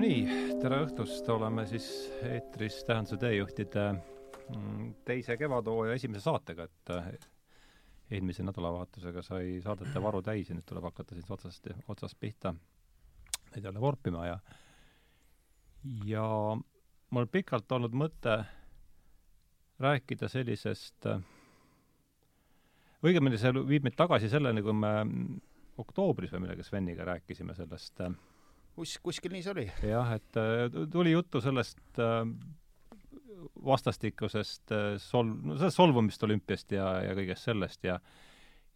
nii, tere õhtust, oleme siis eetris Tähenduse teejuhtide mm, teise kevadhooaja esimese saatega, et äh, eelmise nädalavahetusega sai saadete varu täis ja nüüd tuleb hakata siis otsast, otsast pihta. Neid jälle vorpima ja ja mul pikalt olnud mõte rääkida sellisest õigemini see viib meid tagasi selleni, kui me oktoobris või millega Sveniga rääkisime sellest äh, kus, kuskil nii see oli. jah, et äh, tuli juttu sellest äh, vastastikusest äh, sol-, no sellest solvumist olümpiast ja, ja kõigest sellest ja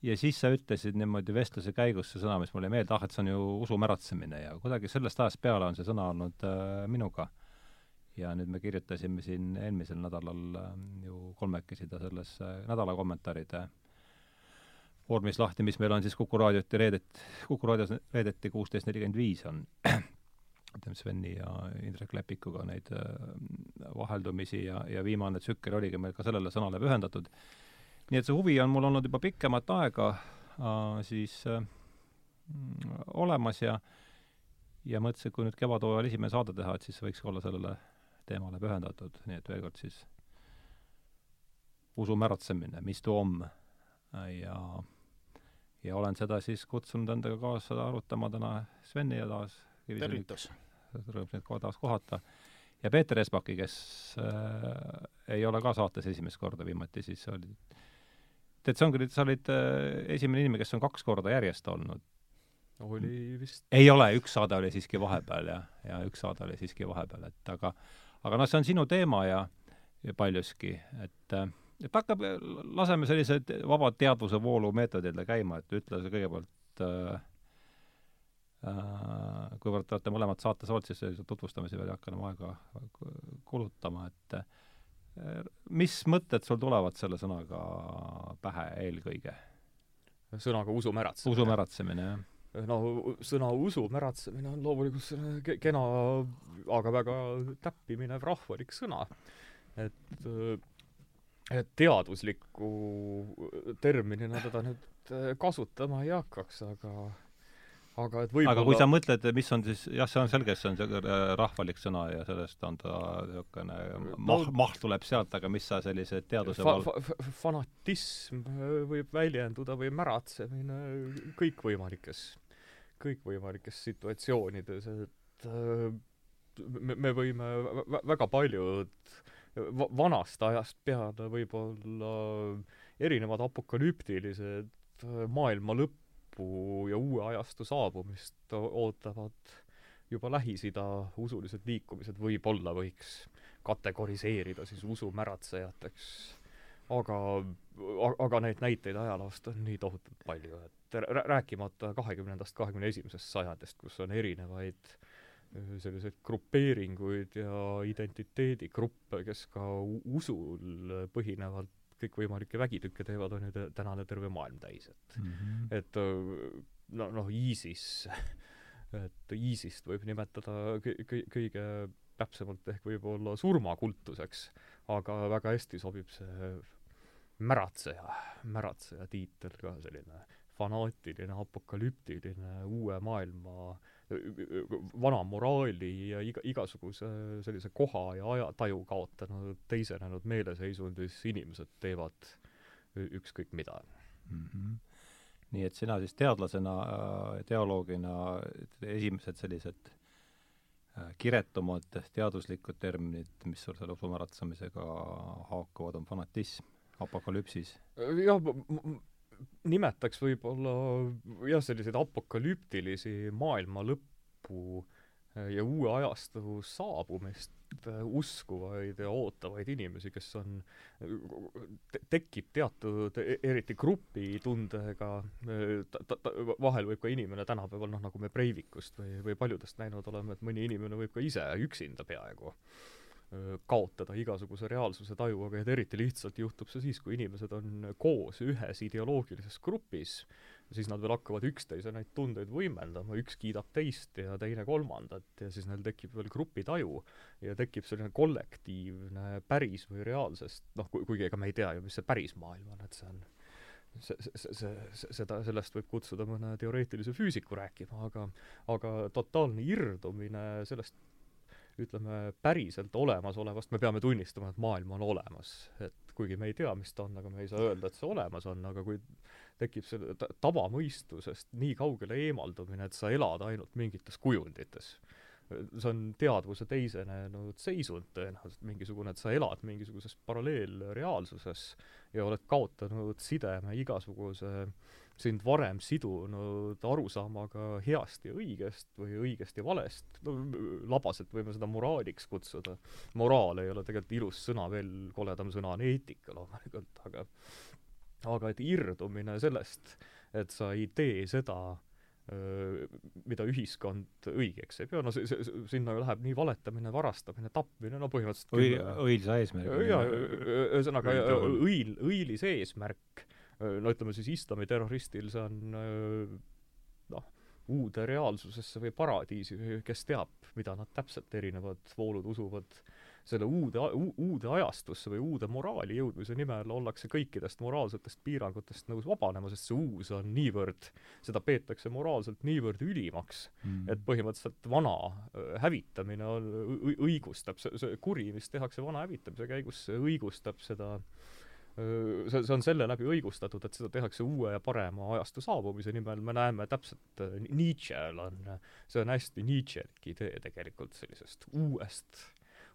ja siis sa ütlesid niimoodi vestluse käigus see sõna, mis mulle ei meeldi, ah, et see on ju usu märatsemine ja kuidagi sellest ajast peale on see sõna olnud äh, minuga. ja nüüd me kirjutasime siin eelmisel nädalal äh, ju kolmekesi ta selles äh, nädala kommentaaride äh, vormis lahti, mis meil on siis Kuku raadioti reedet, Kuku raadios reedeti kuusteist nelikümmend viis on. Ütleme, Sveni ja Indrek Lepikuga neid äh, vaheldumisi ja, ja viimane tsükkel oligi meil ka sellele sõnale pühendatud. nii et see huvi on mul olnud juba pikemat aega äh, siis äh, olemas ja ja mõtlesin, et kui nüüd kevadhooajal esimene saade teha, et siis võiks olla sellele teemale pühendatud, nii et veel kord siis usu märatsemine, mis too om ja ja olen seda siis kutsunud endaga kaasa arutama täna Sveni ja taas tervitus! rõõm sind kohe taas kohata. ja Peeter Espaki, kes äh, ei ole ka saates esimest korda viimati, siis oli tead, see ongi, sa olid äh, esimene inimene, kes on kaks korda järjest olnud. oli vist ei ole, üks saade oli siiski vahepeal ja, ja üks saade oli siiski vahepeal, et aga aga noh, see on sinu teema ja, ja paljuski, et äh, et hakkab, laseme sellise vaba teadvuse voolu meetodile käima, et ütle sa kõigepealt äh, äh, kuivõrd te olete mõlemad saates olnud, siis sellise tutvustamise peale ei hakka enam aega kulutama, et äh, mis mõtted sul tulevad selle sõnaga pähe eelkõige? sõnaga usumäratsemine. usumäratsemine, jah no sõna usumäratsemine on loomulikult kena, aga väga täppi minev rahvalik sõna. et teadusliku terminina teda nüüd äh, kasutama ei hakkaks, aga aga et võib-olla aga kui sa mõtled, mis on siis, jah, see on selge, see on see äh, rahvalik sõna ja sellest on ta niisugune mah- no,, maht tuleb sealt, aga mis sa sellise teaduse fa-, fa-, fanatism võib väljenduda või märatsemine kõikvõimalikes, kõikvõimalikes situatsioonides, et äh, me, me võime väga paljud va-, vanast ajast peale võib-olla erinevad apokalüptilised äh, maailma lõppu ja uue ajastu saabumist ootavad juba Lähis-Ida usulised liikumised võib-olla võiks kategoriseerida siis usumäratsejateks. aga, aga neid näiteid ajaloost on nii tohutult palju, et rääkimata kahekümnendast, kahekümne esimesest sajandist, kus on erinevaid äh, selliseid grupeeringuid ja identiteedigruppe, kes ka usul põhinevalt kõikvõimalikke vägitükke teevad, on ju tänane terve maailm täis, et mm -hmm. et no, noh, ISIS, et ISIS-t võib nimetada kõ-, kõige täpsemalt ehk võib-olla surmakultuseks, aga väga hästi sobib see märatseja, märatseja tiitel ka, selline fanaatiline, apokalüptiline, uue maailma äh, vana moraali ja iga, igasuguse sellise koha ja ajataju kaotanud, teisenenud meeleseisundis inimesed teevad ükskõik mida mm. -hmm. nii et sina siis teadlasena, teoloogina esimesed sellised äh, kiretumad teaduslikud terminid, mis sul selle usumäratsemisega haakuvad, on fanatism, apokalüpsis? jah, nimetaks võib-olla jah, selliseid apokalüptilisi maailma lõppu äh, ja uue ajastu saabumist äh, uskuvaid ja ootavaid inimesi, kes on te,, tekib teatud, e-, eriti grupitundega, äh, vahel võib ka inimene tänapäeval, noh, nagu me Breivikust või, või paljudest näinud oleme, et mõni inimene võib ka ise üksinda peaaegu. äh, kaotada igasuguse reaalsuse taju, aga et eriti lihtsalt juhtub see siis, kui inimesed on koos ühes ideoloogilises grupis, siis nad veel hakkavad üksteise neid tundeid võimendama, üks kiidab teist ja teine kolmandat ja siis neil tekib veel grupitaju ja tekib selline kollektiivne päris või reaalsest, noh, kuigi ega me ei tea ju, mis see päris maailm on, et see on see, see, see, seda, sellest võib kutsuda mõne teoreetilise füüsiku rääkima, aga aga totaalne irdumine sellest ütleme, päriselt olemasolevast me peame tunnistama, et maailm on olemas. et kuigi me ei tea, mis ta on, aga me ei saa öelda, et see olemas on, aga kui tekib selle ta-, tavamõistusest nii kaugele eemaldumine, et sa elad ainult mingites kujundites, see on teadvuse teisenenud seisund tõenäoliselt, mingisugune, et sa elad mingisuguses paralleelreaalsuses ja oled kaotanud sideme igasuguse sind varem sidunud arusaamaga heast ja õigest või õigest ja valest, no labaselt võime seda moraaliks kutsuda. moraal ei ole tegelikult ilus sõna, veel koledam sõna on eetika loomulikult, aga aga et irdumine sellest, et sa ei tee seda, mida ühiskond õigeks ei pea, no see, see, sinna läheb nii valetamine, varastamine, tapmine, no põhimõtteliselt õi-, õilsa eesmärgiga. jaa, ühesõnaga õil, õilis eesmärk, no ütleme siis islamiterroristil see on noh, uude reaalsusesse või paradiisi, kes teab, mida nad täpselt, erinevad voolud usuvad selle uude, uude ajastusse või uude moraali jõudmise nimel ollakse kõikidest moraalsetest piirangutest nõus vabanema, sest see uus on niivõrd, seda peetakse moraalselt niivõrd ülimaks mm., et põhimõtteliselt vana hävitamine on, õigustab, see, see kuri, mis tehakse vana hävitamise käigus, õigustab seda see, see on selle läbi õigustatud, et seda tehakse uue ja parema ajastu saabumise nimel, me näeme täpselt, Nietzsche'l on, see on hästi Nietzschelik idee tegelikult sellisest uuest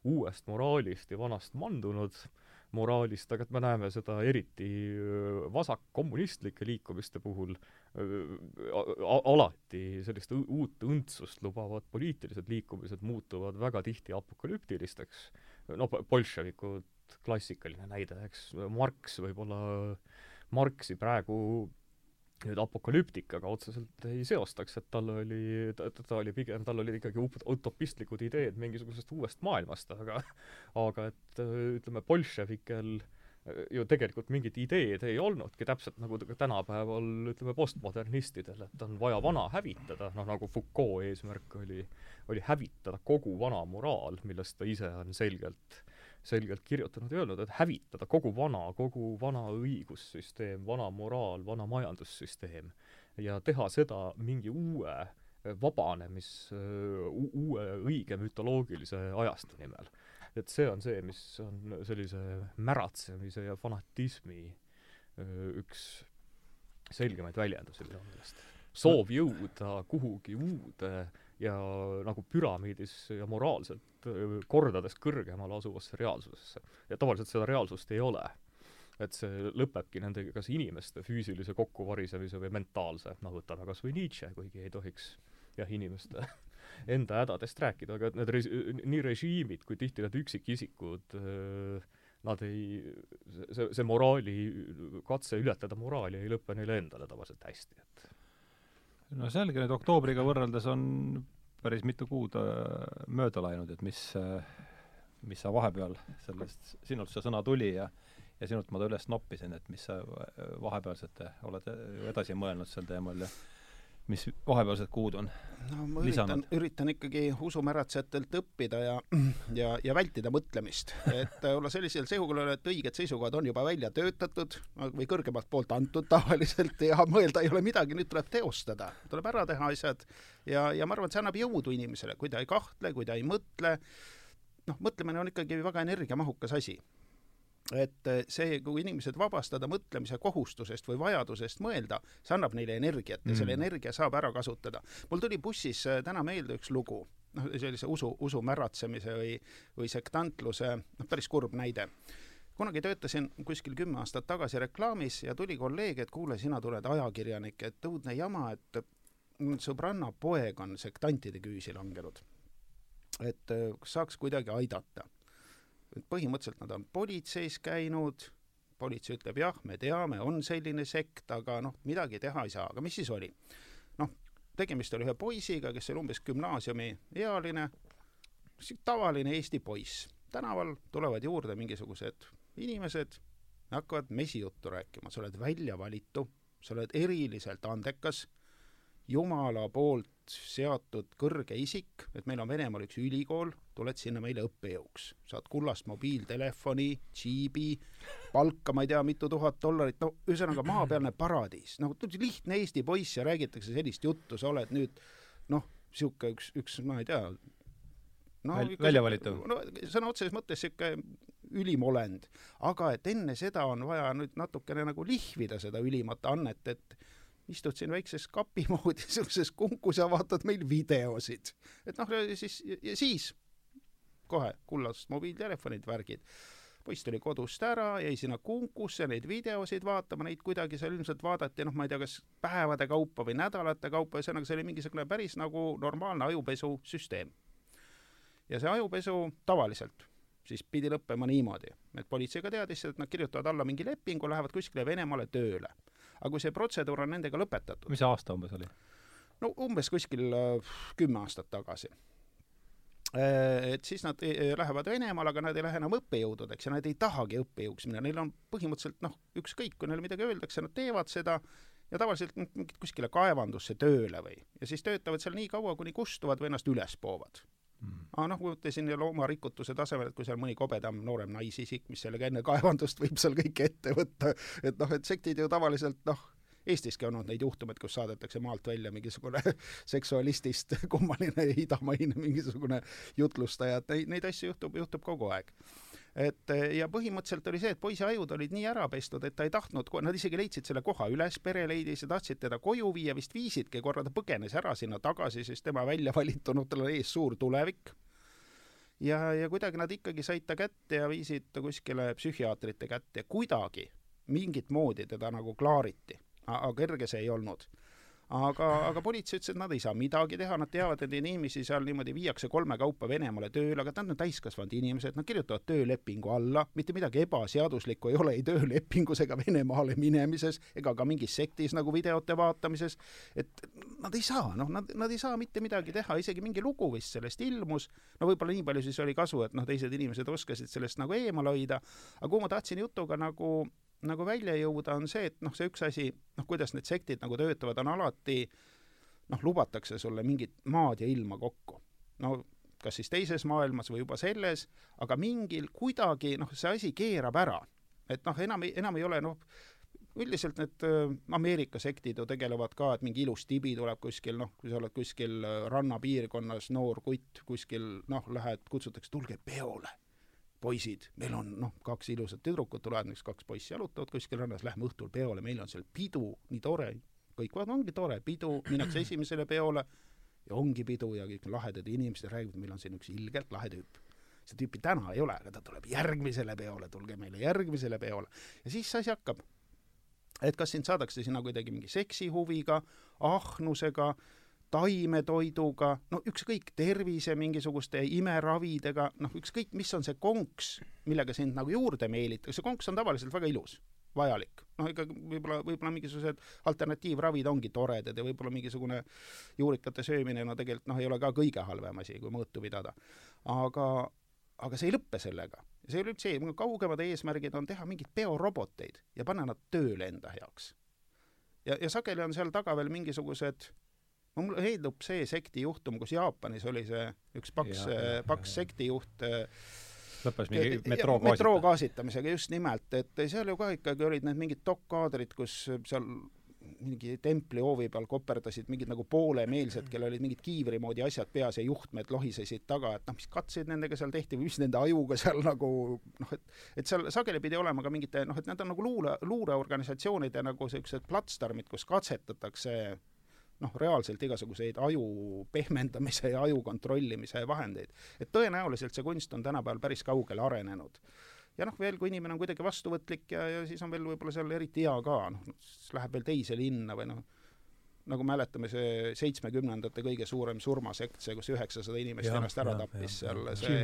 uuest moraalist ja vanast mandunud moraalist, aga et me näeme seda eriti vasakkommunistlike liikumiste puhul alati sellist uut õndsust lubavad poliitilised liikumised muutuvad väga tihti apokalüptilisteks. no bolševikud, klassikaline näide, eks, Marx võib-olla, Marxi praegu nüüd apokalüptikaga otseselt ei seostaks, et tal oli, ta, ta oli pigem, tal olid ikkagi utopistlikud ideed mingisugusest uuest maailmast, aga aga et ütleme, bolševikel ju tegelikult mingit ideed ei olnudki, täpselt nagu tänapäeval ütleme postmodernistidel, et on vaja vana hävitada, noh nagu Foucault eesmärk oli, oli hävitada kogu vana moraal, millest ta ise on selgelt selgelt kirjutanud ja öelnud, et hävitada kogu vana, kogu vana õigussüsteem, vana moraal, vana majandussüsteem ja teha seda mingi uue vabanemis, uue õige mütoloogilise ajastu nimel. et see on see, mis on sellise märatsemise ja fanatismi üks selgemaid väljendusi minu meelest. soov jõuda kuhugi uude ja nagu püramiidis ja moraalselt kordades kõrgemal asuvasse reaalsusesse. ja tavaliselt seda reaalsust ei ole. et see lõpebki nendega kas inimeste füüsilise kokkuvarisemise või mentaalse, noh võtame kas või Nietzsche, kuigi ei tohiks jah, inimeste enda hädadest rääkida, aga et need res-, nii režiimid kui tihti need üksikisikud nad ei, see, see moraali, katse ületada moraali ei lõpe neile endale tavaliselt hästi, et no selge, nüüd oktoobriga võrreldes on päris mitu kuud äh, mööda läinud, et mis, äh, mis sa vahepeal sellest, sinult see sõna tuli ja ja sinult ma ta üles noppisin, et mis sa vahepealsete oled edasi mõelnud sel teemal ja mis vahepealsed kuud on? No ma üritan, üritan ikkagi usumäratsejatelt õppida ja, ja, ja vältida mõtlemist. et olla sellisel seisukohal, et õiged seisukohad on juba välja töötatud või kõrgemalt poolt antud tavaliselt ja mõelda ei ole midagi, nüüd tuleb teostada, tuleb ära teha asjad ja, ja ma arvan, et see annab jõudu inimesele, kui ta ei kahtle, kui ta ei mõtle, noh, mõtlemine on ikkagi väga energiamahukas asi et eh, see, kui inimesed vabastada mõtlemise kohustusest või vajadusest mõelda, see annab neile energiat ja mm. selle energia saab ära kasutada. mul tuli bussis eh, täna meelde üks lugu, noh, sellise usu, usu märatsemise või, või sektantluse, noh, päris kurb näide. kunagi töötasin kuskil kümme aastat tagasi reklaamis ja tuli kolleeg, et kuule, sina tuled ajakirjanik, et õudne jama, et sõbranna poeg on sektantide küüsi langenud. et eh, kas saaks kuidagi aidata põhimõtteliselt nad on politseis käinud, politsei ütleb jah, me teame, on selline sekt, aga noh, midagi teha ei saa, aga mis siis oli? noh, tegemist oli ühe poisiga, kes oli umbes gümnaasiumiealine, tavaline Eesti poiss. tänaval tulevad juurde mingisugused inimesed, hakkavad mesijuttu rääkima, sa oled välja valitu, sa oled eriliselt andekas, Jumala poolt seatud kõrge isik, et meil on Venemaal üks ülikool, tuled sinna meile õppejõuks, saad kullast mobiiltelefoni, džiibi, palka ma ei tea, mitu tuhat dollarit, no ühesõnaga maapealne paradiis, noh, lihtne Eesti poiss ja räägitakse sellist juttu, sa oled nüüd noh, niisugune üks, üks, ma ei tea, no, Väl, välja valitud? no sõna otseses mõttes niisugune ülim olend. aga et enne seda on vaja nüüd natukene nagu lihvida seda ülimat annet, et istud siin väikses kapi moodi niisuguses kunkus ja vaatad meil videosid. et noh, siis, ja siis kohe kullased mobiiltelefonid, värgid. poiss tuli kodust ära, jäi sinna kunkusse neid videosid vaatama, neid kuidagi seal ilmselt vaadati, noh, ma ei tea, kas päevade kaupa või nädalate kaupa, ühesõnaga see oli mingisugune päris nagu normaalne ajupesusüsteem. ja see ajupesu tavaliselt siis pidi lõppema niimoodi, et politsei ka teadis, et nad kirjutavad alla mingi lepingu, lähevad kuskile Venemaale tööle. Aga kui see protseduur on nendega lõpetatud mis aasta umbes oli? no umbes kuskil äh, kümme aastat tagasi. Äh, et siis nad äh, lähevad Venemaale, aga nad ei lähe enam õppejõududeks ja nad ei tahagi õppejõuks minna, neil on põhimõtteliselt noh, ükskõik, kui neile midagi öeldakse, nad teevad seda ja tavaliselt mingit kuskile kaevandusse tööle või, ja siis töötavad seal nii kaua, kuni kustuvad või ennast üles poovad mm.. aga noh, kui ütlesin loomarikutuse tasemel, et kui seal mõni kobedam noorem naisisik, mis sellega enne kaevandust võib seal kõike ette võtta, et noh, et sektid ju tavaliselt noh, Eestiski on olnud neid juhtumeid, kus saadetakse maalt välja mingisugune seksualistist kummaline idamaine mingisugune jutlustaja, et neid, neid asju juhtub, juhtub kogu aeg et ja põhimõtteliselt oli see, et poisi ajud olid nii ära pestud, et ta ei tahtnud, nad isegi leidsid selle koha üles, pere leidis ja tahtsid teda koju viia, vist viisidki, korra ta põgenes ära sinna tagasi, siis tema välja valitunud, tal on ees suur tulevik. ja, ja kuidagi nad ikkagi said ta kätte ja viisid ta kuskile psühhiaatrite kätte kuidagi mingit moodi teda nagu klaariti aga kerge see ei olnud aga, aga politsei ütles, et nad ei saa midagi teha, nad teavad, et inimesi seal niimoodi viiakse kolme kaupa Venemaale tööle, aga nad on täiskasvanud inimesed, nad kirjutavad töölepingu alla, mitte midagi ebaseaduslikku ei ole ei töölepingus ega Venemaale minemises ega ka mingis sektis nagu videote vaatamises, et nad ei saa, noh, nad, nad ei saa mitte midagi teha, isegi mingi lugu vist sellest ilmus, no võib-olla nii palju siis oli kasu, et noh, teised inimesed oskasid sellest nagu eemale hoida, aga kuhu ma tahtsin jutuga nagu nagu välja jõuda, on see, et noh, see üks asi, noh, kuidas need sektid nagu töötavad, on alati noh, lubatakse sulle mingit maad ja ilma kokku. no kas siis teises maailmas või juba selles, aga mingil kuidagi noh, see asi keerab ära. et noh, enam, enam ei ole noh, üldiselt need Ameerika sektid ju tegelevad ka, et mingi ilus tibi tuleb kuskil, noh, kui sa oled kuskil rannapiirkonnas, noor kutt kuskil, noh, lähed, kutsutakse, tulge peole poisid, meil on noh, kaks ilusat tüdrukut tulevad, näiteks kaks poissi jalutavad kuskil rannas, lähme õhtul peole, meil on seal pidu, nii tore, kõik vaatavad, ongi tore, pidu, minnakse esimesele peole ja ongi pidu ja kõik lahedad inimesed räägivad, meil on siin üks ilgelt lahe tüüp. see tüüpi täna ei ole, aga ta tuleb järgmisele peole, tulge meile järgmisele peole. ja siis see asi hakkab. et kas sind saadakse sinna kuidagi mingi seksihuviga, ahnusega, taimetoiduga, no ükskõik, tervise mingisuguste imeravidega, noh, ükskõik, mis on see konks, millega sind nagu juurde meelitakse, konks on tavaliselt väga ilus, vajalik. noh, ikka võib-olla, võib-olla mingisugused alternatiivravid ongi toredad ja võib-olla mingisugune juurikate söömine, no tegelikult noh, ei ole ka kõige halvem asi, kui mõõtu pidada. aga, aga see ei lõppe sellega. see ei ole üldse, kaugemad eesmärgid on teha mingeid bioroboteid ja panna nad tööle enda heaks. ja, ja sageli on seal taga veel mingisugused mulle heldub see sekti juhtum, kus Jaapanis oli see üks paks, paks sektijuht lõppes mingi metroo gaasitamisega. metroo gaasitamisega, just nimelt, et seal ju ka ikkagi olid need mingid dokk-kaadrid, kus seal mingi templi hoovi peal koperdasid mingid nagu poolemeelsed, kellel olid mingid kiivri moodi asjad peas ja juhtmed lohisesid taga, et noh, mis katseid nendega seal tehti või mis nende ajuga seal nagu noh, et et seal sageli pidi olema ka mingite noh, et need on nagu luure, luureorganisatsioonide nagu niisugused platsdarmid, kus katsetatakse noh, reaalselt igasuguseid aju pehmendamise ja aju kontrollimise vahendeid. et tõenäoliselt see kunst on tänapäeval päris kaugele arenenud. ja noh, veel kui inimene on kuidagi vastuvõtlik ja, ja siis on veel võib-olla seal eriti hea ka, noh, siis läheb veel teise linna või noh, nagu mäletame, see seitsmekümnendate kõige suurem surmasekt, see, kus üheksasada inimest ja, ennast ära ja, tappis ja, seal, see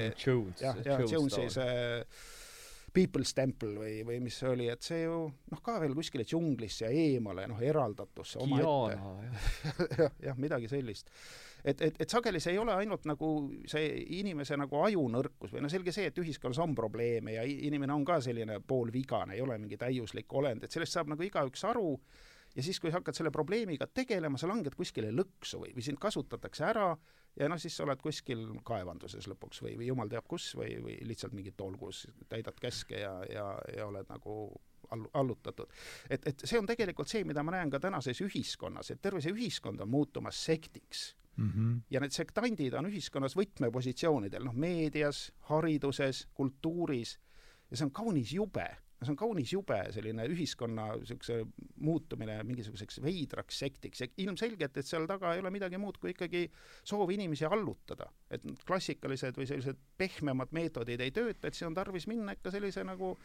jah, jah, Jonesi see People's Temple või, või mis see oli, et see ju noh, ka veel kuskile džunglisse eemale, noh, eraldatusse omaette. jah, jah, midagi sellist. et, et, et sageli see ei ole ainult nagu see inimese nagu ajunõrkus või no selge see, et ühiskonnas on probleeme ja inimene on ka selline poolvigane, ei ole mingi täiuslik olend, et sellest saab nagu igaüks aru ja siis, kui sa hakkad selle probleemiga tegelema, sa langed kuskile lõksu või, või sind kasutatakse ära ja noh, siis sa oled kuskil kaevanduses lõpuks või, või jumal teab kus või, või lihtsalt mingi tolgus, täidad käske ja, ja, ja oled nagu all-, allutatud. et, et see on tegelikult see, mida ma näen ka tänases ühiskonnas, et terve see ühiskond on muutumas sektiks mm. -hmm. ja need sektandid on ühiskonnas võtmepositsioonidel, noh, meedias, hariduses, kultuuris, ja see on kaunis jube see on kaunis jube, selline ühiskonna niisuguse muutumine mingisuguseks veidraks sektiks ja ilmselgelt, et seal taga ei ole midagi muud kui ikkagi soov inimesi allutada. et klassikalised või sellised pehmemad meetodid ei tööta, et siis on tarvis minna ikka sellise nagu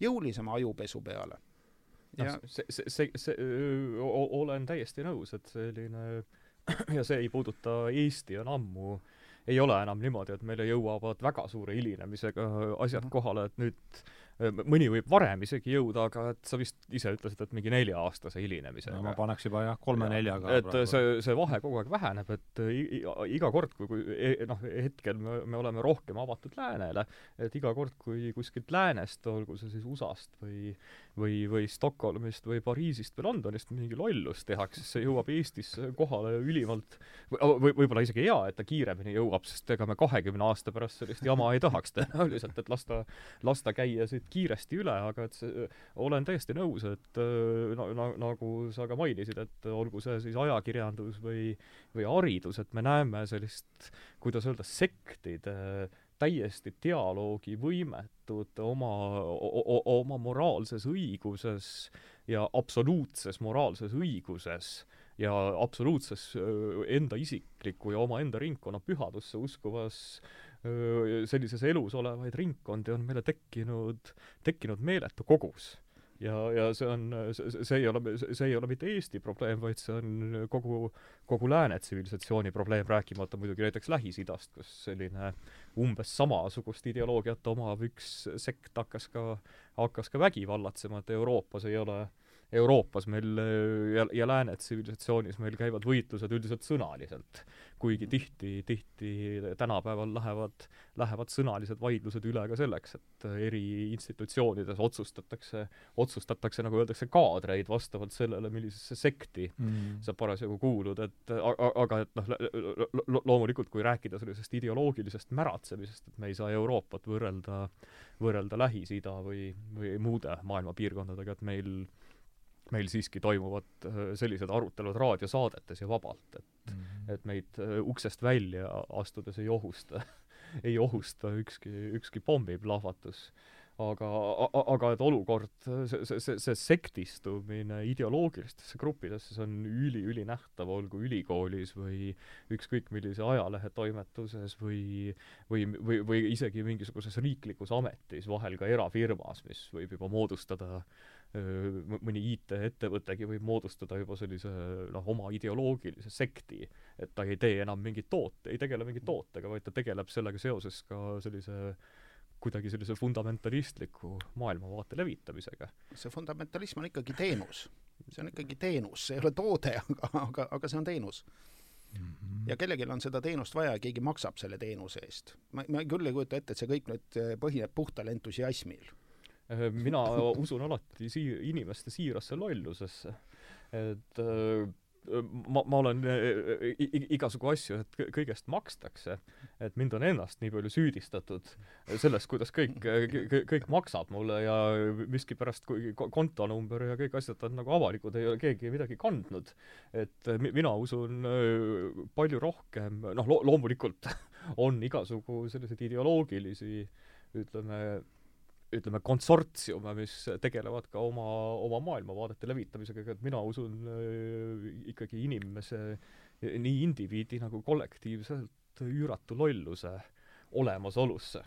jõulisema ajupesu peale. ja no, see, see, see, see, olen täiesti nõus, et selline ja see ei puuduta Eesti on ammu ei ole enam niimoodi, et meile jõuavad väga suure hilinemisega asjad mhm. kohale, et nüüd mõni võib varem isegi jõuda, aga et sa vist ise ütlesid, et mingi nelja-aastase hilinemisega no,. ma paneks juba jah, kolme-neljaga. et praegu. see, see vahe kogu aeg väheneb, et iga kord, kui, kui e, noh, hetkel me, me oleme rohkem avatud läänele, et iga kord, kui kuskilt läänest, olgu see siis USA-st või või, või Stockholmist või Pariisist või Londonist mingi lollus tehakse, siis see jõuab Eestisse kohale ülimalt või võib-olla isegi hea, et ta kiiremini jõuab, sest ega me kahekümne aasta pärast sellist jama ei tahaks tõenäoliselt, et las ta, las ta käia siit kiiresti üle, aga et see, olen täiesti nõus, et no, no, nagu sa ka mainisid, et olgu see siis ajakirjandus või, või haridus, et me näeme sellist, kuidas öelda, sektide täiesti dialoogivõimetud oma, oma moraalses õiguses ja absoluutses moraalses õiguses ja absoluutses enda isiklikku ja omaenda ringkonna pühadusse uskuvas sellises elus olevaid ringkondi on meile tekkinud, tekkinud meeletu kogus. Ja, ja see on, see, ei ole, see ei ole mitte Eesti probleem, vaid see on kogu, kogu lääne tsivilisatsiooni probleem, rääkimata muidugi näiteks Lähis-Idast, kus selline umbes samasugust ideoloogiat omav üks sekt hakkas ka, hakkas ka vägi vallatsema, et Euroopas ei ole Euroopas meil ja, ja lääne tsivilisatsioonis meil käivad võitlused üldiselt sõnaliselt kuigi tihti, tihti tänapäeval lähevad, lähevad sõnalised vaidlused üle ka selleks, et eri institutsioonides otsustatakse, otsustatakse, nagu öeldakse, kaadreid vastavalt sellele, millisesse sekti mm. sa parasjagu kuulud, et aga et noh, loomulikult kui rääkida sellisest ideoloogilisest märatsemisest, et me ei saa Euroopat võrrelda, võrrelda Lähis-Ida või, või muude maailma piirkondadega, et meil meil siiski toimuvad äh, sellised arutelud raadiosaadetes ja vabalt, et mm, -hmm. et meid äh, uksest välja astudes ei ohusta ei ohusta ükski, ükski pommiplahvatus. aga, aga et olukord, see, see, see, see sektistumine ideoloogilistesse gruppidesse, see on üli-ülinähtav, olgu ülikoolis või ükskõik millise ajalehe toimetuses või või, või, või isegi mingisuguses riiklikus ametis, vahel ka erafirmas, mis võib juba moodustada äh, mõni IT-ettevõttegi võib moodustada juba sellise noh, oma ideoloogilise sekti, et ta ei tee enam mingit toote, ei tegele mingi tootega, vaid ta tegeleb sellega seoses ka sellise kuidagi sellise fundamentalistliku maailmavaate levitamisega. see fundamentalism on ikkagi teenus. see on ikkagi teenus, see ei ole toode, aga, aga, aga see on teenus mm. -hmm. ja kellelgi on seda teenust vaja ja keegi maksab selle teenuse eest. ma, ma küll ei kujuta ette, et see kõik nüüd põhineb puhtal entusiasmil mina usun alati sii-, inimeste siirasse lollusesse. et äh, ma, ma olen äh, igasugu asju, et kõigest makstakse, et mind on ennast nii palju süüdistatud selles, kuidas kõik, kõik maksab mulle ja miskipärast, kui kontonumber ja kõik asjad on nagu avalikud, ei ole keegi midagi kandnud. et mina usun palju rohkem, noh lo-, loomulikult on igasugu selliseid ideoloogilisi ütleme, ütleme, konsortsiume, mis tegelevad ka oma, oma maailmavaadete levitamisega, et mina usun äh, ikkagi inimese, nii indiviidi nagu kollektiivselt üüratu lolluse olemasolusse.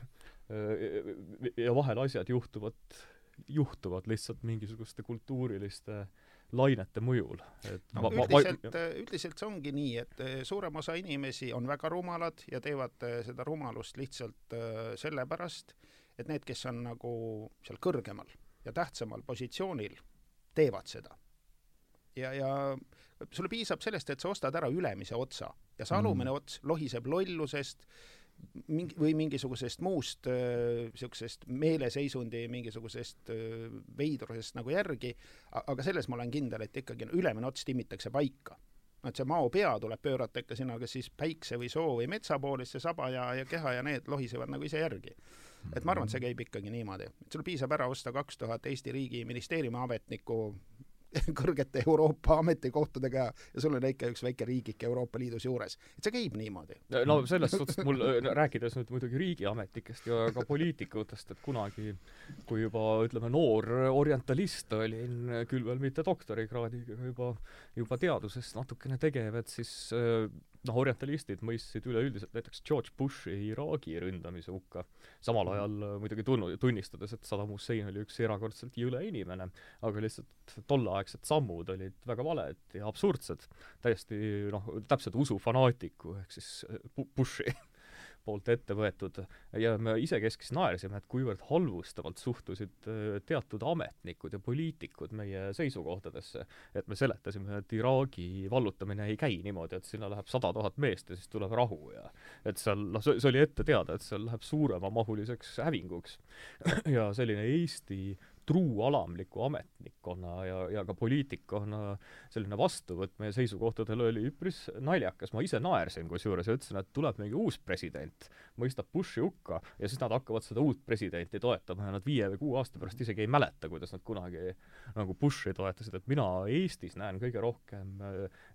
Äh, ja vahel asjad juhtuvad, juhtuvad lihtsalt mingisuguste kultuuriliste lainete mõjul, et no, ma, üldiselt ma,, üldiselt see ongi nii, et äh, suurem osa inimesi on väga rumalad ja teevad seda rumalust lihtsalt sellepärast, et need, kes on nagu seal kõrgemal ja tähtsamal positsioonil, teevad seda. ja, ja sulle piisab sellest, et sa ostad ära ülemise otsa ja see alumine mm. ots lohiseb lollusest, mingi, või mingisugusest muust niisugusest äh, meeleseisundi mingisugusest äh, veidrusest nagu järgi, aga selles ma olen kindel, et ikkagi ülemine ots timmitakse paika. et see mao pea tuleb pöörata ikka sinna kas siis päikse või soo või metsa poole, siis see saba ja, ja keha ja need lohisevad nagu ise järgi et ma arvan, et see käib ikkagi niimoodi, et sul piisab ära osta kaks tuhat Eesti riigi ministeeriumi ametnikku, kõrgete Euroopa ametikohtadega ja sul on ikka üks väike riigike Euroopa Liidus juures. et see käib niimoodi. no selles suhtes mul, rääkides nüüd muidugi riigiametnikest ja ka poliitikutest, et kunagi, kui juba ütleme, noor orientalist olin, küll veel mitte doktorikraadiga, juba, juba teaduses natukene tegev, et siis noh, orientalistid mõistsid üleüldiselt näiteks George Bushi Iraagi ründamise hukka, samal mhm. ajal äh, muidugi tunnu-, tunnistades, et Saddam Hussein oli üks erakordselt jõle inimene, aga lihtsalt tolleaegsed sammud olid väga valed ja absurdsed. täiesti noh, täpselt usufanaatiku ehk siis äh, Bushi poolt ette võetud ja me isekeskis naersime, et kuivõrd halvustavalt suhtusid äh, teatud ametnikud ja poliitikud meie seisukohtadesse, et me seletasime, et Iraagi vallutamine ei käi niimoodi, et sinna läheb sada tuhat meest ja siis tuleb rahu ja et seal noh, see, see oli ette teada, et seal läheb suuremamahuliseks hävinguks. ja selline Eesti truu alamliku ametnikkonna ja, ja ka poliitikkonna selline vastuvõtt meie seisukohtadele oli üpris naljakas, ma ise naersin kusjuures ja ütlesin, et tuleb mingi uus president, mõistab Bushi hukka ja siis nad hakkavad seda uut presidenti toetama ja nad viie või kuue aasta pärast isegi ei mäleta, kuidas nad kunagi nagu Bushi toetasid, et mina Eestis näen kõige rohkem,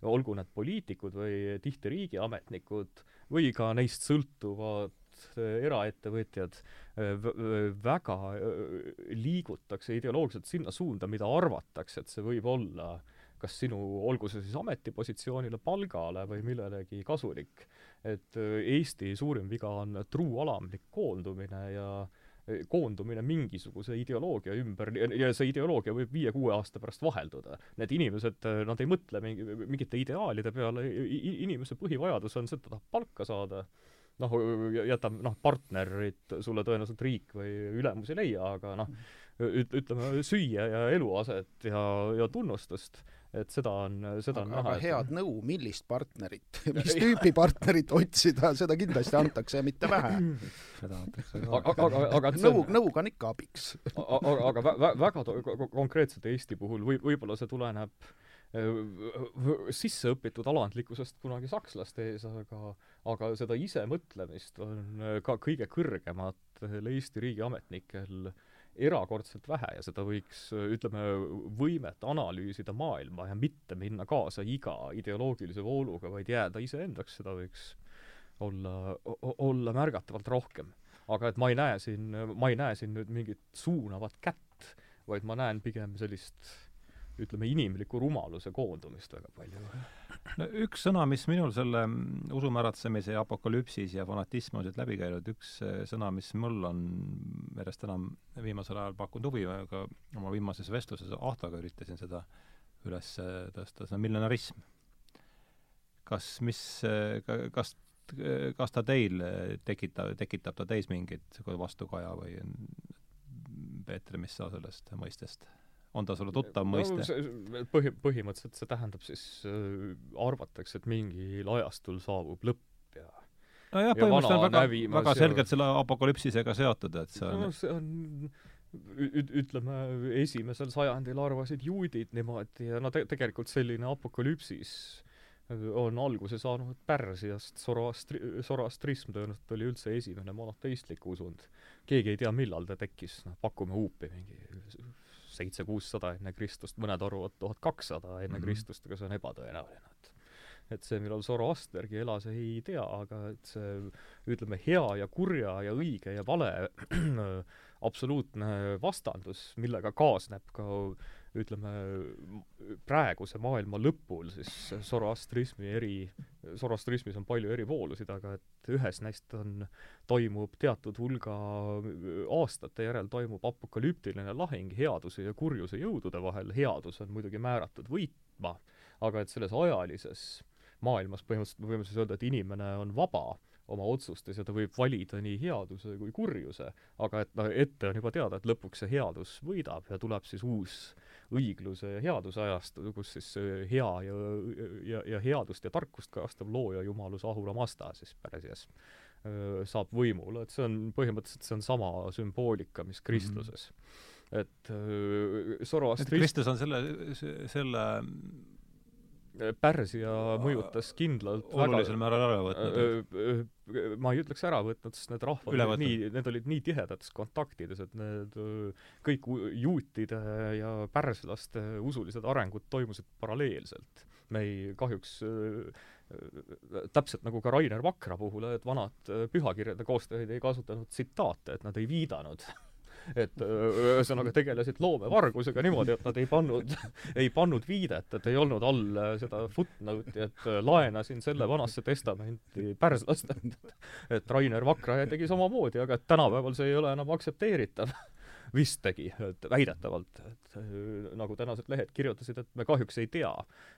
olgu need poliitikud või tihti riigiametnikud või ka neist sõltuvad eraettevõtjad väga liigutakse ideoloogiliselt sinna suunda, mida arvatakse, et see võib olla kas sinu, olgu see siis ametipositsioonile, palgale või millelegi kasulik. et Eesti suurim viga on truu alamlik koondumine ja koondumine mingisuguse ideoloogia ümber ja see ideoloogia võib viie-kuue aasta pärast vahelduda. Need inimesed, nad ei mõtle mingi, mingite ideaalide peale, inimese põhivajadus on see, et ta tahab palka saada noh, jätab noh, partnerit sulle tõenäoliselt riik või ülemus ei leia, aga noh, üt-, ütleme, süüa ja eluaset ja, ja tunnustust, et seda on, seda aga, on näha. aga head nõu, millist partnerit, mis tüüpi partnerit otsida, seda kindlasti antakse ja mitte vähe. seda antakse ka. aga, aga, aga nõu, nõuga on ikka abiks. aga, aga vä-, väga konkreetselt Eesti puhul või, võib-olla see tuleneb sisse õpitud alandlikkusest kunagi sakslaste ees, aga aga seda isemõtlemist on ka kõige kõrgematel Eesti riigiametnikel erakordselt vähe ja seda võiks, ütleme, võimet analüüsida maailma ja mitte minna kaasa iga ideoloogilise vooluga, vaid jääda iseendaks, seda võiks olla, olla märgatavalt rohkem. aga et ma ei näe siin, ma ei näe siin nüüd mingit suunavat kätt, vaid ma näen pigem sellist ütleme, inimliku rumaluse koondumist väga palju. no üks sõna, mis minul selle usumäratsemise ja apokalüpsis ja fanatism on siit läbi käinud, üks eh, sõna, mis mul on järjest enam viimasel ajal pakkunud huvi, ka oma viimases vestluses Ahtaga üritasin seda üles tõsta, see on millenarism. kas, mis, eh, kas kas ta teil tekitab, tekitab ta teis mingit vastukaja või Peeter, mis sa sellest mõistest on ta sulle tuttav mõiste no,? põhi, põhimõtteliselt see tähendab siis äh,, arvatakse, et mingil ajastul saabub lõpp ja nojah, põhimõtteliselt on väga, väga ja... selgelt selle apokalüpsisega seotud, et see on no see on ütleme, esimesel sajandil arvasid juudid niimoodi ja no te tegelikult selline apokalüpsis on alguse saanud Pärsiast, Zoroastri-, Zoroastrism tõenäoliselt oli üldse esimene monoteistlik usund. keegi ei tea, millal ta tekkis, noh, pakume huupi mingi seitse-kuussada enne Kristust, mõned arvavad tuhat kakssada enne mm -hmm. Kristust, aga see on ebatõenäoline, et et see, millal Zoroastergi elas, ei tea, aga et see ütleme, hea ja kurja ja õige ja vale absoluutne vastandus, millega kaasneb ka ütleme, praeguse maailma lõpul siis Zoroastrismi eri, Zoroastrismis on palju eri voolusid, aga et ühes neist on, toimub teatud hulga aastate järel toimub apokalüptiline lahing headuse ja kurjuse jõudude vahel, headus on muidugi määratud võitma, aga et selles ajalises maailmas põhimõtteliselt me võime siis öelda, et inimene on vaba oma otsustes ja ta võib valida nii headuse kui kurjuse, aga et noh, ette on juba teada, et lõpuks see headus võidab ja tuleb siis uus õigluse ja headuse ajastu, kus siis hea ja, ja, ja headust ja tarkust kajastav looja jumalus Ahura Mazda siis Pärsias saab võimule, et see on põhimõtteliselt, see on sama sümboolika, mis kristluses mm. -hmm. et Zoroastrism Kristus on selle, selle Pärsia mõjutas kindlalt olulisel määral ära võtnud. ma ei ütleks ära võtnud, sest need rahvad olid nii, need olid nii tihedates kontaktides, et need kõik juutide ja pärslaste usulised arengud toimusid paralleelselt. me ei, kahjuks täpselt nagu ka Rainer Vakra puhul, et vanad pühakirjade koostajad ei kasutanud tsitaate, et nad ei viidanud et ühesõnaga tegelesid loomevargusega niimoodi, et nad ei pannud, ei pannud viidet, et ei olnud all seda footnote'i, et laenasin selle vanasse testamenti pärslastelt. et Rainer Vakra tegi samamoodi, aga et tänapäeval see ei ole enam aktsepteeritav vist tegi, et väidetavalt, et äh, nagu tänased lehed kirjutasid, et me kahjuks ei tea.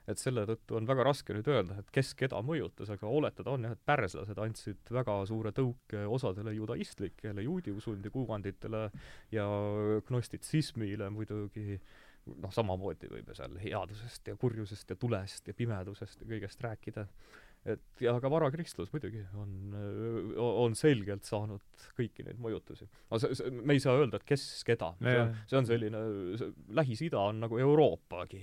et selle tõttu on väga raske nüüd öelda, et kes keda mõjutas, aga oletada on jah, et pärslased andsid väga suure tõuke osadele judaistlikele juudi usundi kuvanditele ja gnostitsismile muidugi noh, samamoodi võib ju seal headusest ja kurjusest ja tulest ja pimedusest ja kõigest rääkida et ja ka varakristlus muidugi on, on selgelt saanud kõiki neid mõjutusi. aga see, see, me ei saa öelda, et kes keda. see on, see on selline, Lähis-Ida on nagu Euroopagi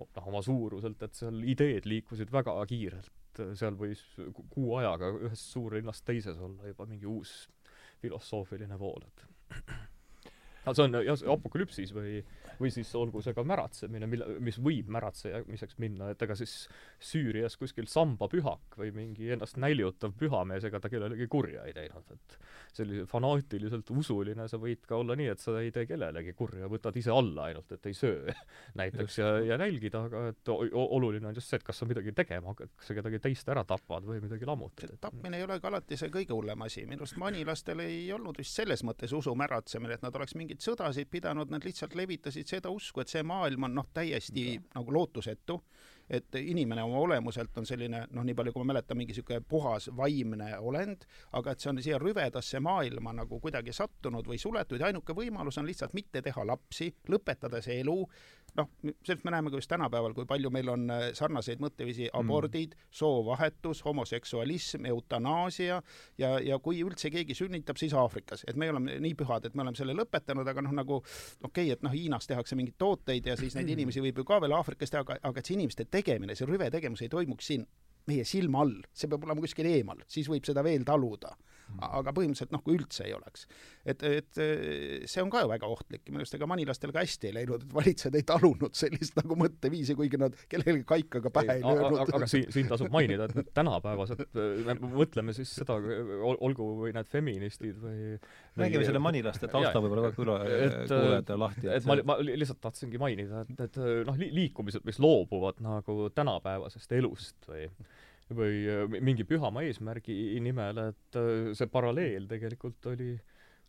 noh, oma suuruselt, et seal ideed liikusid väga kiirelt. seal võis kuu ajaga ühest suurlinnast teises olla juba mingi uus filosoofiline vool, et no see on jah, apokalüpsis või või siis olgu see ka märatsemine, mille, mis võib märatsemiseks minna, et ega siis Süürias kuskil sambapühak või mingi ennast näljutav pühamees, ega ta kellelegi kurja ei teinud, et sellise fanaatiliselt usuline sa võid ka olla nii, et sa ei tee kellelegi kurja, võtad ise alla ainult, et ei söö näiteks ja, ja nälgida, aga et oluline on just see, et kas sa midagi tegema hakkad, kas sa kedagi teist ära tapad või midagi lammutad. tapmine ei ole ka alati see kõige hullem asi, minu arust manilastel ei olnud vist selles mõttes usu märatsemine, et nad oleks mingeid sõdasid pidanud, nad lihtsalt levitasid seda usku, et see maailm on noh, täiesti ja. nagu lootusetu et inimene oma olemuselt on selline noh, nii palju kui ma mäletan, mingi niisugune puhas vaimne olend, aga et see on siia rüvedasse maailma nagu kuidagi sattunud või suletud ja ainuke võimalus on lihtsalt mitte teha lapsi, lõpetada see elu, noh, sellest me näeme ka just tänapäeval, kui palju meil on äh, sarnaseid mõtteviisi, mm. abordid mm., soovahetus, homoseksualism, eutanaasia ja, ja kui üldse keegi sünnitab, siis Aafrikas, et me oleme nii pühad, et me oleme selle lõpetanud, aga noh, nagu okei okay,, et noh, Hiinas tehakse mingeid tooteid ja siis neid inimesi võib ju ka veel Aafrikas teha, aga, aga et see inimeste tegemine, see rüve tegemus ei toimuks siin meie silma all, see peab olema kuskil eemal, siis võib seda veel taluda. Aga põhimõtteliselt noh, kui üldse ei oleks. et, et see on ka ju väga ohtlik minu arust ega manilastel ka hästi ei läinud, et valitsejad ei talunud sellist nagu mõtteviisi, kuigi nad kellelegi kaikaga pähe ei, ei löönud. aga, aga siin, siin tasub mainida, et need tänapäevased, me mõtleme siis seda, olgu või need feministid või räägime selle manilaste tausta võib-olla ka kuula-, kuulajatele lahti. et ma, ma lihtsalt tahtsingi mainida, et, et noh, liikumised, mis loobuvad nagu tänapäevasest elust või või äh, mingi pühama eesmärgi nimel, et äh, see paralleel tegelikult oli,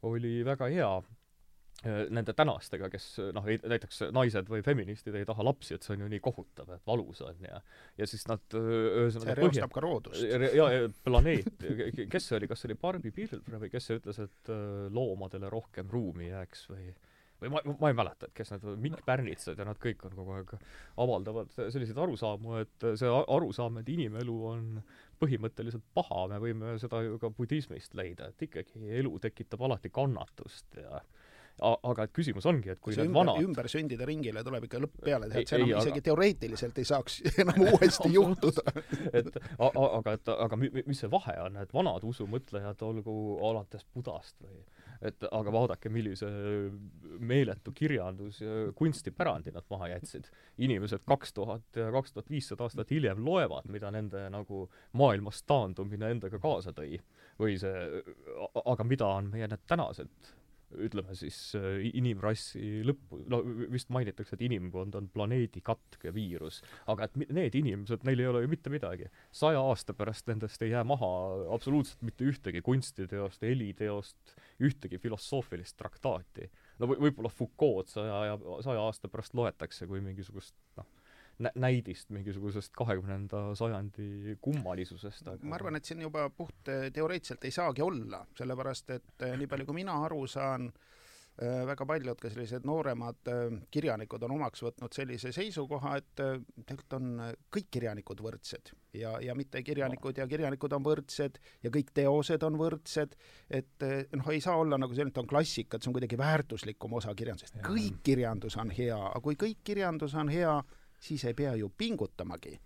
oli väga hea äh, nende tänastega, kes noh, näiteks naised või feministid ei taha lapsi, et see on ju nii kohutav, et valus on ja ja siis nad ühesõnaga see reostab ka roodust. ja, ja planeet, kes see oli, kas see oli Barbi Pilvre või kes see ütles, et loomadele rohkem ruumi jääks või või ma, ma ei mäleta, et kes need, Mikk Pärnitsad ja nad kõik on kogu aeg, avaldavad selliseid arusaamu, et see arusaam, et inimelu on põhimõtteliselt paha, me võime seda ju ka budismist leida, et ikkagi elu tekitab alati kannatust ja aga et küsimus ongi, et kui see need ümber, vanad ümber sündida ringile tuleb ikka lõpp peale teha, et see enam ei, isegi aga... teoreetiliselt ei saaks enam uuesti juhtuda. Et aga, et aga mis see vahe on, et vanad usumõtlejad, olgu alates Budast või et aga vaadake, millise meeletu kirjandus ja kunstipärandi nad maha jätsid. inimesed kaks tuhat kaks tuhat viissada aastat hiljem loevad, mida nende nagu maailmast taandumine endaga kaasa tõi. või see, aga mida on meie need tänased ütleme siis inimrassi lõppu, no vist mainitakse, et inimkond on planeedi katk ja viirus, aga et need inimesed, neil ei ole ju mitte midagi. saja aasta pärast nendest ei jää maha absoluutselt mitte ühtegi kunstiteost, heliteost, ühtegi filosoofilist traktaati. no või võib-olla Foucault saja ja saja aasta pärast loetakse kui mingisugust noh, näidist mingisugusest kahekümnenda sajandi kummalisusest aga ma arvan, et siin juba puht teoreetiliselt ei saagi olla, sellepärast et eh, nii palju, kui mina aru saan, eh, väga paljud ka sellised nooremad kirjanikud on omaks võtnud sellise seisukoha, et tegelikult on kõik kirjanikud võrdsed. Ja, ja mitte kirjanikud ja kirjanikud on võrdsed ja kõik teosed on võrdsed, et noh, ei saa olla nagu selline, et on klassika, et see on kuidagi väärtuslikum osa kirjandusest. kõik kirjandus on hea, aga kui kõik kirjandus on hea, siis ei pea ju pingutamagi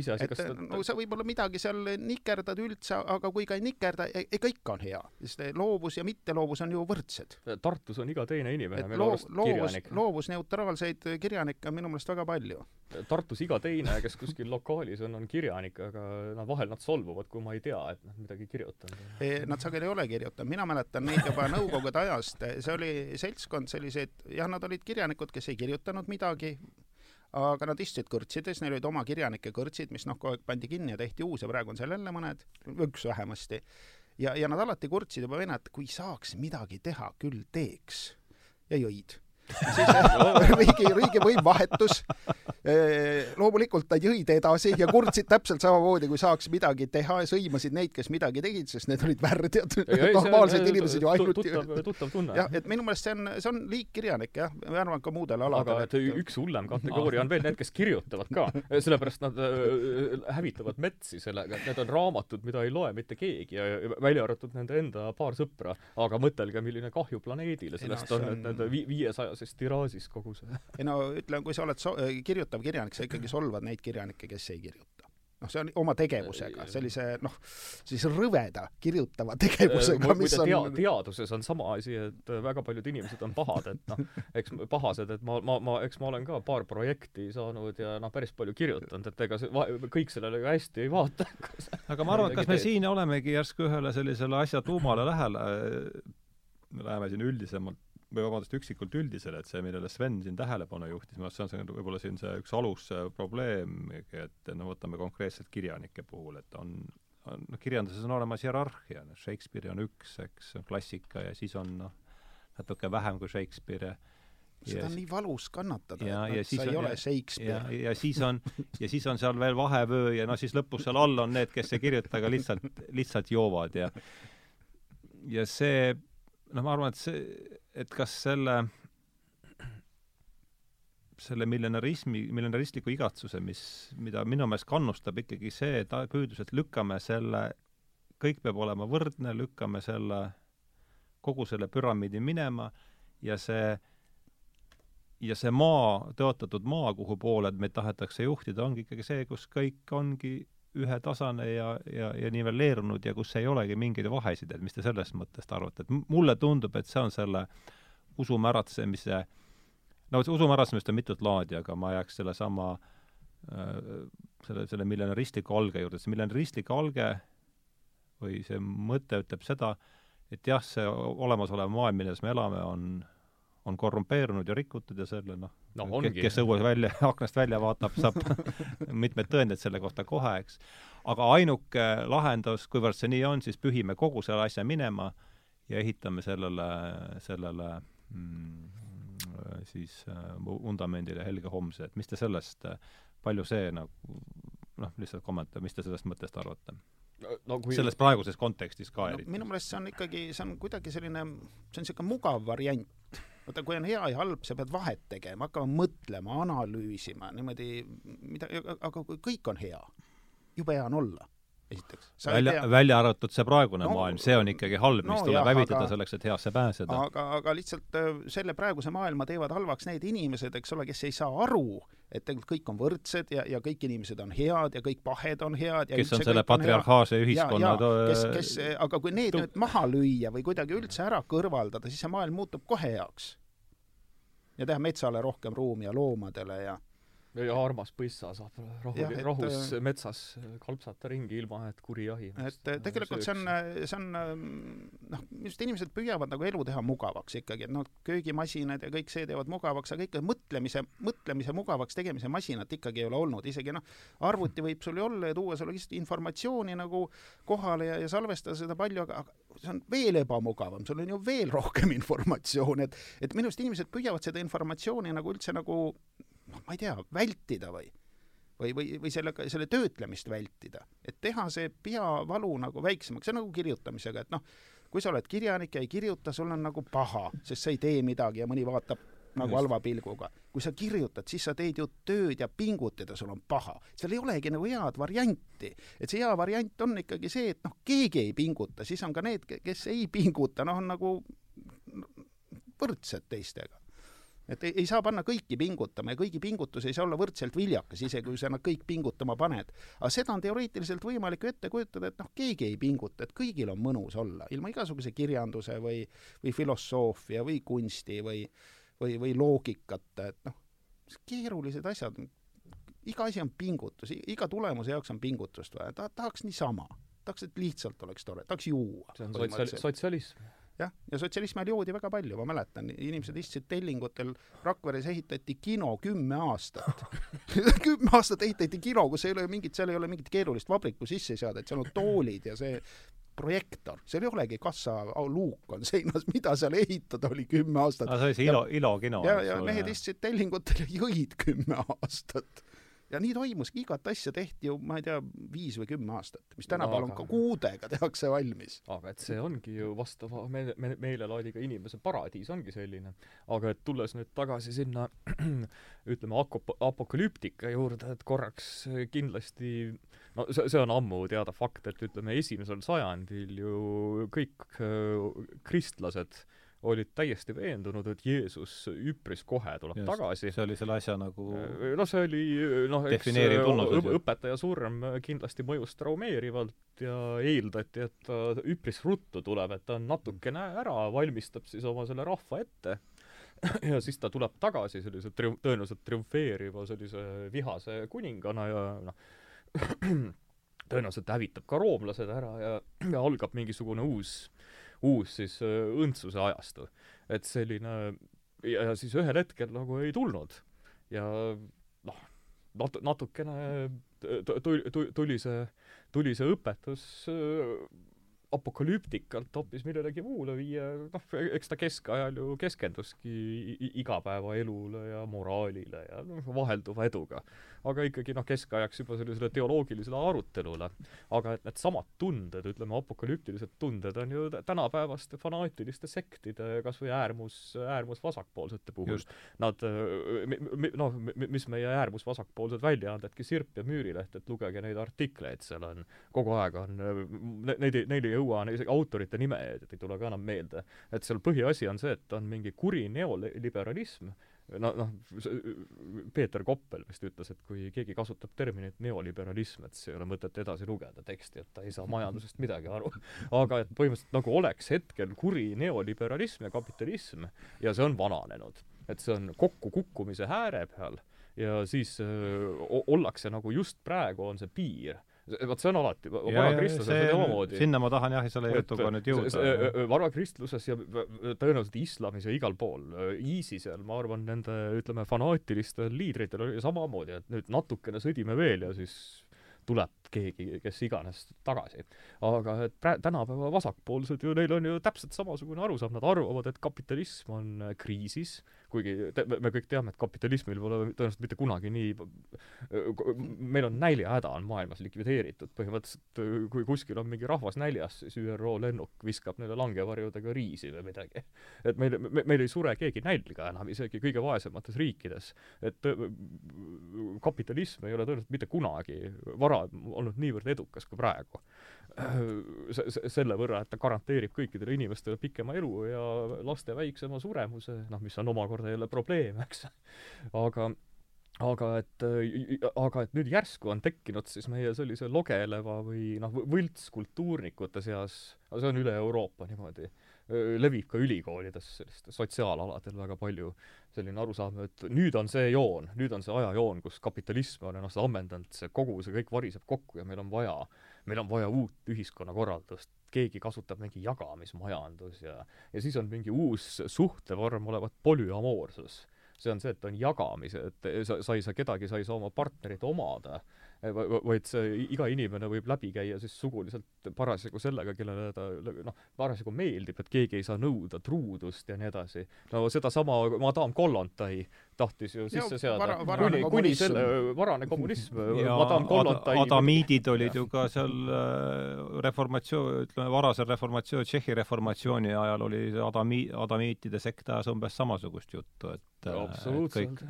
iseasi, kas ta... no sa võib-olla midagi seal nikerdad üldse, aga kui ka ei nikerda, ega ikka on hea, sest loovus ja mitteloovus on ju võrdsed. Tartus on iga teine inimene minu arust loovus, loovusneutraalseid kirjanikke on minu meelest väga palju. Tartus iga teine, kes kuskil lokaalis on, on kirjanik, aga noh, vahel nad solvuvad, kui ma ei tea, et nad midagi kirjutanud e,. Nad sageli ei ole kirjutanud, mina mäletan neid juba nõukogude ajast, see oli seltskond selliseid, jah, nad olid kirjanikud, kes ei kirjutanud midagi, aga nad istusid kõrtsides, neil olid oma kirjanike kõrtsid, mis noh, kogu aeg pandi kinni ja tehti uus ja praegu on seal jälle mõned, üks vähemasti. ja, ja nad alati kurtsid juba vennad, kui saaks midagi teha, küll teeks. ja jõid siis riigi, riigivõim vahetus. loomulikult nad jõid edasi ja kurtsid täpselt samamoodi, kui saaks midagi teha ja sõimasid neid, kes midagi tegid, sest need olid värdjad, normaalsed inimesed ju ainult. tuttav, tuttav tunne. jah, et minu meelest see on, see on liikkirjanik jah, ma arvan ka muudel aladel. aga et üks hullem kategooria on veel need, kes kirjutavad ka, sellepärast nad hävitavad metsi sellega, et need on raamatud, mida ei loe mitte keegi ja välja arvatud nende enda paar sõpra, aga mõtelge, milline kahju planeedile sellest on, et nende viiesaja viimases tiraažis kogu see. ei no ütleme, kui sa oled so-, äh, kirjutav kirjanik, sa ikkagi solvad neid kirjanikke, kes ei kirjuta noh, see on oma tegevusega, sellise noh, siis rõveda kirjutava tegevusega, mis on tea, teaduses on sama asi, et väga paljud inimesed on pahad, et noh, eks pahased, et ma, ma, ma, eks ma olen ka paar projekti saanud ja noh, päris palju kirjutanud, et ega see, kõik sellele ka hästi ei vaata aga ma arvan, et kas me siin olemegi järsku ühele sellisele asja tuumale lähele, me läheme siin üldisemalt või vabandust, üksikult üldisele, et see, millele Sven siin tähelepanu juhtis, minu arust see on see võib-olla siin see üks alusprobleem, et no võtame konkreetselt kirjanike puhul, et on, on noh, kirjanduses on olemas hierarhia, noh, Shakespeare on üks, eks, klassika ja siis on noh, natuke vähem kui Shakespeare ja seda on nii valus kannatada, et noh, sa ei ole Shakespeare. ja, ja siis on, ja siis on seal veel vahevöö ja noh, siis lõpus seal all on need, kes ei kirjuta, aga lihtsalt, lihtsalt joovad ja ja see noh, ma arvan, et see, et kas selle, selle millenarismi, millenaristliku igatsuse, mis, mida minu meelest kannustab ikkagi see ta-, püüdlus, et lükkame selle, kõik peab olema võrdne, lükkame selle, kogu selle püramiidi minema ja see ja see maa, tõotatud maa, kuhu poole meid tahetakse juhtida, ongi ikkagi see, kus kõik ongi ühetasane ja, ja, ja nivelleerunud ja kus ei olegi mingeid vahesid, et mis te sellest mõttest arvate, et mulle tundub, et see on selle usumäratsemise, no usumäratsemist on mitut laadi, aga ma jääks sellesama äh, selle, selle millenaristliku alge juurde, see millenaristlik alge või see mõte ütleb seda, et jah, see olemasolev maailm, milles me elame, on on korrumpeerunud ja rikutud ja selle noh no, kes, kes õues välja, aknast välja vaatab, saab mitmeid tõendeid selle kohta kohe, eks. aga ainuke lahendus, kuivõrd see nii on, siis pühime kogu selle asja minema ja ehitame sellele, sellele mm, siis äh, vundamendile helge homse, et mis te sellest, palju see nagu noh, lihtsalt kommentaar, mis te sellest mõttest arvate? no kui selles praeguses kontekstis ka no, eriti? minu meelest see on ikkagi, see on kuidagi selline, see on niisugune mugav variant vaata, kui on hea ja halb, sa pead vahet tegema, hakkama mõtlema, analüüsima, niimoodi, mida, aga kui kõik on hea, jube hea on olla esiteks. välja, välja arvatud see praegune no, maailm, see on ikkagi halb, mis no, tuleb jah, hävitada aga, selleks, et heasse pääseda. aga, aga lihtsalt äh, selle praeguse maailma teevad halvaks need inimesed, eks ole, kes ei saa aru, et tegelikult kõik on võrdsed ja, ja kõik inimesed on head ja kõik pahed on head ja kes on selle patriarhaalse ühiskonna kes, kes, aga kui need nüüd maha lüüa või kuidagi üldse ära kõrvaldada, siis see maailm muutub kohe heaks. ja teha metsale rohkem ruumi ja loomadele ja ja armas põissa saab rahu, rahus et, äh, metsas kalpsata ringi, ilma et kuri jahib. et äh, tegelikult see on, see on ähm, noh, just inimesed püüavad nagu elu teha mugavaks ikkagi, et noh, köögimasinad ja kõik see teevad mugavaks, aga ikka mõtlemise, mõtlemise mugavaks tegemise masinat ikkagi ei ole olnud, isegi noh, arvuti võib sul ju olla ja tuua sulle lihtsalt informatsiooni nagu kohale ja, ja salvestada seda palju, aga, aga see on veel ebamugavam, sul on ju veel rohkem informatsiooni, et et minu arust inimesed püüavad seda informatsiooni nagu üldse nagu noh, ma ei tea, vältida või või, või, või sellega, selle töötlemist vältida. et teha see peavalu nagu väiksemaks, see on nagu kirjutamisega, et noh, kui sa oled kirjanik ja ei kirjuta, sul on nagu paha, sest sa ei tee midagi ja mõni vaatab nagu halva pilguga. kui sa kirjutad, siis sa teed ju tööd ja pingutad ja sul on paha. seal ei olegi nagu head varianti. et see hea variant on ikkagi see, et noh, keegi ei pinguta, siis on ka need, kes ei pinguta, noh, on nagu võrdsed teistega et ei, ei saa panna kõiki pingutama ja kõigi pingutus ei saa olla võrdselt viljakas, isegi kui sa nad kõik pingutama paned. aga seda on teoreetiliselt võimalik ette kujutada, et noh, keegi ei pinguta, et kõigil on mõnus olla, ilma igasuguse kirjanduse või, või filosoofia või kunsti või, või, või loogikata, et noh, keerulised asjad, iga asi on pingutus, iga tulemuse jaoks on pingutust vaja, ta tahaks niisama, tahaks, et lihtsalt oleks tore, tahaks juua. see on sotsial-, sotsialism jah, ja sotsialismi ajal joodi väga palju, ma mäletan, inimesed istusid tellingutel, Rakveres ehitati kino kümme aastat kümme aastat ehitati kino, kus ei ole mingit, seal ei ole mingit keerulist vabriku sisseseadet, seal on toolid ja see projektor, seal ei olegi kassaluuk on seinas, mida seal ehitada oli kümme aastat. aa, see oli see Ilo, Ilo kino. ja, ja mehed istusid tellingutel ja jõid kümme aastat ja nii toimuski, igat asja tehti ju, ma ei tea, viis või kümme aastat, mis tänapäeval on ka kuudega tehakse valmis. aga et see ongi ju vastava me-, me-, meelelaadiga inimese paradiis ongi selline. aga et tulles nüüd tagasi sinna ütleme, akop-, apokalüptika juurde, et korraks kindlasti no see, see on ammu teada fakt, et ütleme, esimesel sajandil ju kõik äh, kristlased äh, olid täiesti veendunud, et Jeesus üpris kohe tuleb Just, tagasi. see oli selle asja nagu noh, see oli noh, eks õp õpetaja surm kindlasti mõjus traumeerivalt ja eeldati, et ta üpris ruttu tuleb, et ta natukene ära valmistab siis oma selle rahva ette ja siis ta tuleb tagasi sellise trium-, tõenäoliselt triumfeeriva sellise vihase kuningana ja noh, tõenäoliselt hävitab ka roomlased ära ja, ja algab mingisugune uus uus siis äh, õndsuse ajastu. et selline ja, ja siis ühel hetkel nagu ei tulnud. ja noh, nat-, natukene tuli, tuli see, tuli see õpetus äh, apokalüptikalt hoopis millelegi muule viia, noh, eks ta keskajal ju keskenduski igapäevaelule ja moraalile ja noh, vahelduva eduga aga ikkagi noh, keskajaks juba sellisele teoloogilisele arutelule. aga et needsamad tunded, ütleme apokalüptilised tunded on ju tänapäevaste fanaatiliste sektide kas või äärmus, äärmusvasakpoolsete puhul. Nad noh, mis meie äärmusvasakpoolsed väljaandedki Sirp ja Müürileht, et lugege neid artikleid, seal on kogu aeg on, neid ei, neil ei jõua, isegi autorite nimed ei tule ka enam meelde. et seal põhiasi on see, et on mingi kuri neoliberalism, no noh, Peeter Koppel vist ütles, et kui keegi kasutab terminit neoliberalism, et siis ei ole mõtet edasi lugeda teksti, et ta ei saa majandusest midagi aru. aga et põhimõtteliselt nagu oleks hetkel kuri neoliberalism ja kapitalism ja see on vananenud. et see on kokkukukkumise ääre peal ja siis öö, ollakse nagu just praegu on see piir vot see on alati, varakristluses on samamoodi. sinna ma tahan jah, selle jutuga nüüd jõuda. varakristluses ja tõenäoliselt islamis ja igal pool, ISISel, ma arvan, nende ütleme, fanaatilistel liidritel oli samamoodi, et nüüd natukene sõdime veel ja siis tuleb keegi, kes iganes tagasi. aga et prä-, tänapäeva vasakpoolsed ju, neil on ju täpselt samasugune arusaam, nad arvavad, et kapitalism on kriisis, kuigi te, me kõik teame, et kapitalismil pole tõenäoliselt mitte kunagi nii, meil on näljahäda on maailmas likvideeritud, põhimõtteliselt kui kuskil on mingi rahvas näljas, siis ÜRO lennuk viskab neile langevarjudega riisi või midagi. et meil me,, meil ei sure keegi nälga enam, isegi kõige vaesemates riikides. et kapitalism ei ole tõenäoliselt mitte kunagi varem olnud niivõrd edukas kui praegu selle võrra, et ta garanteerib kõikidele inimestele pikema elu ja laste väiksema suremuse, noh, mis on omakorda jälle probleem, eks. aga aga et, aga et nüüd järsku on tekkinud siis meie sellise logeleva või noh, võltskultuurnikute seas, see on üle Euroopa niimoodi, levib ka ülikoolides sellistel sotsiaalaladel väga palju selline arusaam, et nüüd on see joon, nüüd on see ajajoon, kus kapitalism on ennast ammendanud, see kogu see kõik variseb kokku ja meil on vaja meil on vaja uut ühiskonnakorraldust, keegi kasutab mingi jagamismajandus ja, ja siis on mingi uus suhtevorm olevat polüamoorsus. see on see, et on jagamise, et sa, sa ei saa kedagi, sa ei saa oma partnerit omada vaid see iga inimene võib läbi käia siis suguliselt parasjagu sellega, kellele ta noh, parasjagu meeldib, et keegi ei saa nõuda truudust ja nii edasi. no sedasama Madame Kollontai tahtis ju sisse seada. kuni, kuni selle, varane kommunism, Madame Kollontai adamiidid olid ju ka seal äh, reformatsioon, ütleme, varasel reformatsioon, Tšehhi reformatsiooni ajal oli adami-, adamiitide sekt ajas umbes samasugust juttu, et äh, absoluutselt.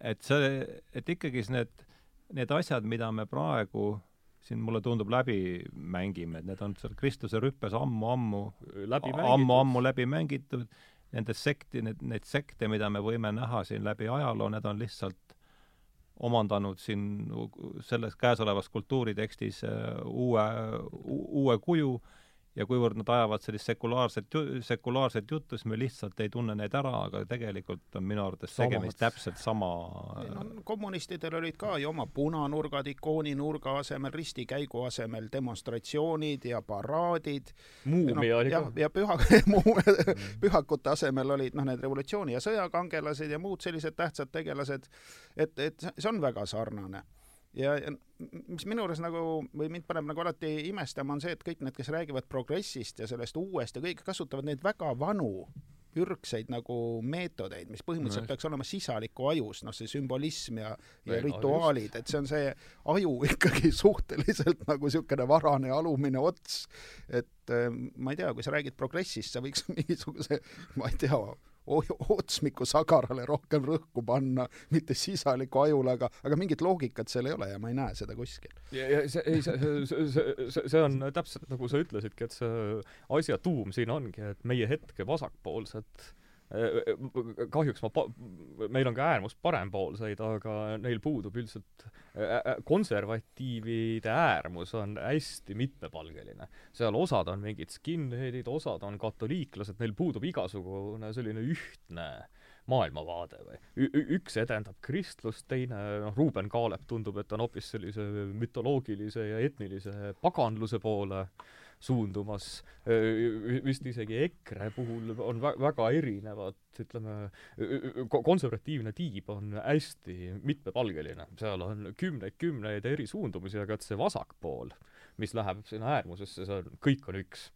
et see, et ikkagis need need asjad, mida me praegu siin mulle tundub läbi mängime, et need on seal Kristuse rüppes ammu-ammu, ammu-ammu läbi mängitud, nendes sekti, need, neid sekte, mida me võime näha siin läbi ajaloo, need on lihtsalt omandanud siin selles käesolevas kultuuritekstis äh, uue, uue kuju ja kuivõrd nad ajavad sellist sekulaarset, sekulaarset juttu, siis me lihtsalt ei tunne neid ära, aga tegelikult on minu arvates tegemist täpselt sama no, kommunistidel olid ka ju oma punanurgad ikooni-nurga asemel, ristikäigu asemel demonstratsioonid ja paraadid. muumi no, oli ka. ja püha pühakute asemel olid noh, need revolutsiooni ja sõjakangelased ja muud sellised tähtsad tegelased, et, et see on väga sarnane ja, ja mis minu juures nagu või mind paneb nagu alati imestama, on see, et kõik need, kes räägivad progressist ja sellest uuest ja kõik kasutavad neid väga vanu ürgseid nagu meetodeid, mis põhimõtteliselt no, peaks olema sisaliku ajus, noh, see sümbolism ja, ja rituaalid, et see on see aju ikkagi suhteliselt nagu niisugune varane alumine ots. et äh, ma ei tea, kui sa räägid progressist, sa võiks mingisuguse, ma ei tea, otsmiku sagarale rohkem rõhku panna, mitte sisaliku ajule, aga, aga mingit loogikat seal ei ole ja ma ei näe seda kuskil. ja, ja see, ei, see, see, see, see, on täpselt nagu sa ütlesidki, et see asja tuum siin ongi, et meie hetke vasakpoolsed äh, kahjuks ma pa-, meil on ka äärmus parempoolseid, aga neil puudub üldiselt konservatiivide äärmus on hästi mitmepalgeline. seal osad on mingid skinheadid, osad on katoliiklased, neil puudub igasugune selline ühtne maailmavaade või üks edendab kristlust, teine, noh, Ruuben Kaalep tundub, et on hoopis sellise mütoloogilise ja etnilise paganluse poole äh, suundumas, vist isegi EKRE puhul on vä-, väga erinevad, ütleme, konservatiivne tiib on hästi mitmepalgeline, seal on kümneid-kümneid eri suundumusi, aga et see vasakpool, mis läheb sinna äärmusesse, see on, kõik on üks.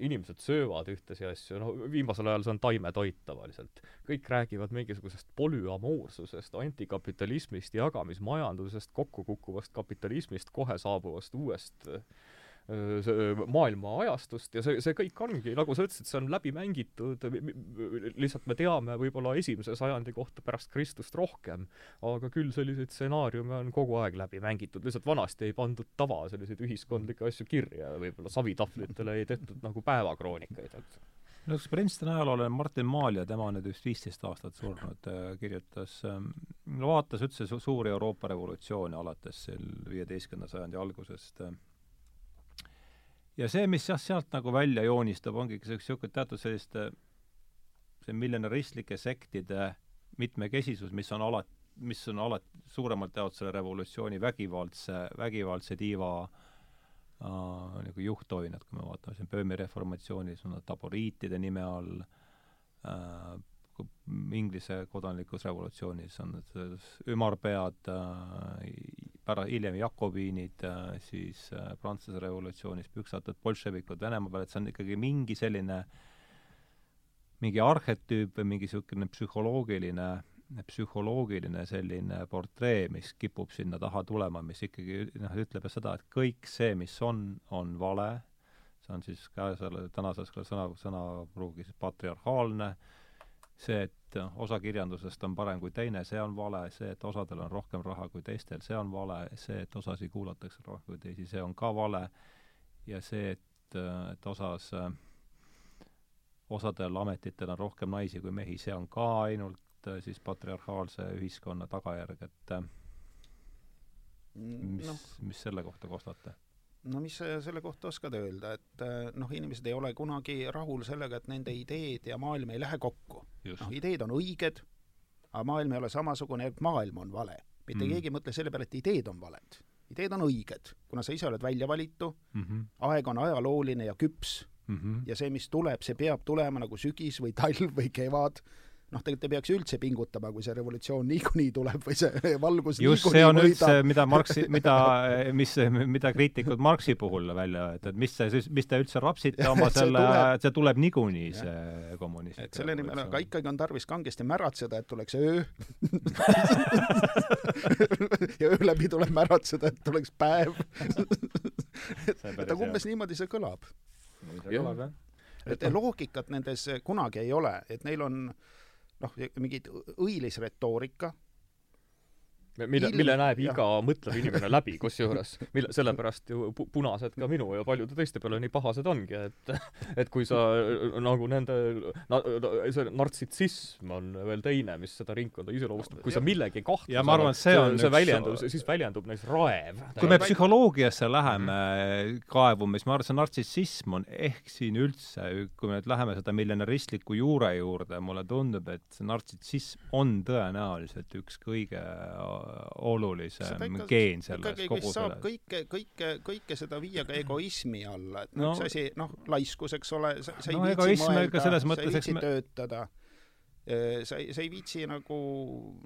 Inimesed söövad ühtesi asju, no viimasel ajal see on taimetoit tavaliselt. kõik räägivad mingisugusest polüamoorsusest, antikapitalismist, jagamismajandusest, kokkukukkuvast kapitalismist, kohe saabuvast uuest äh, maailma ajastust ja see, see kõik ongi, nagu sa ütlesid, see on läbi mängitud, lihtsalt me teame võib-olla esimese sajandi kohta pärast Kristust rohkem, aga küll selliseid stsenaariume on kogu aeg läbi mängitud, lihtsalt vanasti ei pandud tava selliseid ühiskondlikke asju kirja, võib-olla savitahvlitele ei tehtud nagu päevakroonikaid, et no üks Princeton ajaloolane Martin Maalja, tema on nüüd vist viisteist aastat surnud, kirjutas, vaatas üldse su suuri Euroopa revolutsioone alates seal viieteistkümnenda sajandi algusest ja see, mis jah, sealt nagu välja joonistab, ongi niisugune teatud selliste see millenaristlike sektide mitmekesisus, mis on alati, mis on alati suuremalt jaolt selle revolutsiooni vägivaldse, vägivaldse tiiva äh, nagu juhttoinad, kui me vaatame siin Böömi reformatsioonis, on nad taboriitide nime all äh,, Inglise kodanlikus revolutsioonis on need ümarpead äh,, pära-, hiljem jakobiinid äh,, siis äh, Prantsuse revolutsioonis püksatud bolševikud Venemaa peal, et see on ikkagi mingi selline, mingi arhetüüp või mingi niisugune psühholoogiline, psühholoogiline selline portree, mis kipub sinna taha tulema, mis ikkagi noh, ütleb seda, et kõik see, mis on, on vale, see on siis käesoleva, tänases sõna, sõnapruugis patriarhaalne, see, et osa kirjandusest on parem kui teine, see on vale, see, et osadel on rohkem raha kui teistel, see on vale, see, et osasid kuulatakse rohkem kui teisi, see on ka vale, ja see, et, et osas, osadel ametitel on rohkem naisi kui mehi, see on ka ainult siis patriarhaalse ühiskonna tagajärg, et mis no., mis selle kohta kostate? No mis sa selle kohta oskad öelda, et äh, noh, inimesed ei ole kunagi rahul sellega, et nende ideed ja maailm ei lähe kokku. noh, ideed on õiged, aga maailm ei ole samasugune, et maailm on vale. mitte mm. keegi ei mõtle selle peale, et ideed on valed. ideed on õiged, kuna sa ise oled välja valitu mm, -hmm. aeg on ajalooline ja küps mm, -hmm. ja see, mis tuleb, see peab tulema nagu sügis või talv või kevad noh, tegelikult ei peaks üldse pingutama, kui see revolutsioon niikuinii tuleb või see valgus just see on üldse, mida Marxi, mida, mis, mida kriitikud Marxi puhul välja, et, et mis see, mis te üldse rapsite oma selle, et see tuleb niikuinii, see kommunism. et selle nimel, aga ikkagi on tarvis kangesti märatseda, et tuleks öö. Ja öö läbi tuleb märatseda, et tuleks päev. Et aga umbes niimoodi see kõlab. et loogikat nendes kunagi ei ole, et neil on äh, noh, mingid õilis retoorika, mille, mille näeb jah. iga mõtlev inimene läbi, kusjuures. mille, sellepärast ju pu-, punased ka minu ja paljude teiste peale nii pahased ongi, et et kui sa nagu nende na, see nartsissism on veel teine, mis seda ringkonda iseloomustab, kui sa millegi kahtluse Ja ma arvan, et see on see üks- väljendub, siis väljendub neis raev. kui me psühholoogiasse läheme kaevuma, siis ma arvan, et see nartsissism on ehk siin üldse, kui me nüüd läheme seda miljonäristliku juure juurde, mulle tundub, et see nartsissism on tõenäoliselt üks kõige olulisem geen selles kogu selles. kõike, kõike, kõike seda viia ka egoismi alla, et no, No- üks asi, noh, laiskus, eks ole, sa, sa ei No viitsi mõelda, sa ei viitsi me- töötada, sa ei, sa ei viitsi nagu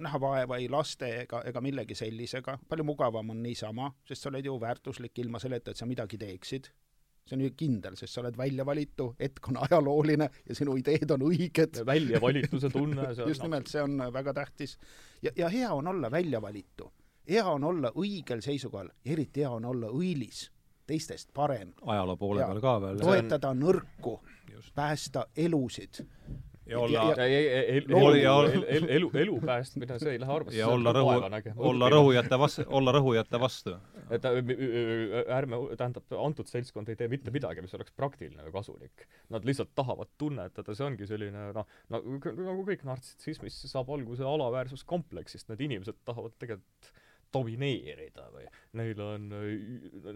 näha vaeva ei laste ega, ega millegi sellisega, palju mugavam on niisama, sest sa oled ju väärtuslik ilma selleta, et sa midagi teeksid. See on ju kindel, sest sa oled väljavalitu, hetk on ajalooline ja sinu ideed on õiged väljavalituse tunne, see on just nimelt, see on väga tähtis. ja, ja hea on olla väljavalitu. hea on olla õigel seisukohal, eriti hea on olla õilis, teistest parem. ajaloo poole peal ka veel. toetada nõrku, Just. päästa elusid. Ja olla ja- ei, ei, ei, elu, Looli- ja- elu, elu, elu, elu päästmine, see ei lähe arvesse. ja olla rõhu, olla rõhujate vastu, olla rõhujate vastu. et äh, ärme, tähendab, antud seltskond ei tee mitte midagi, mis oleks praktiline või kasulik. Nad lihtsalt tahavad tunnetada, see ongi selline noh, nagu, nagu kõik nartsissismis saab alguse alaväärsuskompleksist, need inimesed tahavad tegelikult domineerida või neil on,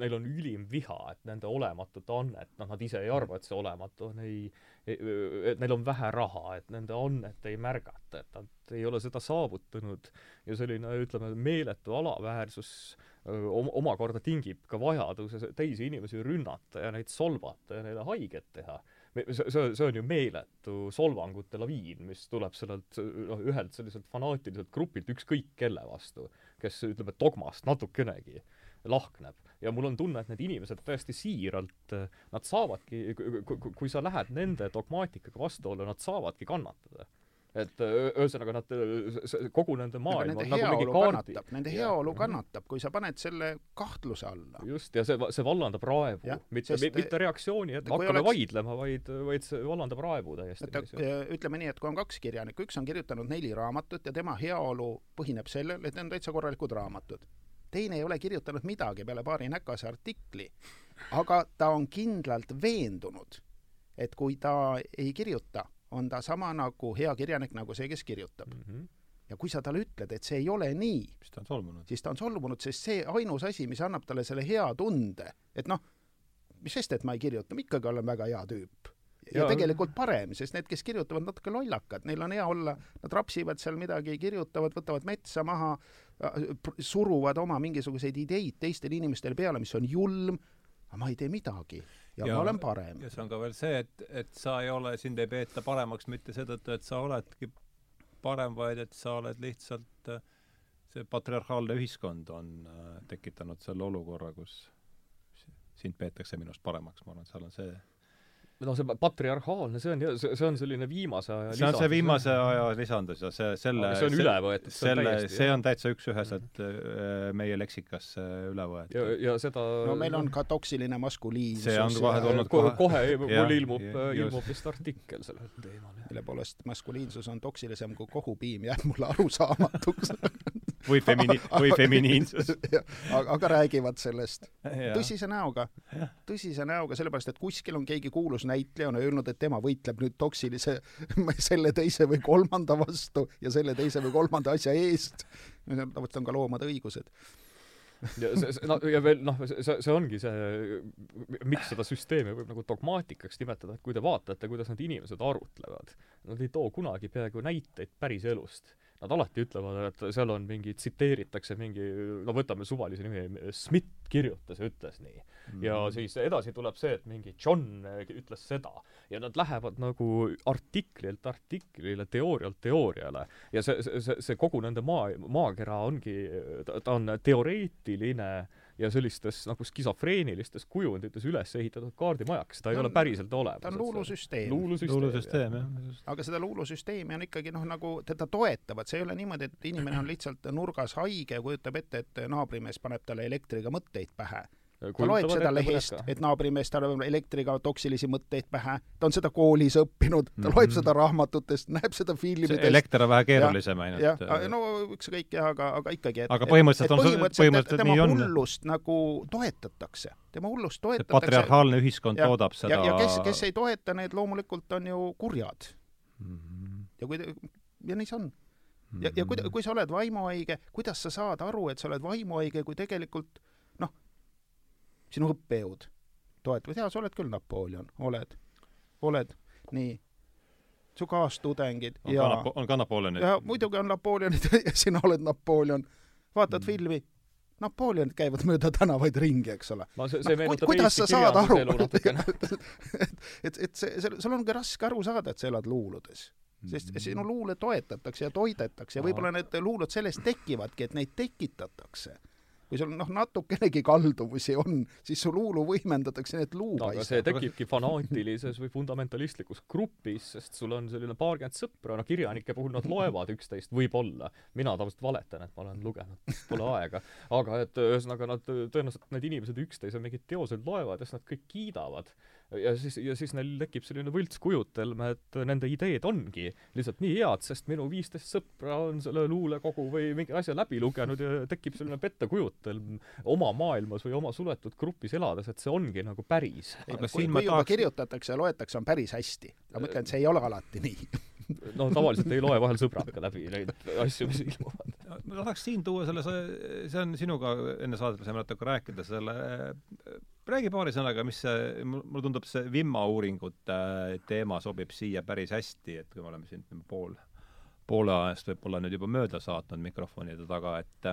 neil on ülim viha, et nende olematut annet, noh, nad ise ei arva, et see olematu on, ei, et neil on vähe raha, et nende annet ei märgata, et nad ei ole seda saavutanud ja selline, ütleme, meeletu alaväärsus omakorda tingib ka vajaduse teisi inimesi rünnata ja neid solvata ja neile haiget teha. See, see on ju meeletu solvangute laviin, mis tuleb sellelt noh, ühelt selliselt fanaatiliselt grupilt ükskõik kelle vastu, kes ütleme dogmast natukenegi lahkneb. Ja mul on tunne, et need inimesed tõesti siiralt, nad saavadki, kui sa lähed nende dogmaatikaga vastuollu, nad saavadki kannatada. et öö- ühesõnaga nad, see- kogu nende maailm nende on nagu mingi kaardi. kannatab, nende heaolu kannatab, kui sa paned selle kahtluse alla. just, ja see, see vallandab raevu mitte mitte reaktsiooni, et hakkame oleks- vaidlema, vaid, vaid see vallandab raevu täiesti. äh, ütleme nii, et kui on kaks kirjanikku, üks on kirjutanud neli raamatut ja tema heaolu põhineb sellel, et need on täitsa korralikud raamatud. Teine ei ole kirjutanud midagi peale paari näkase artikli, aga ta on kindlalt veendunud, et kui ta ei kirjuta, on ta sama nagu hea kirjanik, nagu see, kes kirjutab. mm. -hmm. ja kui sa talle ütled, et see ei ole nii, siis ta on solvunud. siis ta on solvunud, sest see ainus asi, mis annab talle selle hea tunde, et noh, mis sest, et ma ei kirjuta, ma ikkagi olen väga hea tüüp. ja, ja tegelikult parem, sest need, kes kirjutavad, natuke lollakad, neil on hea olla, nad rapsivad seal midagi, kirjutavad, võtavad metsa maha, suruvad oma mingisuguseid ideid teistele inimestele peale, mis on julm, aga ma ei tee midagi ja, ja ma olen parem. ja see on ka veel see, et, et sa ei ole, sind ei peeta paremaks mitte seetõttu, et sa oledki parem, vaid et sa oled lihtsalt, see patriarhaalne ühiskond on tekitanud selle olukorra, kus sind peetakse minust paremaks, ma arvan, et seal on see no see patriarhaalne, see on, see, see on selline viimase aja see on see viimase aja lisandus ja see, selle Aga see on üle võetud, see on selle, see on täitsa üks-üheselt äh, meie leksikasse üle võetud. ja, ja seda no meil on ka toksiline maskuliinsus. See on kohe tulnud kohe, kohe mul ilmub, just. ilmub vist artikkel sellel teemal. mille poolest maskuliinsus on toksilisem kui kohupiim, jääb mulle arusaamatuks või femini-, või feminiinsus. aga, aga räägivad sellest tõsise näoga, tõsise näoga, sellepärast et kuskil on keegi kuulus näitleja on öelnud, et tema võitleb nüüd toksilise selle teise või kolmanda vastu ja selle teise või kolmanda asja eest. tavaliselt on ka loomade õigused. ja see, see, no ja veel noh, see, see ongi see, miks seda süsteemi võib nagu dogmaatikaks nimetada, et kui te vaatate, kuidas need inimesed arutlevad, nad ei too kunagi peaaegu näiteid päris elust. Nad alati ütlevad, et seal on mingi, tsiteeritakse mingi, no võtame suvalise nimi, Schmidt kirjutas ja ütles nii. Mhm. ja siis edasi tuleb see, et mingi John ütles seda. Ja nad lähevad nagu artiklilt artiklile, teoorialt teooriale. Ja see, see, see, kogu nende maa, maakera ongi, ta, on teoreetiline ja sellistes nagu skisofreenilistes kujundites üles ehitatud kaardimajaks, ta ei on- ole päriselt olemas. ta on luulusüsteem. luulusüsteem, luulusüsteem, jah. aga seda luulusüsteemi on ikkagi noh, nagu teda toetavad, see ei ole niimoodi, et inimene on lihtsalt nurgas haige ja kujutab ette, et naabrimees paneb talle elektriga mõtteid pähe. Ta loeb seda lehest, et naabrimeestel on elektriga toksilisi mõtteid pähe, ta on seda koolis õppinud, ta mm -hmm. loeb seda raamatutest, näeb seda filmidest. elekter on vähe keerulisem ainult. jah, no ükskõik jah, aga, aga ikkagi, et aga põhimõtteliselt on põhimõtteliselt, nii on. hullust nagu toetatakse, tema hullust toetatakse. patriarhaalne ühiskond ja, toodab seda ja, ja kes, kes ei toeta, need loomulikult on ju kurjad mm. -hmm. ja kui, ja nii see on ja, ja kui, kui sa oled vaimuhaige, kuidas sa saad aru, et sa oled vaimuhaige, kui tegelikult sinu õppejõud toetavad, jaa, sa oled küll Napoleon, oled, oled, nii. su kaastudengid on ja ka on ka Napoleonid? ja muidugi on Napoleonid ja sina oled Napoleon. vaatad mm. filmi, Napoleonid käivad mööda tänavaid ringi, eks ole. no, kuidas sa saad aru, et, et, et see, see, sul ongi raske aru saada, et sa elad luuludes sest mm. sinu luule toetatakse ja toidetakse ja võib-olla need luulud sellest tekivadki, et neid tekitatakse kui sul noh, natukenegi kaldumusi on, siis su luulu võimendatakse, nii et luu no, paistab. see tekibki fanaatilises või fundamentalistlikus grupis, sest sul on selline paarkümmend sõpra, no kirjanike puhul nad loevad üksteist, võib-olla. mina tavaliselt valetan, et ma olen lugenud, pole aega. aga et ühesõnaga nad, tõenäoliselt need inimesed üksteise mingeid teoseid loevad ja siis nad kõik kiidavad ja siis, ja siis neil tekib selline võltskujutelm, et nende ideed ongi lihtsalt nii head, sest minu viisteist sõpra on selle luulekogu või mingi asja läbi lugenud ja tekib selline pettekujutelm oma maailmas või oma suletud grupis elades, et see ongi nagu päris. kui, kui juba tahaks... kirjutatakse ja loetakse, on päris hästi. ma ütlen, et see ei ole alati nii no tavaliselt ei loe vahel sõbrad ka läbi neid asju, mis ilmuvad. ma tahaks siin tuua selle, see on sinuga enne saadet me saime natuke rääkida selle räägi paari sõnaga, mis see, mulle tundub, see Vimma uuringute teema sobib siia päris hästi, et kui me oleme siin pool, poole ajast võib-olla nüüd juba mööda saatnud mikrofonide taga, et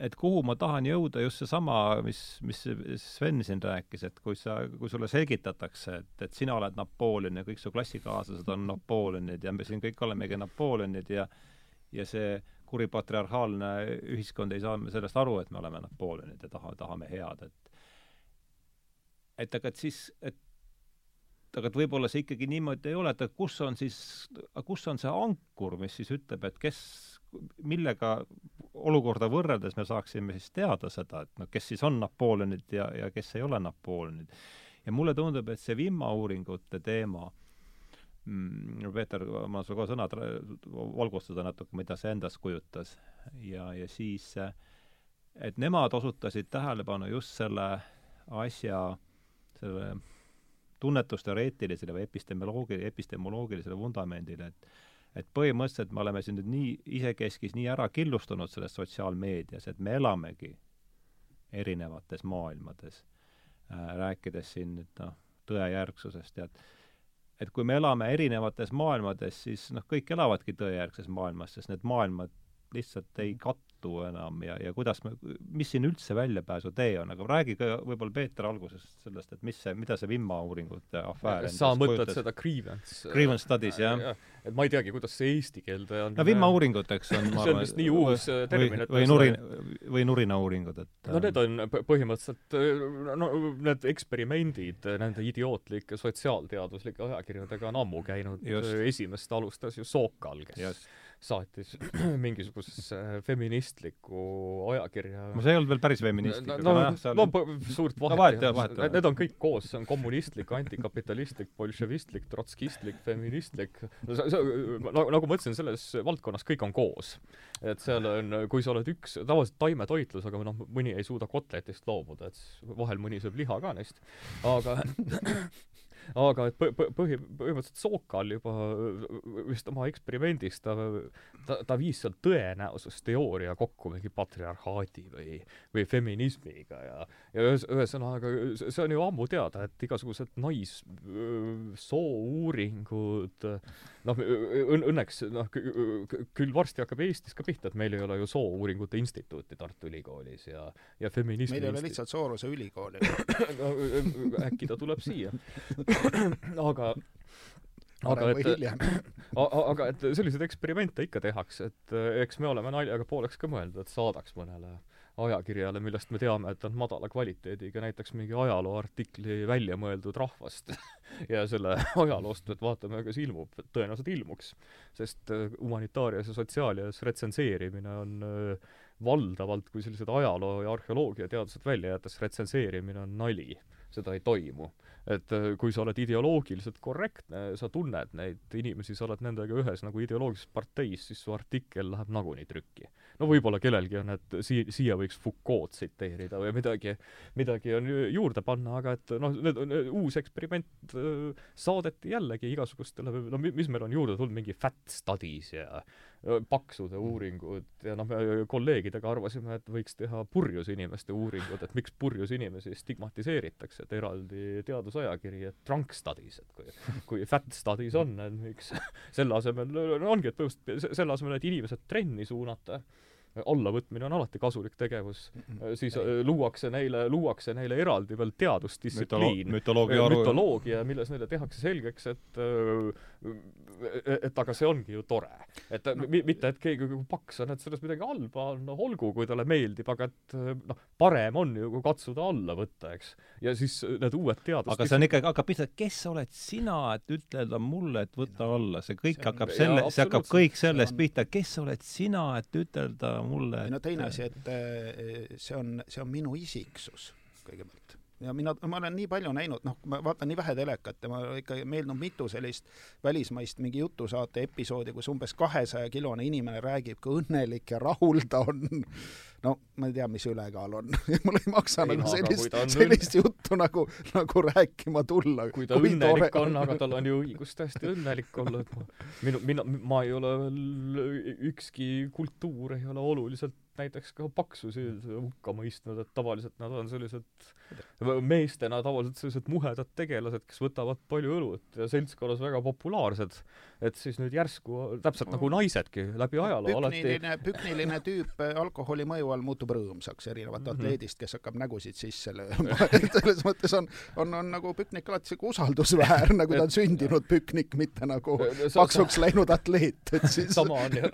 et kuhu ma tahan jõuda, just seesama, mis, mis Sven siin rääkis, et kui sa, kui sulle selgitatakse, et, et sina oled Napoleon ja kõik su klassikaaslased on Napoleonid ja me siin kõik olemegi Napoleonid ja ja see kuri patriarhaalne ühiskond ei saa sellest aru, et me oleme Napoleonid ja taha, tahame head, et et aga et siis, et aga et võib-olla see ikkagi niimoodi ei ole, et kus on siis, kus on see ankur, mis siis ütleb, et kes, millega olukorda võrreldes me saaksime siis teada seda, et noh, kes siis on Napoleonid ja, ja kes ei ole Napoleonid. ja mulle tundub, et see vimauuringute teema mm,, Peeter, ma sulle kohe sõna valgustada natuke, mida see endast kujutas. ja, ja siis, et nemad osutasid tähelepanu just selle asja äh, sellele tunnetusteoreetilisele või epistemoloogi-, epistemoloogilisele vundamendile, et et põhimõtteliselt me oleme siin nüüd nii isekeskis nii ära killustunud selles sotsiaalmeedias, et me elamegi erinevates maailmades äh,, rääkides siin nüüd noh, tõejärgsusest ja et et kui me elame erinevates maailmades, siis noh, kõik elavadki tõejärgses maailmas, sest need maailmad lihtsalt ei kattu kattu enam ja, ja kuidas me, mis siin üldse väljapääsutee on, aga räägi ka võib-olla Peeter alguses sellest, et mis see, mida see Vimma uuringute afäär sa mõtled kujutas. seda grievance grievance studies, jah ja,? et ma ei teagi, kuidas see eesti keelde on no Vimma uuringuteks on see on vist nii uus äh, termin, et või nurin, või nurina uuringud, et no need on põhimõtteliselt no need eksperimendid nende idiootlike sotsiaalteaduslike ajakirjadega on ammu käinud, esimest alustas ju Sokal, kes Just saatis mingisugusesse feministlikku ajakirja. no see ei olnud veel päris feministlik. no, no, no, no suurt vahet, no, vahet, jah, vahet, need, need on kõik koos, see on kommunistlik, antikapitalistlik, bolševistlik, trotskistlik, feministlik, no see, see, nagu, nagu ma ütlesin, selles valdkonnas kõik on koos. et seal on, kui sa oled üks, tavaliselt taimetoitlus, aga noh, mõni ei suuda kotletist loobuda, et vahel mõni sööb liha ka neist, aga aga et põ-, põ-, põhi, põhimõtteliselt Sokal juba vist oma eksperimendis ta, ta, ta viis seal tõenäosusteooria kokku mingi patriarhaadi või, või feminismiga ja, ja ühes, ühesõnaga, see on ju ammu teada, et igasugused naissoo-uuringud, noh, õnneks noh, küll varsti hakkab Eestis ka pihta, et meil ei ole ju soo-uuringute instituuti Tartu Ülikoolis ja, ja feminismi meil ei ole lihtsalt Soorose ülikooli. No äkki ta tuleb siia. Aga aga et, aga et selliseid eksperimente ikka tehakse, et eh, eks me oleme naljaga pooleks ka mõelnud, et saadaks mõnele ajakirjale, millest me teame, et on madala kvaliteediga, näiteks mingi ajalooartikli välja mõeldud rahvast ja selle ajaloost, et vaatame, kas ilmub, tõenäoliselt ilmuks. sest eh, humanitaarias ja sotsiaalias retsenseerimine on äh, valdavalt, kui sellised ajaloo- ja arheoloogiateadused välja jätta, siis retsenseerimine on nali. seda ei toimu et äh, kui sa oled ideoloogiliselt korrektne, sa tunned neid inimesi, sa oled nendega ühes nagu ideoloogilises parteis, siis su artikkel läheb nagunii trükki. No võib-olla kellelgi on, et sii-, siia võiks Foucault tsiteerida või midagi, midagi on juurde panna, aga et noh, need on uus eksperiment äh, saadeti jällegi igasugustele, no mis meil on juurde tulnud, mingi fat studies ja paksude mm. uuringud ja noh, me kolleegidega arvasime, et võiks teha purjus inimeste uuringud, et miks purjus inimesi stigmatiseeritakse, et eraldi teadusajakiri, et drunk studies, et kui, kui fat studies on, et miks selle asemel, no ongi, et põhimõtteliselt selle asemel, et inimesed trenni suunata, allavõtmine on alati kasulik tegevus mm, -mm. siis. Äh, luuakse neile, luuakse neile eraldi veel teadusdistsipliin Mütolo, mütoloogia, mütoloogia, milles neile tehakse selgeks, et et aga see ongi ju tore. et no, mitte, et keegi kui paks on, et selles midagi halba on, no olgu, kui talle meeldib, aga et noh, parem on ju, kui katsuda alla võtta, eks. ja siis need uued teadused aga see on ikkagi, hakkab pihta, et kes oled sina, et ütelda mulle, et võta alla, see kõik see on, hakkab selle, see hakkab kõik sellest on... pihta, kes oled sina, et ütelda mulle ei no teine asi, et eh, see on, see on minu isiksus kõigepealt ja mina, ma olen nii palju näinud, noh, ma vaatan nii vähe telekat ja ma ikka meeldib mitu sellist välismaist mingi jutusaate episoodi, kus umbes kahesaja kilone inimene räägib, kui õnnelik ja rahul ta on. no ma ei tea, mis ülekaal on mul ei maksa ei, nagu sellist, sellist juttu nagu, nagu rääkima tulla. kui ta kui õnnelik tore. on, aga tal on ju õigus tõesti õnnelik olla, et ma, minu, mina, ma ei ole veel, ükski kultuur ei ole oluliselt näiteks ka paksusi hukka mõistnud, et tavaliselt nad on sellised meestena tavaliselt sellised muhedad tegelased, kes võtavad palju õlut ja seltskonnas väga populaarsed. et siis nüüd järsku, täpselt nagu naisedki läbi ajaloo alati pükniline tüüp alkoholi mõju all muutub rõõmsaks, erinevalt mm -hmm. atleedist, kes hakkab nägusid sisse lööma et selles mõttes on, on, on nagu püknik alati siuke usaldusväärne, kui ta on sündinud püknik, mitte nagu paksuks läinud atleet, et siis sama on ju,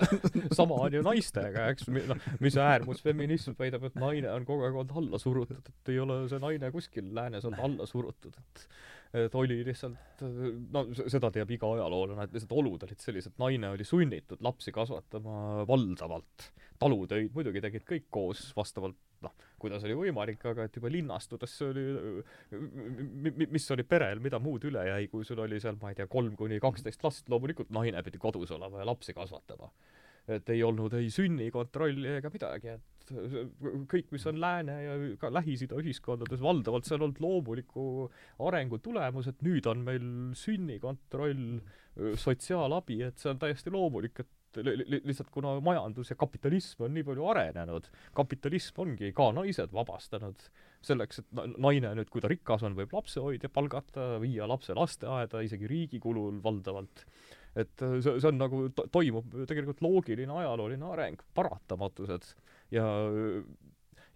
sama on ju naistega, eks, noh, mis see äärmusfeminism väidab, et naine on kogu aeg olnud alla surutud, et ei ole see naine kuskil läänes olnud alla surutud, et et oli lihtsalt, no seda teab iga ajaloolane, et lihtsalt olud olid sellised, naine oli sunnitud lapsi kasvatama valdavalt. talutöid muidugi tegid kõik koos vastavalt noh, kuidas oli võimalik, aga et juba linnastudes see oli, mis oli perel, mida muud üle jäi, kui sul oli seal, ma ei tea, kolm kuni kaksteist last, loomulikult naine pidi kodus olema ja lapsi kasvatama et ei olnud ei sünnikontrolli ega midagi, et kõik, mis on Lääne ja ka Lähis-Ida ühiskondades, valdavalt see on olnud loomuliku arengu tulemus, et nüüd on meil sünnikontroll, sotsiaalabi, et see on täiesti loomulik, et li-, lihtsalt kuna majandus ja kapitalism on nii palju arenenud, kapitalism ongi ka naised vabastanud selleks, et naine nüüd, kui ta rikas on, võib lapsehoidja palgata, viia lapse lasteaeda, isegi riigi kulul valdavalt et see, see on nagu to-, toimub tegelikult loogiline ajalooline areng, paratamatused. Ja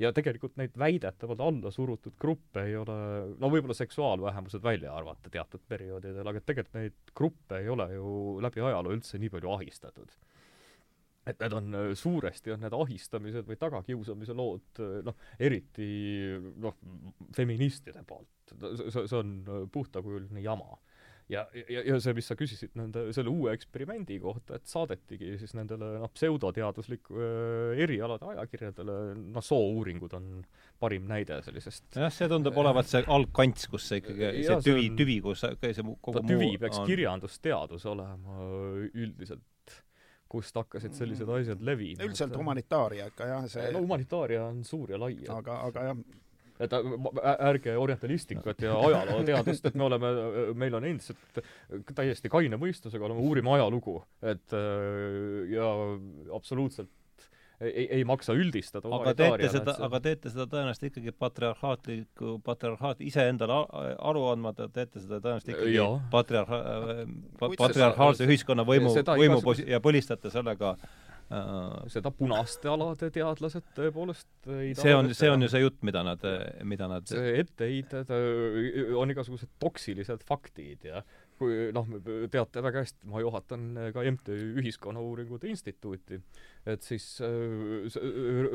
ja tegelikult neid väidetavalt alla surutud gruppe ei ole, no võib-olla seksuaalvähemused välja arvata teatud perioodidel, aga tegelikult neid gruppe ei ole ju läbi ajaloo üldse nii palju ahistatud. et need on, suuresti on need ahistamised või tagakiusamise lood noh, eriti noh, feministide poolt, see, see on puhtakujuline jama ja, ja, ja see, mis sa küsisid nende, selle uue eksperimendi kohta, et saadetigi siis nendele noh, pseudoteadusliku äh, erialade ajakirjadele, noh, soouuringud on parim näide sellisest jah, see tundub olevat see algkants, kus see ikkagi, see tüvi, tüvi, kus see kogu tüvi peaks on... kirjandusteadus olema üldiselt kust hakkasid sellised asjad levima. üldiselt humanitaaria ikka jah, see no humanitaaria on suur ja lai. aga, aga jah, et ärge orientalistikat ja ajalooteadust, et me oleme, meil on endiselt täiesti kaine mõistusega, oleme, uurime ajalugu, et ja absoluutselt ei, ei maksa üldistada aga teete seda, aga teete seda tõenäoliselt ikkagi patriarhaatliku, patriarhaat, iseendale aru andmata, teete seda tõenäoliselt ikkagi patriarha-, patriarhaalse ühiskonna võimu, võimu igas... ja põlistate sellega äh, Äh, seda punaste alade teadlased tõepoolest ei see on, see on ju see jutt, mida nad, mida nad see etteheited, on igasugused toksilised faktid ja kui noh, teate väga hästi, ma juhatan ka MTÜ Ühiskonnauuringute Instituuti, et siis äh,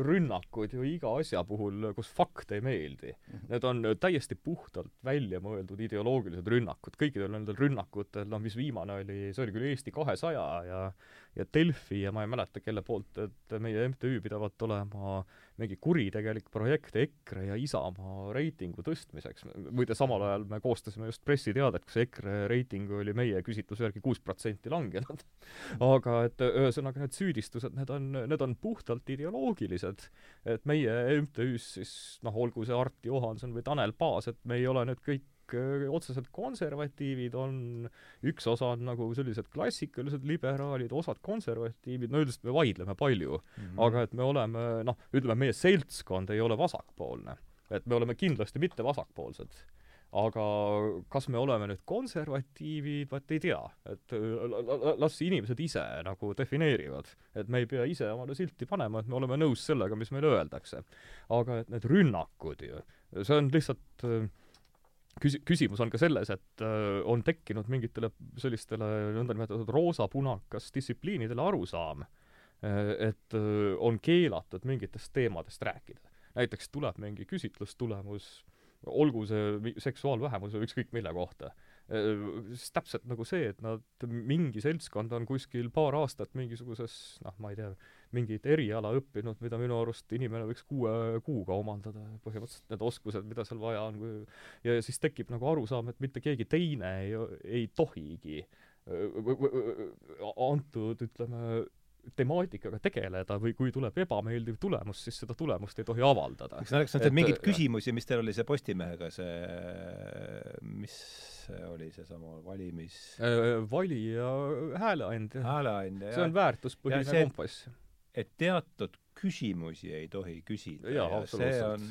rünnakud ju iga asja puhul, kus fakt ei meeldi, mhm. need on täiesti puhtalt välja mõeldud ideoloogilised rünnakud, kõikidel nendel rünnakutel, noh mis viimane oli, see oli küll Eesti kahesaja ja ja Delfi ja ma ei mäleta, kelle poolt, et meie MTÜ pidavat olema mingi kuritegelik projekt EKRE ja Isamaa reitingu tõstmiseks. muide, samal ajal me koostasime just pressiteadet, kus EKRE reiting oli meie küsitluse järgi kuus protsenti langenud. aga et ühesõnaga need süüdistused, need on, need on puhtalt ideoloogilised. et meie MTÜ-s siis noh, olgu see Art Johanson või Tanel Paas, et me ei ole nüüd kõik otseselt konservatiivid on, üks osa on nagu sellised klassikalised liberaalid, osad konservatiivid, no üldiselt me vaidleme palju mm, -hmm. aga et me oleme noh, ütleme, meie seltskond ei ole vasakpoolne. et me oleme kindlasti mitte vasakpoolsed. aga kas me oleme nüüd konservatiivid, vaat ei tea, et las inimesed ise nagu defineerivad, et me ei pea ise omale silti panema, et me oleme nõus sellega, mis meile öeldakse. aga et need rünnakud ju, see on lihtsalt äh, küsi-, küsimus on ka selles, et äh, on tekkinud mingitele sellistele nõndanimetatud roosa-punakas distsipliinidele arusaam äh,, et äh, on keelatud mingitest teemadest rääkida. näiteks tuleb mingi küsitlustulemus, olgu see seksuaalvähemus või ükskõik mille kohta siis täpselt nagu see, et nad, mingi seltskond on kuskil paar aastat mingisuguses noh, ma ei tea, mingit eriala õppinud, mida minu arust inimene võiks kuue kuuga omandada, põhimõtteliselt need oskused, mida seal vaja on, ja siis tekib nagu arusaam, et mitte keegi teine ei, ei tohigi äh, antud, ütleme, temaatikaga tegeleda või kui tuleb ebameeldiv tulemus, siis seda tulemust ei tohi avaldada. eks oleks nüüd mingeid küsimusi, mis teil oli see Postimehega, see, mis see oli seesama valimis äh, valija hääleandja. hääleandja, jah. see on väärtuspõhine kompass. Et teatud küsimusi ei tohi küsida ja, ja see on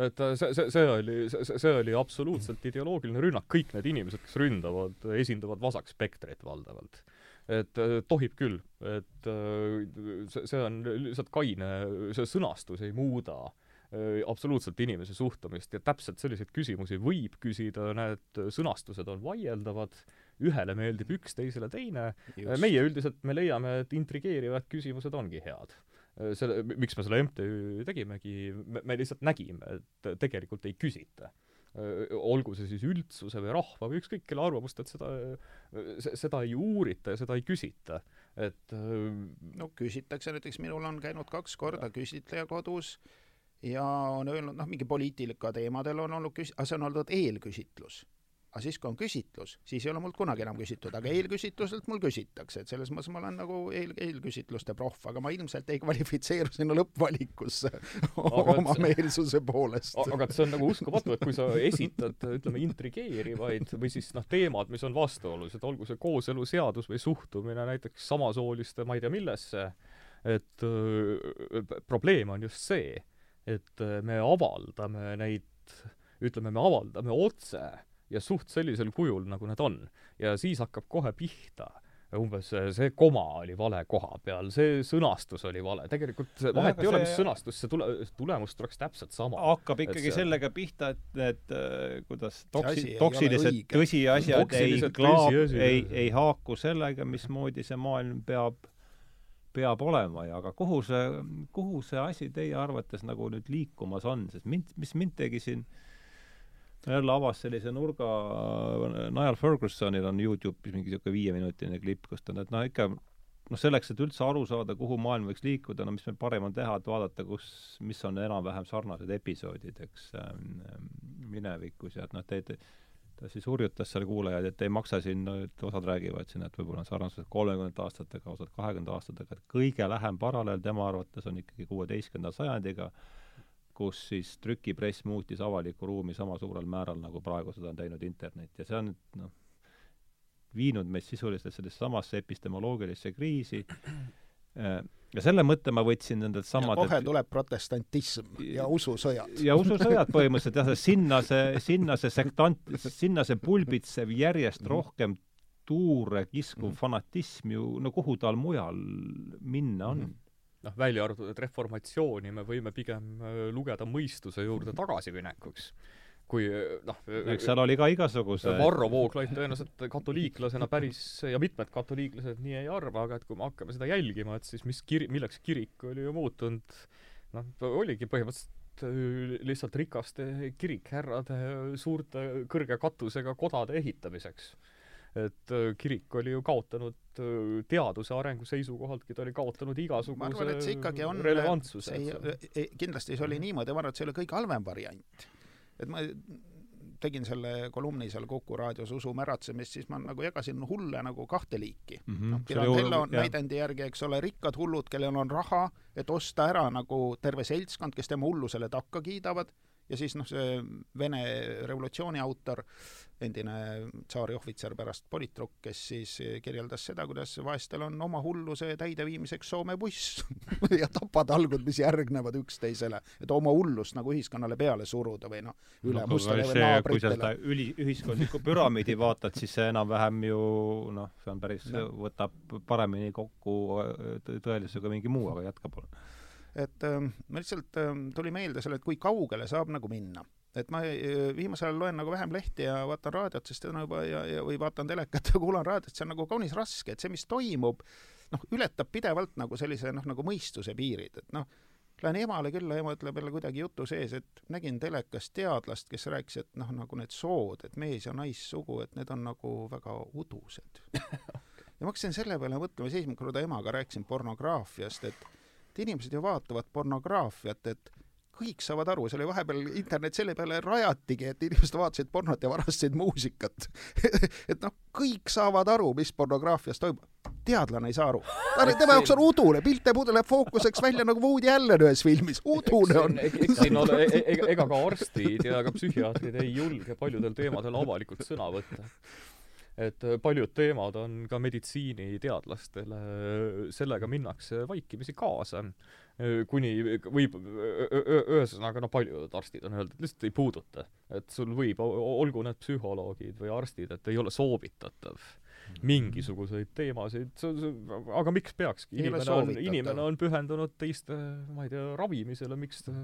et see, see, see oli, see, oli absoluutselt ideoloogiline rünnak, kõik need inimesed, kes ründavad, esindavad vasakspektrit valdavalt. Et äh, tohib küll, et äh, see, see on lihtsalt kaine, see sõnastus ei muuda äh, absoluutselt inimese suhtumist. Ja täpselt selliseid küsimusi võib küsida, need sõnastused on vaieldavad, ühele meeldib üks, teisele teine. meie üldiselt, me leiame, et intrigeerivad küsimused ongi head. Selle, miks me selle MTÜ tegimegi, me lihtsalt nägime, et tegelikult ei küsita. Olgu see siis üldsuse või rahva või ükskõik kelle arvamust, et seda, seda ei uurita ja seda ei küsita, et no küsitakse, näiteks minul on käinud kaks korda küsitleja kodus ja on öelnud, noh, mingi poliitika teemadel on olnud küs-, aga see on olnud eelküsitlus aga siis, kui on küsitlus, siis ei ole mult kunagi enam küsitud, aga eelküsitluselt mul küsitakse, et selles mõttes ma olen nagu eel, eelküsitluste proff, aga ma ilmselt ei kvalifitseeru sinna lõppvalikusse oma meelsuse poolest. aga see on nagu uskumatu, et kui sa esitad, ütleme, intrigeerivaid või siis noh, teemad, mis on vastuolulised, olgu see kooseluseadus või suhtumine näiteks samasooliste ma ei tea millesse, et öö, probleem on just see, et me avaldame neid, ütleme, me avaldame otse ja suht sellisel kujul, nagu need on. ja siis hakkab kohe pihta umbes see koma oli vale koha peal, see sõnastus oli vale, tegelikult vahet ei ole, mis sõnastus, see tule, tulemus tuleks täpselt sama. hakkab ikkagi see... sellega pihta, et need äh, kuidas toksi-, toksilised tõsiasjad ei klaab, ei, ei haaku sellega, mismoodi see maailm peab, peab olema. Ja aga kuhu see, kuhu see asi teie arvates nagu nüüd liikumas on, sest mind, mis mind tegi siin äh, jälle avas sellise nurga, Niall Fergusonil on Youtube'is mingi niisugune viieminutine klipp, kus ta, et noh, ikka noh, selleks, et üldse aru saada, kuhu maailm võiks liikuda, no mis meil parem on teha, et vaadata, kus, mis on enam-vähem sarnased episoodid, eks ähm,, minevikus ja et noh, te, te ta siis hurjutas seal kuulajaid, et ei maksa siin, no et osad räägivad siin, et võib-olla on sarnasused kolmekümnendate aastatega, osad kahekümnenda aastatega, et kõige lähem paralleel tema arvates on ikkagi kuueteistkümnenda sajandiga, kus siis trükipress muutis avalikku ruumi sama suurel määral, nagu praegu seda on teinud internet ja see on noh, viinud meid sisuliselt sellesse samasse epistemoloogilisse kriisi ja selle mõtte ma võtsin nendelt samadelt kohe tuleb protestantism ja ususõjad. ja ususõjad põhimõtteliselt jah, sinna see, sinna see sektant, sinna see pulbitsev järjest rohkem tuure kiskuv fanatism ju, no kuhu tal mujal minna on mm? -hmm noh, välja arvatud, et reformatsiooni me võime pigem äh, lugeda mõistuse juurde tagasiminekuks. kui noh, eks seal oli ka igasuguse Varro Vooglaid tõenäoliselt katoliiklasena päris ja mitmed katoliiklased nii ei arva, aga et kui me hakkame seda jälgima, et siis mis kiri-, milleks kirik oli ju muutunud, noh, oligi põhimõtteliselt äh, lihtsalt rikaste kirikhärrade suurte kõrge katusega kodade ehitamiseks et äh, kirik oli ju kaotanud äh, teaduse arengu seisukohaltki, ta oli kaotanud igasuguse ma arvan, et see ikkagi on relevantsuse. kindlasti see oli niimoodi, ma arvan, et see ei ole kõige halvem variant. et ma tegin selle kolumni seal Kuku raadios Usu märatsemist, siis ma nagu jagasin hulle nagu kahte liiki mm. -hmm. noh, Pirandello näidendi järgi, eks ole, rikkad hullud, kellel on raha, et osta ära nagu terve seltskond, kes tema hullusele takka kiidavad ja siis noh, see Vene revolutsiooni autor, endine tsaari ohvitser, pärast politruk, kes siis kirjeldas seda, kuidas vaestel on oma hulluse täideviimiseks Soome buss ja tapatalgud, mis järgnevad üksteisele, et oma hullust nagu ühiskonnale peale suruda või noh, üle no, mustale või naabritele. kui sa seda üli, ühiskondlikku püramiidi vaatad, siis see enam-vähem ju noh, see on päris, võtab paremini kokku tõelisusega mingi muu, aga jätka palun et äh, ma lihtsalt äh, tuli meelde selle, et kui kaugele saab nagu minna. et ma äh, viimasel ajal loen nagu vähem lehti ja vaatan raadiot, sest täna juba ja, ja või vaatan telekat ja kuulan raadiot, see on nagu kaunis raske, et see, mis toimub, noh, ületab pidevalt nagu sellise noh, nagu mõistuse piirid, et noh, lähen emale külla, ema ütleb jälle kuidagi jutu sees, et nägin telekas teadlast, kes rääkis, et noh, nagu need sood, et mees- ja naissugu, et need on nagu väga udused ja ma hakkasin selle peale mõtlema, siis esimene kord emaga rääkisin pornograafiast, et et inimesed ju vaatavad pornograafiat, et kõik saavad aru, see oli vahepeal, internet selle peale rajatigi, et inimesed vaatasid pornot ja varastasid muusikat et noh, kõik saavad aru, mis pornograafias toimub. teadlane ei saa aru. tema jaoks on udune, pilt jääb udune fookuseks välja nagu Woody Allen ühes filmis, udune on. eks siin ole, e-, e-, ega ka arstid ja ka psühhiaatrid ei julge paljudel teemadel avalikult sõna võtta et äh, paljud teemad on ka meditsiiniteadlastele, sellega minnakse vaikimisi kaasa. Äh, kuni võib, ühesõnaga, no paljud arstid on öelnud, et lihtsalt ei puuduta. et sul võib, olgu need psühholoogid või arstid, et ei ole soovitatav mm. mingisuguseid teemasid, aga miks peakski? inimene on, inimene on pühendunud teiste, ma ei tea, ravimisele, miks ta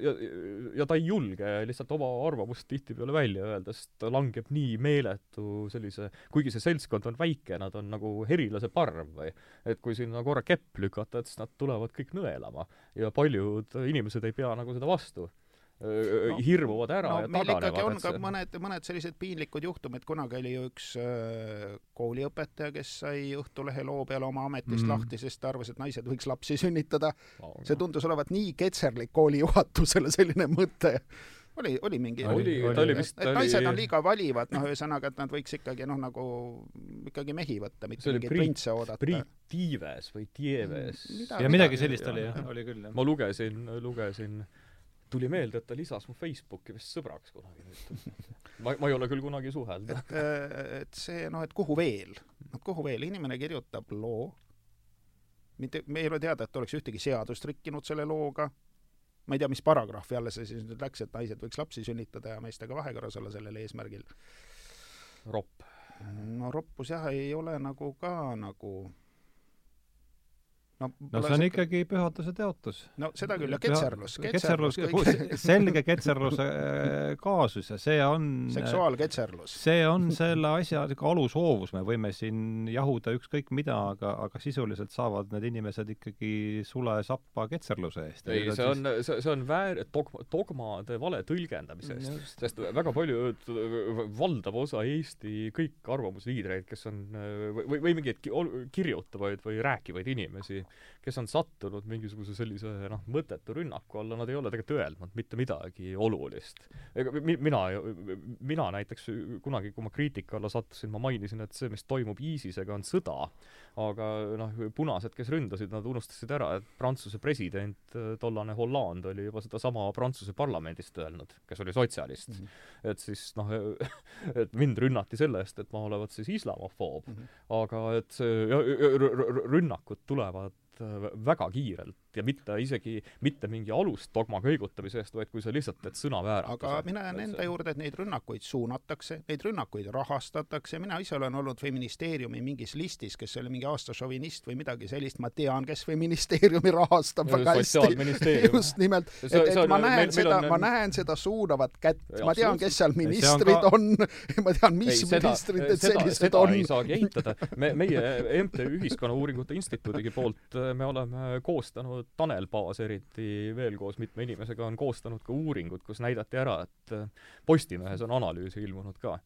ja, ja ta ei julge lihtsalt oma arvamust tihtipeale välja öelda, sest ta langeb nii meeletu sellise, kuigi see seltskond on väike, nad on nagu herilase parv või et kui sinna korra kepp lükata, et siis nad tulevad kõik nõelama ja paljud inimesed ei pea nagu seda vastu no, hirmuvad ära no, ja ikkagi on ka mõned, mõned sellised piinlikud juhtumid, kunagi oli ju üks äh, kooliõpetaja, kes sai Õhtulehe loo peale oma ametist mm. lahti, sest ta arvas, et naised võiks lapsi sünnitada no,. see tundus olevat nii ketserlik kooli juhatusele, selline mõte oli, oli mingi oli, ta oli vist et naised oli... on liiga valivad, noh, ühesõnaga, et nad võiks ikkagi noh, nagu ikkagi mehi võtta, mitte mingeid printsuse oodata. Priit Tiives või Tieves. ja midagi sellist oli jah, oli küll jah. ma lugesin, lugesin äh, tuli meelde, et ta lisas mu Facebooki vist sõbraks kunagi nüüd. ma, ma ei ole küll kunagi suhelnud. et, äh, et see noh, et kuhu veel, noh kuhu veel, inimene kirjutab loo, mitte, me ei ole teada, et oleks ühtegi seadust rikkinud selle looga, ma ei tea, mis paragrahvi alla see siis nüüd läks, et naised võiks lapsi sünnitada ja meestega vahekorras olla sellel eesmärgil. ropp. no roppus jah, ei ole nagu ka nagu no, no see on see... ikkagi pühaduse teotus. no seda küll, ja ketserlus, ketserlus, ketserlus, selge ketserluse äh, kaasus ja see on seksuaalketserlus. see on selle asja niisugune alushoovus, me võime siin jahuda ükskõik mida, aga, aga sisuliselt saavad need inimesed ikkagi sule sappa ketserluse eest. ei, see on, see, see on väär-, dogma, dogmade vale tõlgendamisest, sest väga paljud, valdav osa Eesti kõik arvamusliidreid, kes on või, või mingeid kirjutavaid või rääkivaid inimesi, kes on sattunud mingisuguse sellise noh, mõttetu rünnaku alla, nad ei ole tegelikult öelnud mitte midagi olulist. ega mi-, mina, mina näiteks kunagi, kui ma kriitika alla sattusin, ma mainisin, et see, mis toimub ISISega, on sõda, aga noh, punased, kes ründasid, nad unustasid ära, et Prantsuse president, tollane Hollande, oli juba sedasama Prantsuse parlamendist öelnud, kes oli sotsialist mm. -hmm. et siis noh, et mind rünnati selle eest, et ma olevat siis islamofoob mm, -hmm. aga et see rünnakud tulevad Äh, väga kiirelt ja mitte isegi mitte mingi alusdogma kõigutamise eest, vaid kui sa lihtsalt teed sõnavääratuse. aga mina jään enda juurde, et neid rünnakuid suunatakse, neid rünnakuid rahastatakse, mina ise olen olnud Feministeeriumi mingis listis, kes oli mingi aasta šovinist või midagi sellist, ma tean, kes Feministeeriumi rahastab väga hästi. just nimelt, et, et ma näen meil, seda, ma näen seda suunavat kätt, ma tean, kes seal ministrid on, on, ma tean, mis ei, ministrid need sellised on. ei saagi eitada. me, meie MTÜ Ühiskonnauuringute Instituudigi poolt me oleme koostanud, Tanel Paas eriti veel koos mitme inimesega on koostanud ka uuringut, kus näidati ära, et Postimehes on analüüse ilmunud ka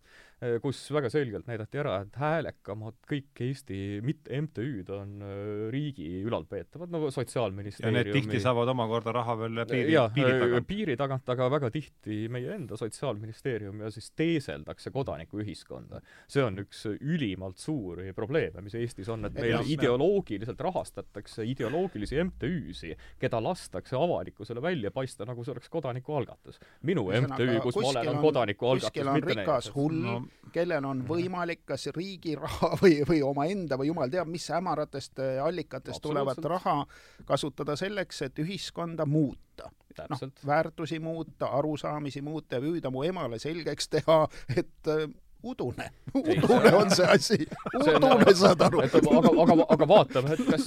kus väga selgelt näidati ära, et häälekamad kõik Eesti mitte MTÜ-d on äh, riigi ülalpeetavad, no Sotsiaalministeeriumi ja need tihti saavad omakorda raha veel piiri, piiri tagant. piiri tagant, aga väga tihti meie enda Sotsiaalministeerium ja siis teeseldakse kodanikuühiskonda. see on üks ülimalt suuri probleeme, mis Eestis on, et meil ja, ideoloogiliselt rahastatakse ideoloogilisi MTÜ-si, keda lastakse avalikkusele välja paista, nagu see oleks kodanikualgatus. minu MTÜ, kus ma olen, on kodanikualgatus, mitte need. hull no, kellel on võimalik kas riigi raha või, või omaenda või jumal teab mis hämaratest äh, allikatest tulevat raha kasutada selleks, et ühiskonda muuta. noh, väärtusi muuta, arusaamisi muuta ja püüda mu emale selgeks teha, et äh, udune, udune on see asi, udune, saad aru. aga, aga, aga vaatame, et kas,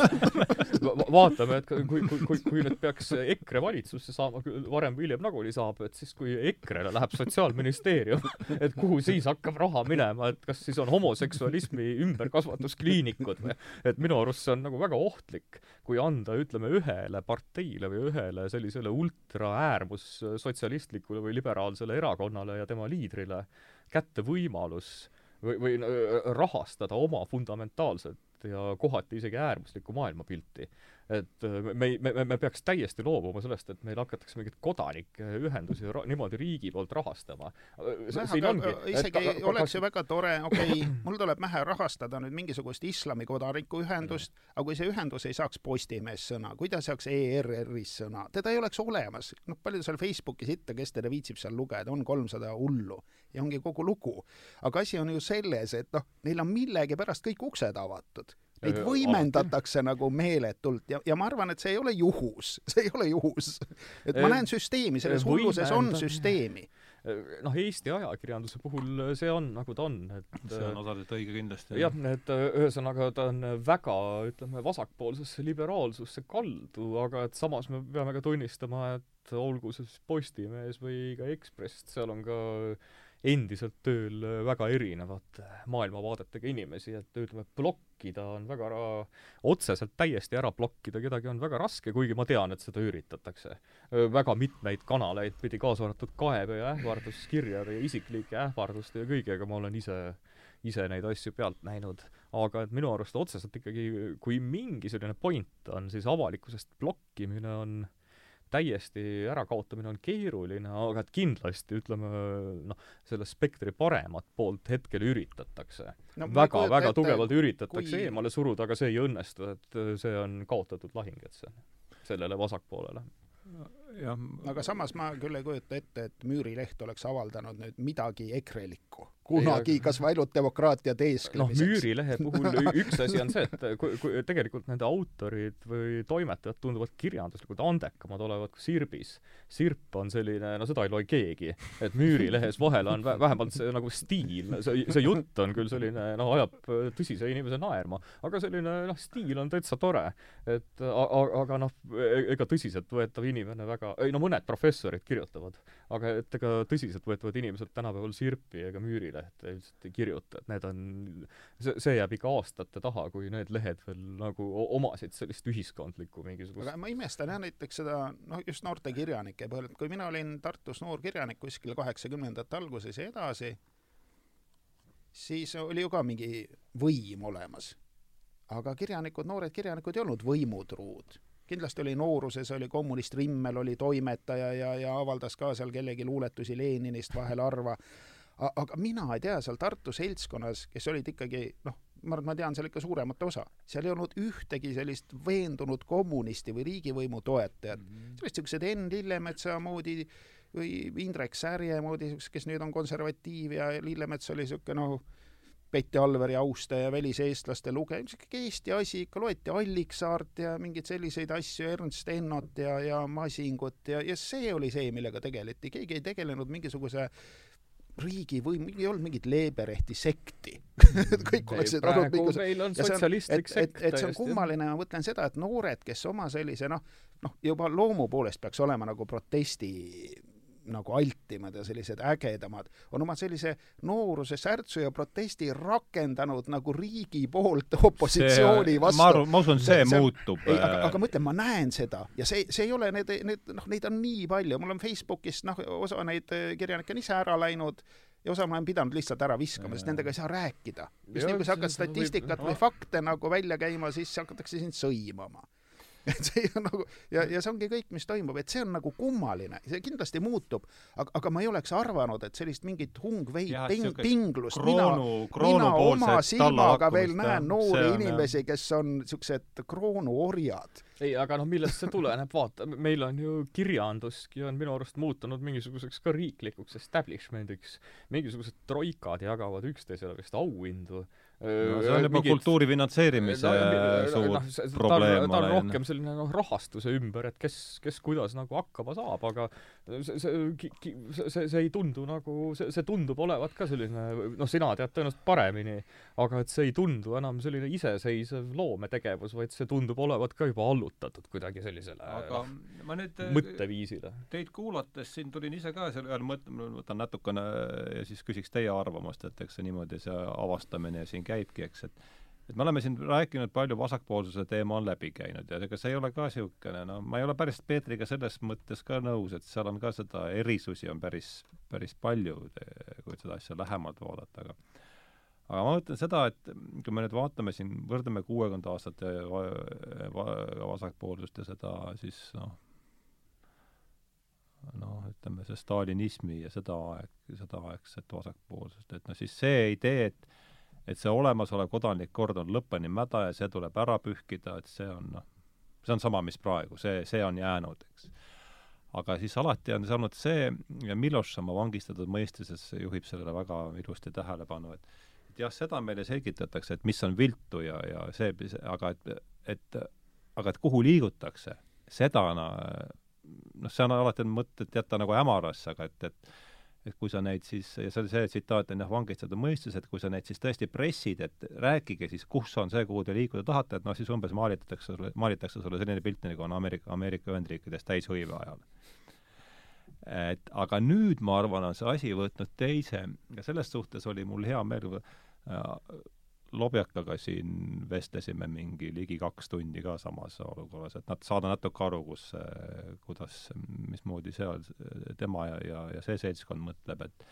vaatame, et kui, kui, kui, kui nüüd peaks EKRE valitsusse saama, varem või hiljem nagunii saab, et siis kui EKRE-le läheb Sotsiaalministeerium, et kuhu siis hakkab raha minema, et kas siis on homoseksualismi ümberkasvatuskliinikud või, et minu arust see on nagu väga ohtlik, kui anda, ütleme, ühele parteile või ühele sellisele ultraäärmus sotsialistlikule või liberaalsele erakonnale ja tema liidrile kätte võimalus või, või rahastada oma fundamentaalset ja kohati isegi äärmuslikku maailmapilti et äh, me, me, me, me peaks täiesti loobuma sellest, et meil hakatakse mingeid kodanikeühendusi niimoodi riigi poolt rahastama. Äh, isegi et, oleks ju väga tore, okei okay,, mul tuleb pähe rahastada nüüd mingisugust islami kodanikuühendust, aga kui see ühendus ei saaks Postimehes sõna, kui ta saaks ERR-is sõna, teda ei oleks olemas. noh, palju seal Facebookis ikka, kes teda viitsib seal lugeda, on kolmsada hullu ja ongi kogu lugu. aga asi on ju selles, et noh, neil on millegipärast kõik uksed avatud Neid võimendatakse nagu meeletult ja, ja ma arvan, et see ei ole juhus, see ei ole juhus. et ma näen süsteemi, selles hulluses on süsteemi noh, Eesti ajakirjanduse puhul see on, nagu ta on, et see on osaliselt õige kindlasti. jah, et ühesõnaga ta on väga, ütleme, vasakpoolsesse liberaalsusse kaldu, aga et samas me peame ka tunnistama, et olgu see siis Postimees või ka Ekspress, seal on ka endiselt tööl äh, väga erinevate maailmavaadetega inimesi, et ütleme, blokkida on väga ra-, otseselt täiesti ära blokkida kedagi on väga raske, kuigi ma tean, et seda üritatakse. väga mitmeid kanaleid pidi, kaasa arvatud kaebe- ja ähvarduskirjade ja isiklike ähvarduste ja kõigega ma olen ise ise neid asju pealt näinud, aga et minu arust otseselt ikkagi, kui mingi selline point on, siis avalikkusest blokkimine on äh, täiesti ärakaotamine on keeruline, aga et kindlasti ütleme noh, selle spektri paremat poolt hetkel üritatakse no,. väga, väga ette, tugevalt üritatakse kui... eemale suruda, aga see ei õnnestu, et see on kaotatud lahing, et see, sellele vasakpoolele jah. aga samas ma küll ei kujuta ette, et Müürileht oleks avaldanud nüüd midagi ekrelikku kunagi kas või ainult demokraatia teesklemiseks. noh, Müürilehe puhul üks asi on see, et kui, kui tegelikult nende autorid või toimetajad tunduvad kirjanduslikult andekamad olevat kui Sirbis. Sirp on selline, no seda ei loe keegi, et Müürilehes vahel on vähemalt see nagu stiil, see, see jutt on küll selline, noh, ajab tõsise inimese naerma, aga selline noh, stiil on täitsa tore. et aga noh, ega tõsiseltvõetav inimene väga, ei no mõned professorid kirjutavad, aga et ega tõsiseltvõetavad inimesed tänapäeval Sirpi ega Müüri veebilehte üldiselt ei kirjuta, et need on, see, see jääb ikka aastate taha, kui need lehed veel nagu omasid sellist ühiskondlikku mingisugust aga ma imestan jah näiteks seda, noh, just noorte kirjanike põhjal, et kui mina olin Tartus noor kirjanik kuskil kaheksakümnendate alguses ja edasi, siis oli ju ka mingi võim olemas. aga kirjanikud, noored kirjanikud ei olnud võimutruud kindlasti oli nooruses, oli kommunist Rimmel, oli toimetaja ja, ja avaldas ka seal kellegi luuletusi Leninist vahel harva, aga mina ei tea seal Tartu seltskonnas, kes olid ikkagi noh, ma arvan, ma tean seal ikka suuremat osa, seal ei olnud ühtegi sellist veendunud kommunisti või riigivõimu toetajat mm. -hmm. sellist niisugused Enn Lillemetsa moodi või Indrek Särje moodi, kes nüüd on konservatiiv ja Lillemets oli niisugune noh, Betty Alveri austaja, väliseestlaste lugeja, niisugune Eesti asi ikka, loeti Alliksaart ja mingeid selliseid asju, Ernst Ennot ja, ja Masingut ja, ja see oli see, millega tegeleti, keegi ei tegelenud mingisuguse riigivõim, ei olnud mingit Leeberehti sekti. Kõik oleksid olnud mingisugused meil on sotsialistlik sekt et, et see on kummaline, ma mõtlen seda, et noored, kes oma sellise noh, noh, juba loomu poolest peaks olema nagu protesti nagu altimad ja sellised ägedamad, on oma sellise nooruse särtsu ja protesti rakendanud nagu riigi poolt opositsiooni vastu. ma arvan, ma usun, see, see muutub. ei, aga, aga ma ütlen, ma näen seda ja see, see ei ole need, need, noh, neid on nii palju, mul on Facebookis, noh, osa neid kirjanikke on ise ära läinud ja osa ma olen pidanud lihtsalt ära viskama, sest nendega ei saa rääkida. sest nii kui sa hakkad statistikat või fakte nagu välja käima, siis hakatakse sind sõimama et see on nagu ja, ja see ongi kõik, mis toimub, et see on nagu kummaline, see kindlasti muutub, aga, aga ma ei oleks arvanud, et sellist mingit hungveid ping, pinglust kroonu, mina, mina oma silmaga veel näen noori inimesi, kes on niisugused kroonuorjad. Ei, aga noh, millest see tuleneb, vaata, meil on ju kirjanduski on minu arust muutunud mingisuguseks ka riiklikuks establishment'iks. mingisugused troikad jagavad üksteisele vist auhindu no see on juba mingid... kultuuri finantseerimise no, suur no, see, probleem. ta on rohkem selline noh, rahastuse ümber, et kes, kes kuidas nagu hakkama saab, aga see, see, see, see, ei tundu nagu, see, see tundub olevat ka selline, noh, sina tead tõenäoliselt paremini, aga et see ei tundu enam selline iseseisev loometegevus, vaid see tundub olevat ka juba allutatud kuidagi sellisele aga no, ma nüüd mõtteviisile. Teid kuulates siin tulin ise ka selle ühele mõtte, ma võtan natukene ja siis küsiks teie arvamust, et eks see niimoodi, see avastamine siin käibki, eks, et et me oleme siin rääkinud palju vasakpoolsuse teema on läbi käinud ja ega see ei ole ka niisugune, no ma ei ole päris Peetriga selles mõttes ka nõus, et seal on ka seda erisusi on päris, päris palju, kui seda asja lähemalt vaadata, aga aga ma mõtlen seda, et kui me nüüd vaatame siin, võrdleme kuuekümnenda aastate vasakpoolsust ja seda siis noh, noh, ütleme see stalinismi ja seda aeg, sedaaegset vasakpoolsust, et noh, siis see idee, et et see olemasolev kodanlik kord on lõpuni mäda ja see tuleb ära pühkida, et see on noh, see on sama, mis praegu, see, see on jäänud, eks. aga siis alati on see olnud see, ja Miloš oma vangistatud mõistuses juhib sellele väga ilusti tähelepanu, et et jah, seda meile selgitatakse, et mis on viltu ja, ja see, aga et, et aga et kuhu liigutakse, seda noh, see on alati mõtet jätta nagu hämarasse, aga et, et et kui sa neid siis, ja see see tsitaat on jah, vangistatud mõistes, et kui sa neid siis tõesti pressid, et rääkige siis, kus on see, kuhu te liikuda tahate, et noh, siis umbes maalitatakse sulle, maalitakse sulle selline pilt, nagu on Ameerika, Ameerika Ühendriikides täishõive ajal. et aga nüüd, ma arvan, on see asi võtnud teise ja selles suhtes oli mul hea meel äh, Lobjakaga siin vestlesime mingi ligi kaks tundi ka samas olukorras, et nad saada natuke aru, kus, kuidas, mismoodi seal tema ja, ja, ja see seltskond mõtleb, et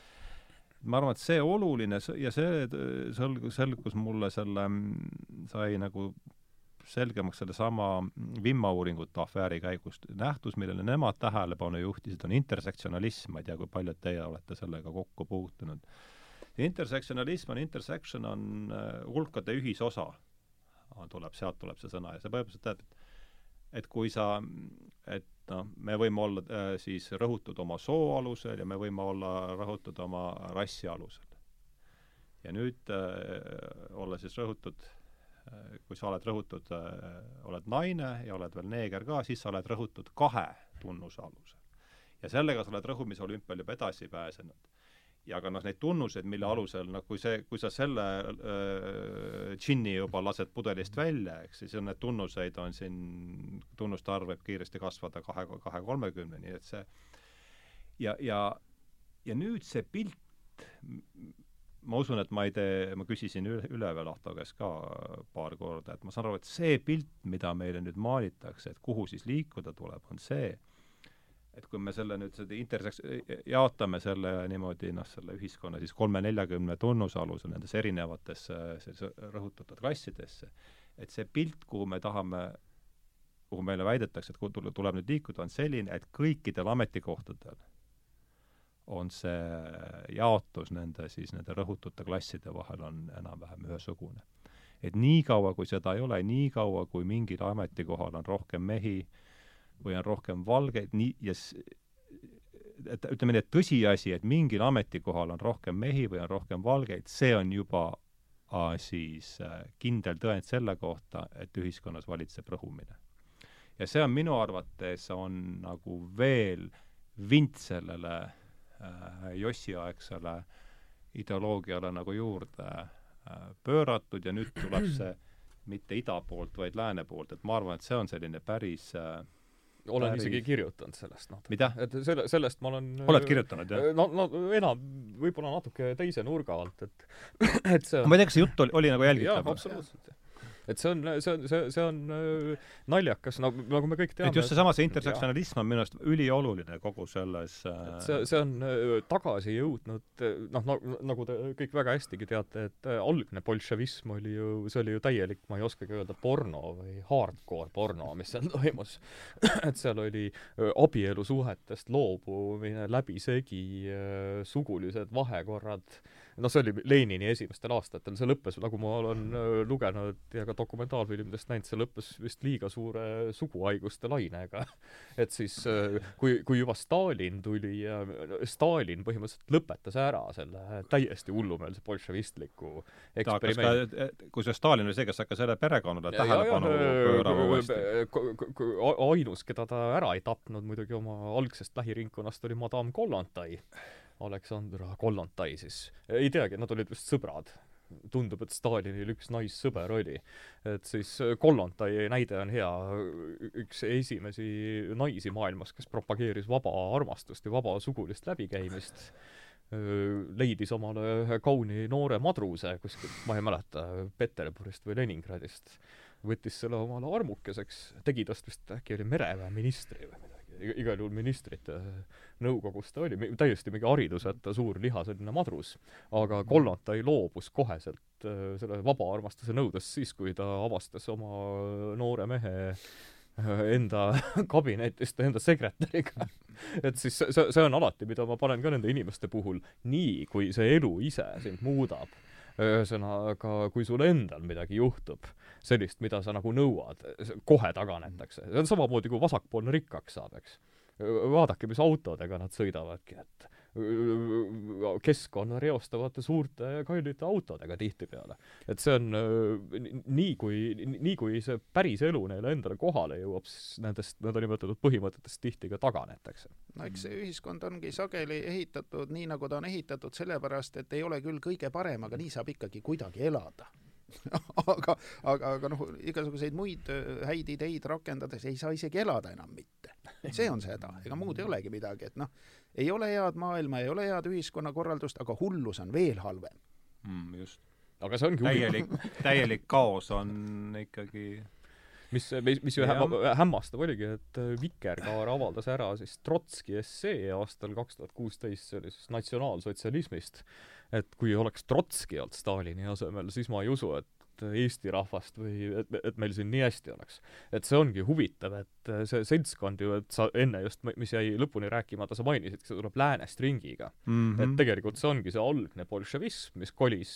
ma arvan, et see oluline ja see selgus, selgus mulle selle, sai nagu selgemaks sellesama Vimma uuringute afääri käigust. nähtus, millele nemad tähelepanu juhtisid, on intersektsionalism, ma ei tea, kui paljud teie olete sellega kokku puutunud intersektsionalism on, intersection on äh, hulkade ühisosa, tuleb, sealt tuleb see sõna ja see põhimõtteliselt tähendab, et kui sa, et noh, me võime olla äh, siis rõhutud oma soo alusel ja me võime olla rõhutud oma rassi alusel. ja nüüd äh, olla siis rõhutud äh,, kui sa oled rõhutud äh,, oled naine ja oled veel neeger ka, siis sa oled rõhutud kahe tunnuse alusel. ja sellega sa oled rõhumisolümpial juba edasi pääsenud ja ka noh, neid tunnuseid, mille alusel noh, kui see, kui sa selle äh, džinni juba lased pudelist välja, eks siis on need tunnuseid, on siin, tunnuste arv võib kiiresti kasvada kahe, kahe-kolmekümneni, et see ja, ja, ja nüüd see pilt, ma usun, et ma ei tee, ma küsisin üle, üle veel Ahto käest ka paar korda, et ma saan aru, et see pilt, mida meile nüüd maalitakse, et kuhu siis liikuda tuleb, on see, et kui me selle nüüd, seda interseks-, jaotame selle niimoodi noh, selle ühiskonna siis kolme-neljakümne tunnuse alusel nendesse erinevatesse siis rõhutatud klassidesse, et see pilt, kuhu me tahame, kuhu meile väidetakse, et kuhu tuleb nüüd liikuda, on selline, et kõikidel ametikohtadel on see jaotus nende siis, nende rõhutute klasside vahel on enam-vähem ühesugune. et niikaua, kui seda ei ole, niikaua, kui mingil ametikohal on rohkem mehi, või on rohkem valgeid, nii, ja et ütleme nii, et tõsiasi, et mingil ametikohal on rohkem mehi või on rohkem valgeid, see on juba siis äh, kindel tõend selle kohta, et ühiskonnas valitseb rõhumine. ja see on minu arvates, on nagu veel vint sellele äh, Jossi-aegsele ideoloogiale nagu juurde äh, pööratud ja nüüd tuleb see mitte ida poolt, vaid lääne poolt, et ma arvan, et see on selline päris äh, olen isegi kirjutanud sellest mida? et selle, sellest ma olen oled kirjutanud, jah? no, no enam, võib-olla natuke teise nurga alt, et et see on ma ei tea, kas see jutt oli, oli nagu jaa, jälgitav? absoluutselt. Et see on, see on, see, see on äh, naljakas, nagu, nagu me kõik teame. et just seesama, see intersektsionalism on minu arust ülioluline kogu selles äh, et see, see on äh, tagasi jõudnud, noh, no nagu te kõik väga hästigi teate, et algne bolševism oli ju, see oli ju täielik, ma ei oskagi öelda, porno või hardcore porno, mis seal toimus. et seal oli abielusuhetest loobumine läbisegi, sugulised vahekorrad, noh, see oli Lenini esimestel aastatel, see lõppes, nagu ma olen äh, lugenud ja ka dokumentaalfilmidest näinud, see lõppes vist liiga suure suguhaiguste lainega. et siis, äh, kui, kui juba Stalin tuli Stalin põhimõtteliselt lõpetas ära selle täiesti hullumeelse bolševistliku eksperimendi. kusjuures Stalin oli see, kes hakkas selle perekonnale tähelepanu pöörama uuesti. ainus, keda ta ära ei tapnud muidugi oma algsest lähiringkonnast, oli madam Kollontai. Aleksandra Kollontai siis. ei teagi, nad olid vist sõbrad. tundub, et Stalinil üks naissõber oli. et siis Kollontai näide on hea, üks esimesi naisi maailmas, kes propageeris vaba armastust ja vaba sugulist läbikäimist öö, leidis omale ühe kauni noore madruse kuskilt, ma ei mäleta, Peterburist või Leningradist, võttis selle omale armukeseks, tegi tast vist äkki oli mereväeministri või midagi, igal juhul ministrite nõukogus ta oli, täiesti mingi hariduseta suur lihaseline madrus. aga Kollontai loobus koheselt öö, selle vaba armastuse nõudest siis, kui ta avastas oma noore mehe enda kabinetist enda sekretäriga. et siis see, see, see on alati, mida ma panen ka nende inimeste puhul, nii kui see elu ise sind muudab, ühesõnaga, kui sul endal midagi juhtub, sellist, mida sa nagu nõuad, kohe taganetakse. see on samamoodi, kui vasakpoolne rikkaks saab, eks. vaadake, mis autodega nad sõidavadki, et keskkonna reostavate suurte ja kallite autodega tihtipeale. et see on n- nii kui, nii kui see päris elu neile endale kohale jõuab, siis nendest nõndanimetatud põhimõtetest tihti ka taganetakse. no eks see ühiskond ongi sageli ehitatud nii, nagu ta on ehitatud, sellepärast et ei ole küll kõige parem, aga nii saab ikkagi kuidagi elada aga, aga, aga noh, igasuguseid muid öö, häid ideid rakendades ei saa isegi elada enam mitte. see on see häda, ega muud ei olegi midagi, et noh, ei ole head maailma, ei ole head ühiskonnakorraldust, aga hullus on veel halvem. mm, just. aga see ongi täielik, täielik kaos on ikkagi mis, mis, mis ju hämmastav oligi, et äh, Vikerkaar avaldas ära siis Trotski essee aastal kaks tuhat kuusteist, see oli siis natsionaalsotsialismist. et kui oleks Trotski olnud Stalini asemel, siis ma ei usu, et Eesti rahvast või et, et meil siin nii hästi oleks. et see ongi huvitav, et see seltskond ju, et sa enne just, mis jäi lõpuni rääkimata, sa mainisid, see tuleb läänest ringiga mm. mm. et -hmm. tegelikult see ongi see algne bolševism, mis kolis,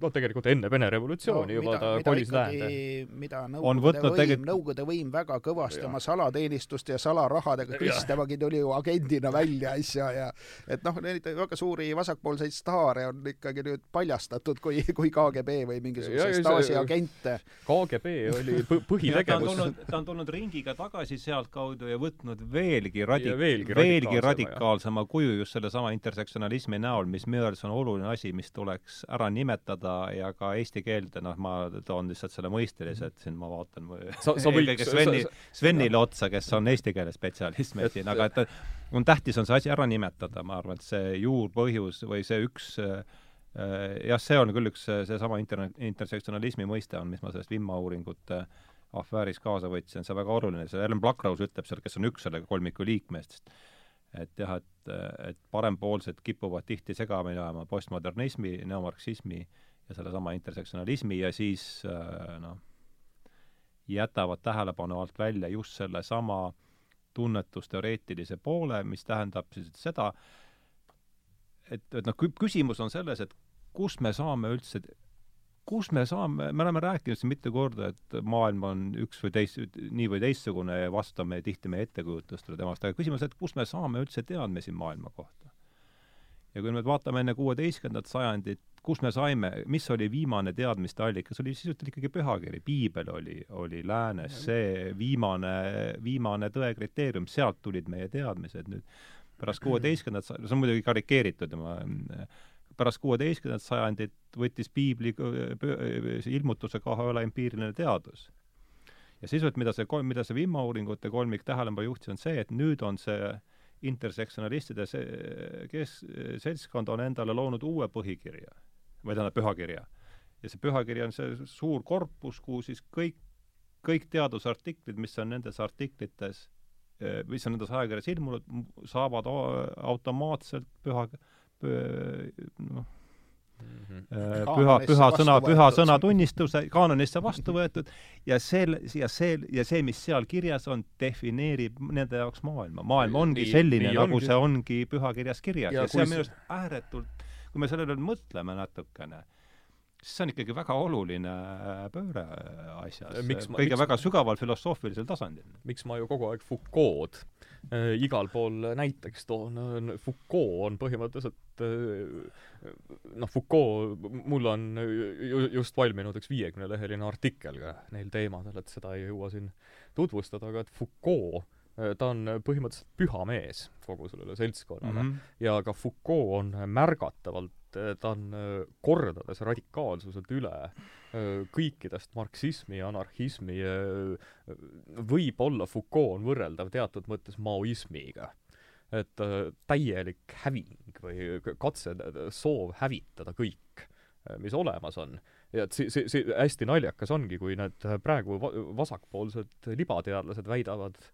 no tegelikult enne Vene revolutsiooni no, juba ta kolis läände. mida On Nõukogude võtnud võim tegelikult- tegelikult..., Nõukogude võim väga kõvasti Jah. oma salateenistust ja salarahadega kõistamagi tuli ju agendina välja asja ja et noh, neid väga suuri vasakpoolseid staare on ikkagi nüüd paljastatud kui, kui KGB või Ja, ja Stasi agente. KGB oli põ- Ja ta on põhitegevus tulnud, ta on tulnud ringiga tagasi sealtkaudu ja võtnud veelgi radi- Ja, veelgi veelgi radikaalsema, radikaalsema kuju just sellesama intersektsionalismi näol, mis minu arvates on oluline asi, mis tuleks ära nimetada ja ka eesti keelde, noh, ma toon lihtsalt selle mõisteliselt siin, ma vaatan Sa- sa eelkõige Sveni Svenile otsa, kes on eesti keele spetsialist meil siin, aga et on tähtis, on see asi ära nimetada, ma arvan, et see juurpõhjus või see üks äh, jah, see on küll üks see- seesama inter-, intersektsionalismi mõiste on, mis ma sellest Vimma uuringute afääris kaasa võtsin, see on väga oluline, see Ellen Blackrose ütleb seal, kes on üks selle kolmiku liikmetest, et jah, et, et parempoolsed kipuvad tihti segamini ajama postmodernismi, neomarksismi ja sellesama intersektsionalismi ja siis äh, noh, jätavad tähelepanu alt välja just sellesama tunnetusteoreetilise poole, mis tähendab siis seda, et, et noh, kü-, küsimus on selles, et kust me saame üldse, kus me saame, me oleme rääkinud siin mitu korda, et maailm on üks või teist, nii või teistsugune ja vastame tihti meie ettekujutustele temast, aga küsimus, et kust me saame üldse teadmisi maailma kohta. ja kui me vaatame enne kuueteistkümnendat sajandit, kus me saime, mis oli viimane teadmiste allikas, oli sisuliselt ikkagi pühakiri, piibel oli, oli läänes see viimane, viimane tõe kriteerium, sealt tulid meie teadmised nüüd. pärast kuueteistkümnendat, see on muidugi karikeeritud ja ma pärast kuueteistkümnendat sajandit võttis piibli ilmutuse koha üle empiiriline teadus. ja sisuliselt, mida see mida see vimauuringute kolmik tähelepanu juhtis, on see, et nüüd on see intersektsionalistide see, kes, seltskond on endale loonud uue põhikirja või tähendab, pühakirja. ja see pühakiri on see suur korpus, kuhu siis kõik, kõik teadusartiklid, mis on nendes artiklites, mis on nendes ajakirjas ilmunud, saavad automaatselt püha, noh, mhm. eh, püha, püha sõna, püha sõna tunnistuse kaanonisse vastu võetud ja see, ja see, ja see, mis seal kirjas on, defineerib nende jaoks maailma. maailm ongi nii, selline, nagu ongi. see ongi pühakirjas kirjas ja, ja see on minu arust ääretult kui me sellele mõtleme natukene, siis see on ikkagi väga oluline äh, pööre asjas, kõige miks, väga sügaval filosoofilisel tasandil. miks ma ju kogu aeg Foucault äh, igal pool näiteks toon, Foucault on põhimõtteliselt äh, noh, Foucault, mul on ju, just valminud üks viiekümneleheline artikkel ka neil teemadel, et seda ei jõua siin tutvustada, aga et Foucault Äh, ta on äh, põhimõtteliselt püha mees kogu sellele seltskonnale mm -hmm. ja ka Foucault on märgatavalt, äh, ta on kordades radikaalsuselt üle kõikidest marksismi ja anarhismi, võib-olla Foucault on võrreldav teatud mõttes maoismiga. et täielik häving või katse, soov hävitada kõik, mis olemas on ja et see, see, see hästi naljakas ongi, kui need praegu vasakpoolsed libateadlased väidavad äh,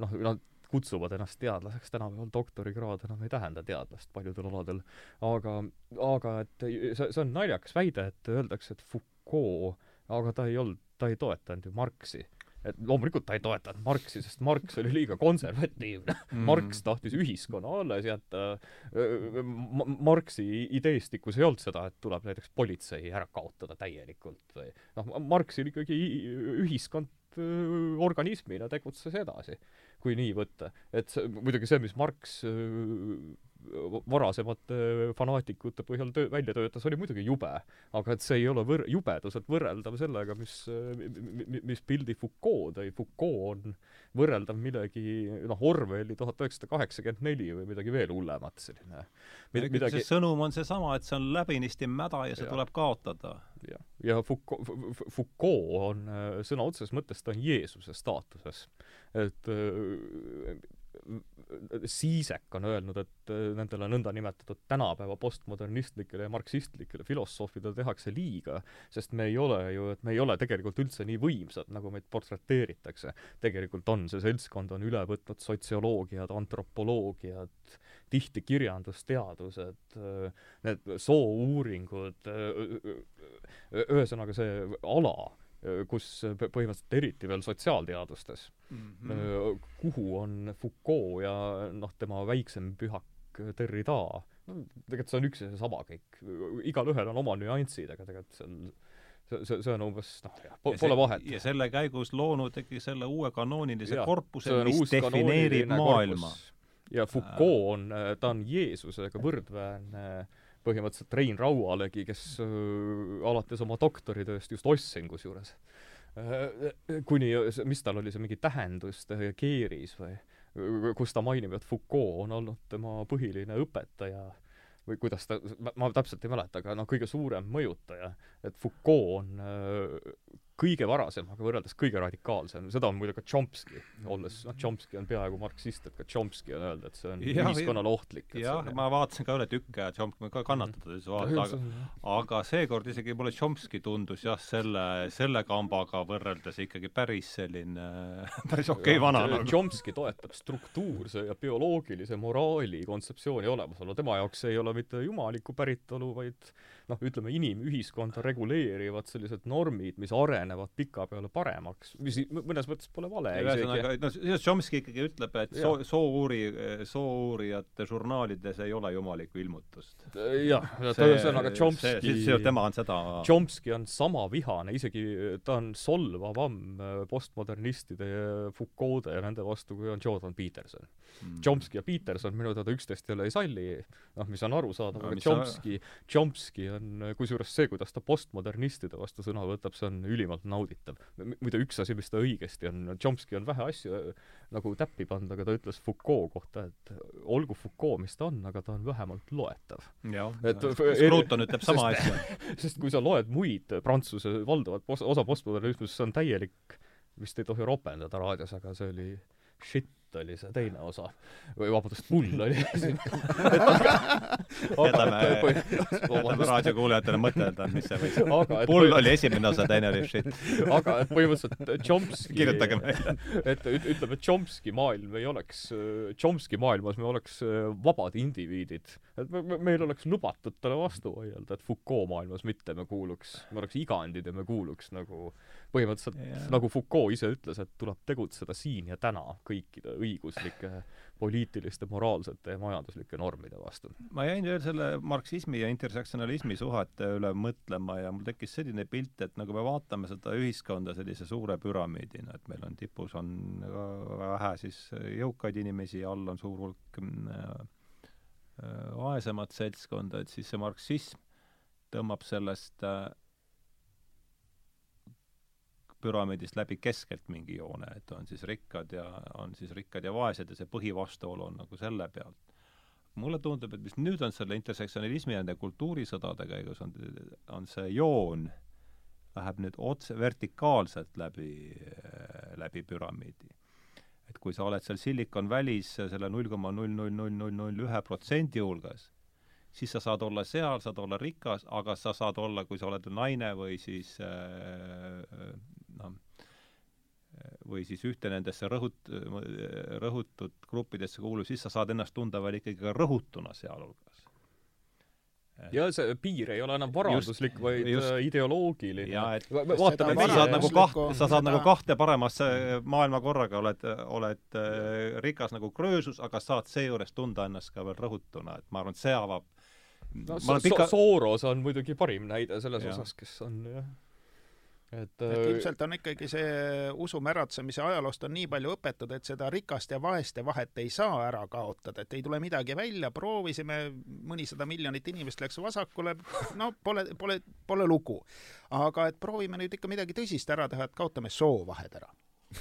noh, nad kutsuvad ennast teadlaseks, tänapäeval doktorikraad enam ei tähenda teadlast paljudel aladel, aga, aga et see, see on naljakas väide, et öeldakse, et Foucault, aga ta ei olnud, ta ei toetanud ju Marxi. Et loomulikult ta ei toetanud Marxi, sest Marx oli liiga konservatiivne. Mm.. Marx tahtis ühiskonna alles jätta. Marxi ideestikus ei olnud seda, et tuleb näiteks politsei ära kaotada täielikult või noh, Marxil ikkagi ühiskond organismina tegutses edasi, kui nii võtta. et see, muidugi see, mis Marx varasemate fanaatikute põhjal töö, välja töötas, oli muidugi jube. aga et see ei ole võr-, jubeduselt võrreldav sellega, mis, mis pildi Foucault tõi. Foucault on võrreldav millegi, noh, Orwelli tuhat üheksasada kaheksakümmend neli või midagi veel hullemat, selline Mid, midagi see sõnum on seesama, et see on läbinisti mäda ja see ja. tuleb kaotada. jah, ja Foucault, Foucault on sõna otseses mõttes, ta on Jeesuse staatuses. et Siisek on öelnud, et äh, nendele nõndanimetatud tänapäeva postmodernistlikele ja marksistlikele filosoofidele tehakse liiga, sest me ei ole ju, et me ei ole tegelikult üldse nii võimsad, nagu meid portreteeritakse. tegelikult on, see seltskond on üle võtnud sotsioloogiad, antropoloogiad, tihti kirjandusteadused, äh, need soouuringud, äh, ühesõnaga see ala kus põhimõtteliselt eriti veel sotsiaalteadustes mm, -hmm. kuhu on Foucault ja noh, tema väiksem pühak Derrida, no tegelikult see on üks ja seesama kõik, igalühel on oma nüansid, aga tegelikult see on see, see, see on umbes noh, jah, pole vahet. ja selle käigus loonud ikkagi selle uue kanoonilise ja, korpuse, mis defineerib maailma. ja Foucault on, ta on Jeesusega võrdväärne äh, põhimõtteliselt Rein Raualegi, kes äh, alates oma doktoritööst just Ossing kusjuures äh,, kuni, mis tal oli see mingi tähendus keeris või, kus ta mainib, et Foucault on olnud tema põhiline õpetaja või kuidas ta, ma täpselt ei mäleta, aga noh, kõige suurem mõjutaja, et Foucault on äh, kõige varasem, aga võrreldes kõige radikaalsem, seda on muide ka Chomsky, olles, noh, Chomsky on peaaegu marksist, et ka Chomsky on öelnud, et see on ja, ühiskonnale ohtlik. jah, ma vaatasin ka üle tükk aega Chomsky, ma ka kannatada ei saa vaadata, aga aga seekord isegi mulle Chomsky tundus jah, selle, selle kambaga võrreldes ikkagi päris selline päris okei okay, vana nagu. Chomsky toetab struktuurse ja bioloogilise moraali kontseptsiooni olemasolu, tema jaoks ei ole mitte jumaliku päritolu, vaid noh, ütleme inimühiskonda reguleerivad sellised normid, mis arenevad pikapeale paremaks, mis mõnes mõttes pole vale ühesõnaga, no Chomsky ikkagi ütleb, et soo, soo-uuri, soo-uurijate žurnaalides ei ole jumalikku ilmutust. jah, ta ühesõnaga Chomsky tema on seda Chomsky on sama vihane, isegi ta on solvavam postmodernistide ja Foucault'e ja nende vastu, kui on Jordan Peterson. Mm.. Chomsky ja Peterson minu teada üksteist jälle ei salli, noh, mis on arusaadav, aga Chomsky sa..., Chomsky on, kusjuures see, kuidas ta postmodernistide vastu sõna võtab, see on ülimalt nauditav. muide, üks asi, mis ta õigesti on, Chomsky on vähe asju äh, nagu täppi pannud, aga ta ütles Foucault kohta, et olgu Foucault, mis ta on, aga ta on vähemalt loetav. jah, Scruton ütleb sama asja. sest kui sa loed muid Prantsuse valdavat osa postmodernismist, see on täielik, vist ei tohi ropendada raadios, aga see oli shit oli see teine osa. või vabandust, pull oli jätame, jätame raadiokuulajatele mõtelda, mis see võis olla. pull oli esimene osa, teine oli shit. aga et põhimõtteliselt Chomsky kirjutage meile. et ütleme, Chomsky maailm ei oleks, Chomsky maailmas me oleks äh, vabad indiviidid. et me, me, meil oleks lubatud talle vastu vaielda, et Foucault maailmas mitte me kuuluks, me oleks igandid ja me kuuluks nagu põhimõtteliselt yeah. nagu Foucault ise ütles, et tuleb tegutseda siin ja täna kõikide õiguslike, poliitiliste, moraalsete ja majanduslike normide vastu. ma jäin veel selle marksismi ja intersektsionalismi suhete üle mõtlema ja mul tekkis selline pilt, et nagu me vaatame seda ühiskonda sellise suure püramiidina, et meil on tipus on vähe siis jõukaid inimesi all on suur hulk äh, vaesemat seltskonda, et siis see marksism tõmbab sellest äh, püramiidist läbi keskelt mingi joone, et on siis rikkad ja, on siis rikkad ja vaesed ja see põhivastuolu on nagu selle pealt. mulle tundub, et mis nüüd on selle intersektsionalismi ja nende kultuurisõdade käigus, on, on see joon läheb nüüd otse, vertikaalselt läbi, läbi püramiidi. et kui sa oled seal Silicon Valley's selle null koma null null null null null ühe protsendi hulgas, siis sa saad olla seal, saad olla rikas, aga sa saad olla, kui sa oled naine või siis äh, noh, või siis ühte nendesse rõhut-, rõhutud gruppidesse kuuluv, siis sa saad ennast tunda veel ikkagi ka rõhutuna sealhulgas. ja see piir ei ole enam varanduslik, vaid just, äh, ideoloogiline. jaa, et vaatame meie sa saad nagu kaht-, sa saad nagu kahte paremasse maailmakorraga, oled, oled äh, rikas nagu kröösus, aga saad seejuures tunda ennast ka veel rõhutuna, et ma arvan, et see avab no, so, pika... Soros on muidugi parim näide selles ja. osas, kes on jah et, et äh, ilmselt on ikkagi see usumäratsemise ajaloost on nii palju õpetud, et seda rikaste ja vaeste vahet ei saa ära kaotada, et ei tule midagi välja, proovisime, mõnisada miljonit inimest läks vasakule, no pole, pole, pole lugu. aga et proovime nüüd ikka midagi tõsist ära teha, et kaotame soovahed ära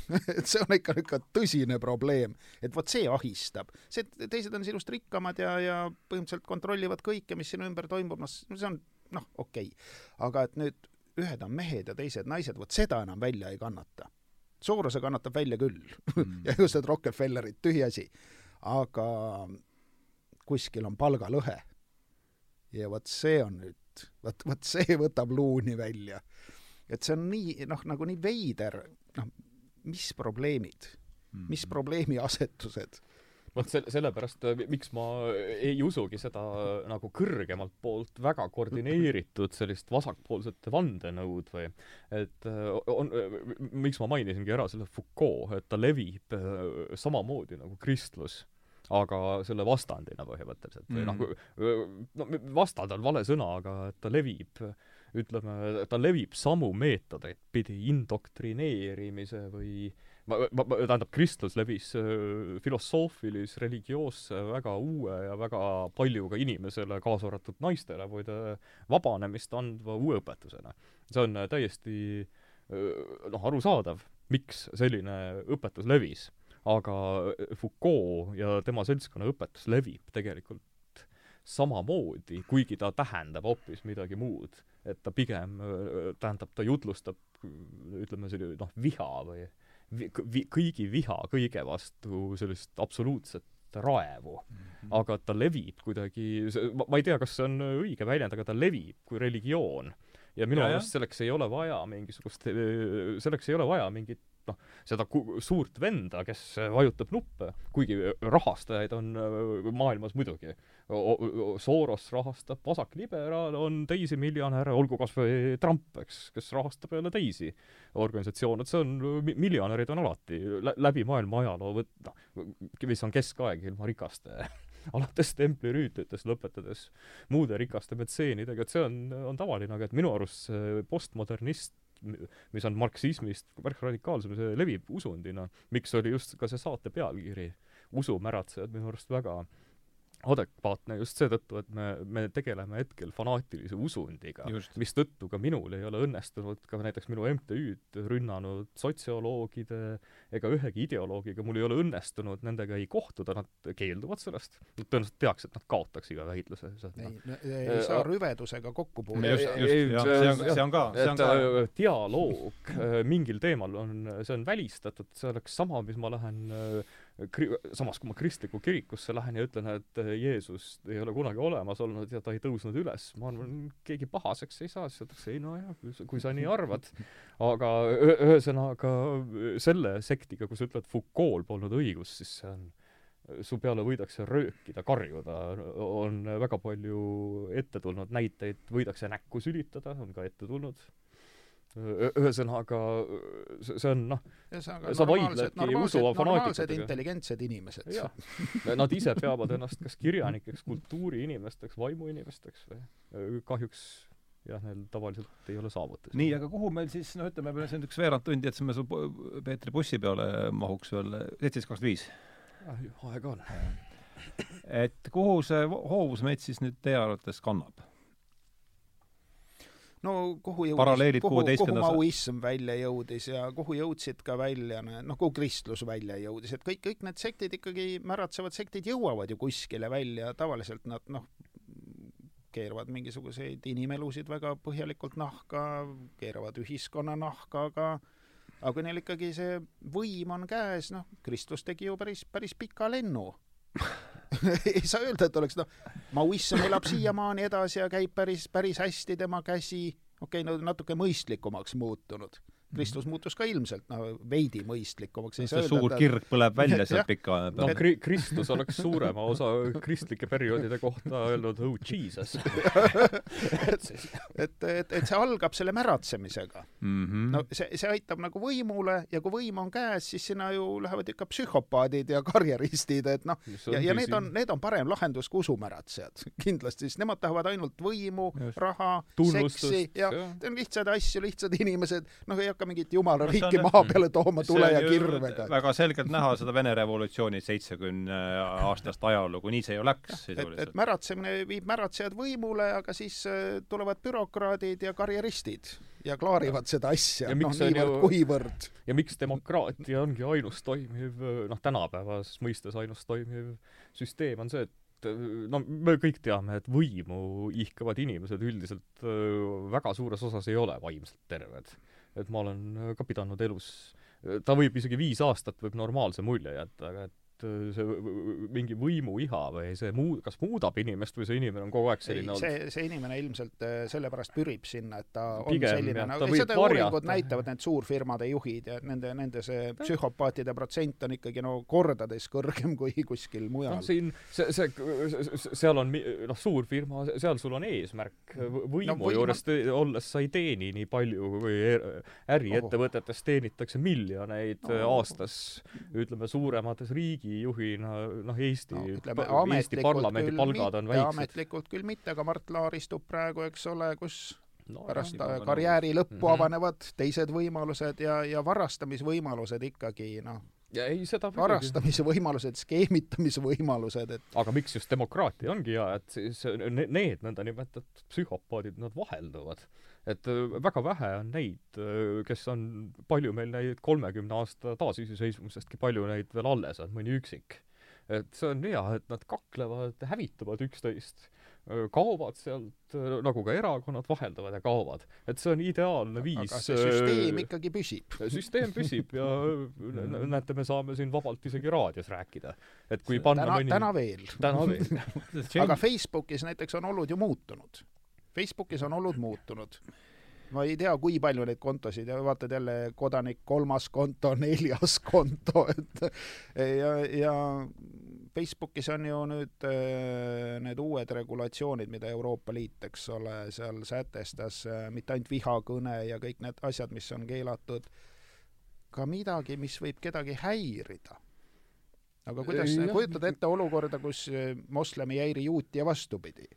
et see on ikka niisugune tõsine probleem, et vot see ahistab. see, et teised on sinust rikkamad ja, ja põhimõtteliselt kontrollivad kõike, mis sinu ümber toimub, noh, see on noh, okei okay.. aga et nüüd ühed on mehed ja teised naised, vot seda enam välja ei kannata. Soorose kannatab välja küll mm. ja just need Rockefellerid, tühiasi. aga kuskil on palgalõhe. ja vot see on nüüd, vot, vot see võtab luuni välja. et see on nii, noh, nagu nii veider, noh, mis probleemid mm., mis probleemiasetused vot se-, sellepärast, äh, miks ma ei usugi seda äh, nagu kõrgemalt poolt väga koordineeritud sellist vasakpoolsete vandenõud või et äh, on, miks ma mainisingi ära selle Foucault, et ta levib samamoodi nagu kristlus aga selle vastandina põhimõtteliselt või mm. noh, no vastand on vale sõna, aga ta levib, ütleme, ta levib samu meetodeid pidi indoktrineerimise või ma, ma, ma, tähendab, kristlus levis äh, filosoofilis, religioosse väga uue ja väga palju ka inimesele, kaasa arvatud naistele, muide, vabanemist andva uue õpetusena. see on äh, täiesti äh, noh, arusaadav, miks selline õpetus levis. aga Foucault ja tema seltskonna õpetus levib tegelikult samamoodi, kuigi ta tähendab hoopis midagi muud. Et ta pigem tähendab, ta jutlustab ütleme, selline noh, viha või vi, vi, kõigi viha kõige vastu sellist absoluutset raevu mm. -hmm. aga ta levib kuidagi, ma, ma ei tea, kas see on õige väljend, aga ta levib kui religioon. ja minu arust selleks ei ole vaja mingisugust, selleks ei ole vaja mingit noh, seda suurt venda, kes vajutab nuppe, kuigi rahastajaid on äh, maailmas muidugi. Soros rahastab, vasakliberaal on teisi miljonäre, olgu kas või Trump, eks, kes rahastab jälle teisi organisatsioone, et see on, miljonärid on alati läbi maailma ajaloo võt-, noh, mis on keskaeg ilma rikaste alates templirüütlitest lõpetades muude rikaste metseenidega, et see on, on tavaline, aga et minu arust see postmodernist mis on marksismist märksa radikaalsem, see levib usundina. miks oli just ka see saate pealkiri, usumäratsejad, minu arust väga äh, adekvaatne just seetõttu, et me, me tegeleme hetkel fanaatilise usundiga, mistõttu ka minul ei ole õnnestunud ka näiteks minu MTÜ-d rünnanud sotsioloogide ega ühegi ideoloogiga, mul ei ole õnnestunud nendega ei kohtuda, nad keelduvad sellest. Nad tõenäoliselt teaks, et nad kaotaks iga väitluse. ei, ei äh, saa rüvedusega kokku puutuda. just, just, jah, see on, see on ka, see on ka. Äh, dialoog äh, mingil teemal on, see on välistatud, see oleks sama, mis ma lähen kri-, samas kui ma kristlikku kirikusse lähen ja ütlen, et eh, Jeesus ei ole kunagi olemas olnud ja ta ei tõusnud üles, ma arvan, keegi pahaseks ei saa, siis öeldakse ei nojah, kui sa nii arvad. aga ühesõnaga selle sektiga, kui sa ütled, Foucault'l polnud õigus, siis see on su peale võidakse röökida, karjuda, on väga palju ette tulnud näiteid, võidakse näkku sülitada, on ka ette tulnud ühesõnaga, see on noh, sa vaidledki usuva fanaatikutega. intelligentsed inimesed. Nad ise peavad ennast kas kirjanikeks, kultuuriinimesteks, vaimuinimesteks või kahjuks jah, neil tavaliselt ei ole saavutusi. nii, aga kuhu meil siis, no ütleme, meil on üks veerand tundi, et siis me su Peetri bussi peale mahuks veel seitseteist kakskümmend viis. aega on. et kuhu see hoovusmets siis nüüd teie arvates kannab? No kuhu jõudis, kuhu, kuhu maoism välja jõudis ja kuhu jõudsid ka välja noh, kuhu kristlus välja jõudis, et kõik, kõik need sektid ikkagi, märatsevad sektid jõuavad ju kuskile välja, tavaliselt nad noh, keeravad mingisuguseid inimelusid väga põhjalikult nahka, keeravad ühiskonna nahka, aga aga kui neil ikkagi see võim on käes, noh, Kristus tegi ju päris, päris pika lennu ei saa öelda, et oleks noh, maoism elab siiamaani edasi ja käib päris, päris hästi tema käsi, okei okay,, no natuke mõistlikumaks muutunud Kristus muutus ka ilmselt no veidi mõistlikumaks. see öelda, suur kirg põleb välja sealt pika aja pealt. no kri-, Kristus oleks suurema osa kristlike perioodide kohta öelnud oh jesus et, et, et, et see algab selle märatsemisega mm. -hmm. no see, see aitab nagu võimule ja kui võim on käes, siis sinna ju lähevad ikka psühhopaadid ja karjeristid, et noh, ja, ja need on, need on parem lahendus kui usumäratsejad kindlasti, sest nemad tahavad ainult võimu, raha, seksi ja, ja lihtsaid asju, lihtsad inimesed, noh, ei hakka hakka mingit jumala riiki no, maa peale tooma tule ja kirvega. väga selgelt näha seda Vene revolutsiooni seitsekümne aastast ajalugu, nii see ju läks sisuliselt. et, et märatsemine viib märatsejad võimule, aga siis äh, tulevad bürokraadid ja karjeristid ja klaarivad seda asja, noh, niivõrd-kuivõrd. ja miks demokraatia ongi ainus toimiv, noh, tänapäevases mõistes ainus toimiv süsteem on see, et no me kõik teame, et võimu ihkavad inimesed üldiselt äh, väga suures osas ei ole vaimselt terved et ma olen ka pidanud elus, ta võib isegi viis aastat võib normaalse mulje jätta, aga et et see mingi võimuiha või see muu-, kas muudab inimest või see inimene on kogu aeg selline ei, see, see inimene ilmselt äh, sellepärast pürib sinna, et ta Pigem, on selline, nagu seda uuringud näitavad, need suurfirmade juhid ja nende, nende see psühhopaatide protsent on ikkagi no kordades kõrgem kui kuskil mujal. noh, siin see, see, seal on noh, suurfirma, seal sul on eesmärk, võimu no, juures ma... olles sa ei teeni nii palju kui er-, äriettevõtetes teenitakse miljoneid no. aastas, ütleme, suuremates riigi riigijuhina noh, Eesti no,, ütleme, Eesti parlamendi palgad on väiksed. ametlikult küll mitte, aga Mart Laar istub praegu, eks ole, kus no, pärast jah, karjääri lõppu mm -hmm. avanevad teised võimalused ja, ja varastamisvõimalused ikkagi noh, ja ei, seda varastamise võimalused, skeemitamise võimalused, et aga miks just demokraatia ongi hea, et siis need nõndanimetatud psühhopaadid, nad vahelduvad et äh, väga vähe on neid, äh, kes on, palju meil neid kolmekümne aasta taasiseseisvumisestki, palju neid veel alles on, mõni üksik. et see on hea, et nad kaklevad, hävitavad üksteist, äh, kaovad sealt, nagu ka erakonnad vahelduvad ja kaovad. et see on ideaalne viis aga see süsteem ikkagi püsib. süsteem püsib ja näete, me saame siin vabalt isegi raadios rääkida. et kui panna täna mõni..., täna veel. täna veel aga Facebookis näiteks on olud ju muutunud Facebookis on olud muutunud ma ei tea, kui palju neid kontosid ja vaatad jälle kodanik kolmas konto, neljas konto, et ja, ja Facebookis on ju nüüd äh, need uued regulatsioonid, mida Euroopa Liit, eks ole, seal sätestas, äh, mitte ainult vihakõne ja kõik need asjad, mis on keelatud, ka midagi, mis võib kedagi häirida. aga kuidas, kujutad ette olukorda, kus äh, moslem ei häiri juuti ja vastupidi?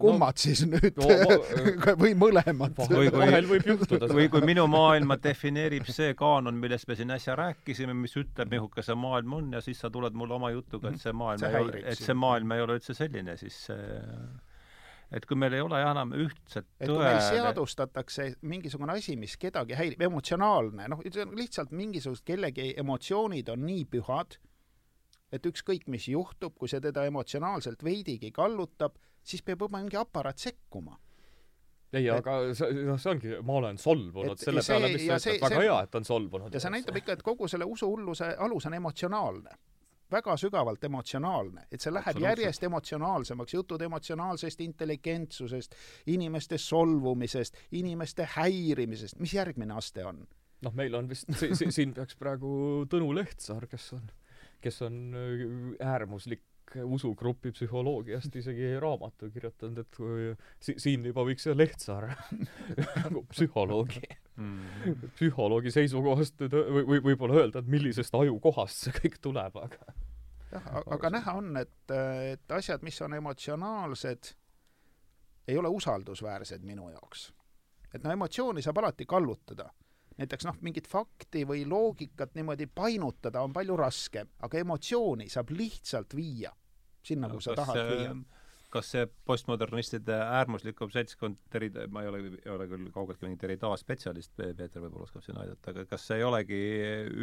Kummad no, siis nüüd? No, või mõlemad? või kui, või kui minu maailma defineerib see kaanon, millest me siin äsja rääkisime, mis ütleb, niisugune see maailm on ja siis sa tuled mulle oma jutuga, et see maailm see ei ole, et see maailm ei ole üldse selline, siis see et kui meil ei ole enam ühtset et kui meil seadustatakse mingisugune asi, mis kedagi häirib, emotsionaalne, noh, lihtsalt mingisugused kellegi emotsioonid on nii pühad, et ükskõik, mis juhtub, kui see teda emotsionaalselt veidigi kallutab, siis peab juba mingi aparaat sekkuma ei, aga see, noh, see ongi, ma olen solvunud selle see, peale, mis sa ütled, väga see, hea, et on solvunud. ja see näitab ikka, et kogu selle usuhulluse alus on emotsionaalne. väga sügavalt emotsionaalne, et see läheb järjest emotsionaalsemaks, jutud emotsionaalsest intelligentsusest, inimeste solvumisest, inimeste häirimisest, mis järgmine aste on? noh, meil on vist, siin peaks praegu Tõnu Lehtsaar, kes on, kes on äh, äärmuslik usugrupi psühholoogiast isegi raamatu kirjutanud, et kui si-, siin juba võiks Lehtsaar nagu psühholoogi mm., psühholoogi seisukohast või, või võib-olla öelda, et millisest ajukohast see kõik tuleb, aga jah, aga näha on, et, et asjad, mis on emotsionaalsed, ei ole usaldusväärsed minu jaoks. et no emotsiooni saab alati kallutada näiteks noh, mingit fakti või loogikat niimoodi painutada on palju raskem, aga emotsiooni saab lihtsalt viia sinna, kuhu sa tahad viia. kas see postmodernistide äärmuslikum seltskond, Terri, ma ei ole, ei ole küll kaugeltki mingi Derrida spetsialist, Peeter võib-olla oskab siin aidata, aga kas see ei olegi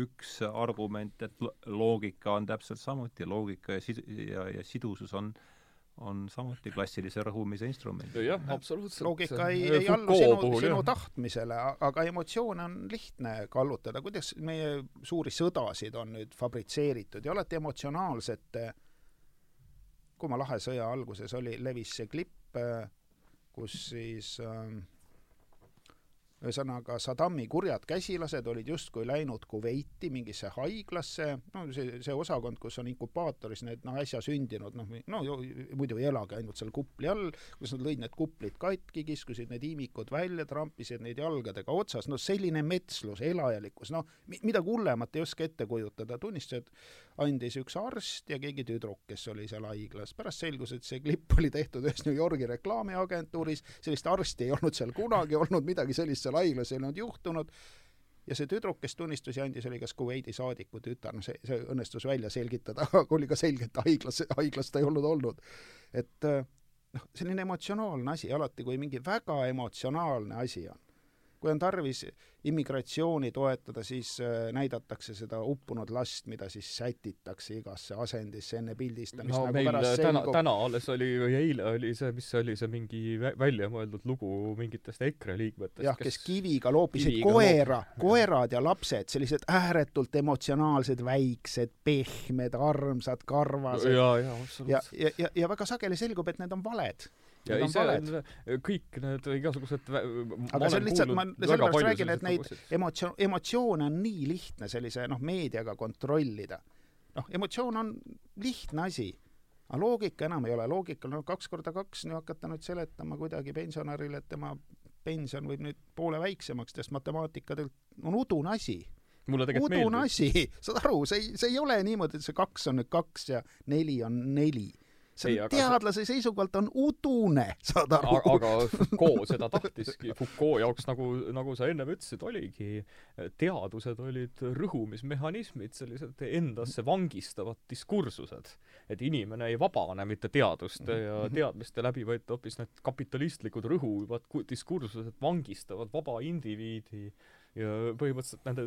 üks argument, et loogika on täpselt samuti, loogika ja sid-, ja, ja sidusus on äh, on samuti klassilise rõhumise instrument. jah, absoluutselt. loogika ei, ei allu sinu, puhul, sinu tahtmisele, aga emotsioone on lihtne kallutada. kuidas meie suuri sõdasid on nüüd fabritseeritud ja alati emotsionaalsete, kui ma Lahe sõja alguses oli, levis see klipp, kus siis äh, ühesõnaga Saddami kurjad käsilased olid justkui läinud Kuveiti mingisse haiglasse, no see, see osakond, kus on inkubaatoris need noh, äsja sündinud, noh, no muidu ei elagi ainult seal kupli all, kus nad lõid need kuplid katki, kiskusid need iimikud välja, trampisid neid jalgadega otsas, no selline metslus, elajalikkus, noh, midagi hullemat ei oska ette kujutada, tunnistused andis üks arst ja keegi tüdruk, kes oli seal haiglas. pärast selgus, et see klipp oli tehtud ühes New Yorgi reklaamiagentuuris, sellist arsti ei olnud seal kunagi olnud, midagi sellist seal haiglas ei olnud juhtunud, ja see tüdruk, kes tunnistusi andis, oli kas Kuveidi saadiku tütar, noh see, see õnnestus välja selgitada, aga oli ka selge, et haiglas, haiglas ta ei olnud olnud. et noh, selline emotsionaalne asi, alati kui mingi väga emotsionaalne asi on, kui on tarvis immigratsiooni toetada, siis äh, näidatakse seda uppunud last, mida siis sätitakse igasse asendisse enne pildistamist no nagu meil täna täna alles oli või eile oli see, mis see oli, see mingi väljamõeldud lugu mingitest EKRE liikmetest, jah, kes kiviga loopisid kiviga koera, koerad ja lapsed, sellised ääretult emotsionaalsed, väiksed, pehmed, armsad, karvased. ja, ja, ja, ja, ja väga sageli selgub, et need on valed ja ei, see on, kõik need igasugused aga see on lihtsalt, ma sellepärast räägin, et neid emotsioon, emotsioone on nii lihtne sellise noh, meediaga kontrollida. noh, emotsioon on lihtne asi, aga loogika enam ei ole, loogikal on no, kaks korda kaks, nüüd hakata nüüd seletama kuidagi pensionärile, et tema pension võib nüüd poole väiksemaks, sest matemaatika tegelikult on udune asi. Mulle tegelikult udune asi, saad aru, see ei, see ei ole niimoodi, et see kaks on nüüd kaks ja neli on neli see on teadlase sa... seisukohalt on udune, saad aru. aga Foucault seda tahtiski, Foucault jaoks nagu, nagu sa ennem ütlesid, oligi, teadused olid rõhumismehhanismid, sellised endasse vangistavad diskursused. et inimene ei vabane mitte teaduste ja mhm. teadmiste läbi, vaid hoopis need kapitalistlikud rõhuvad diskursused vangistavad vaba indiviidi ja põhimõtteliselt nende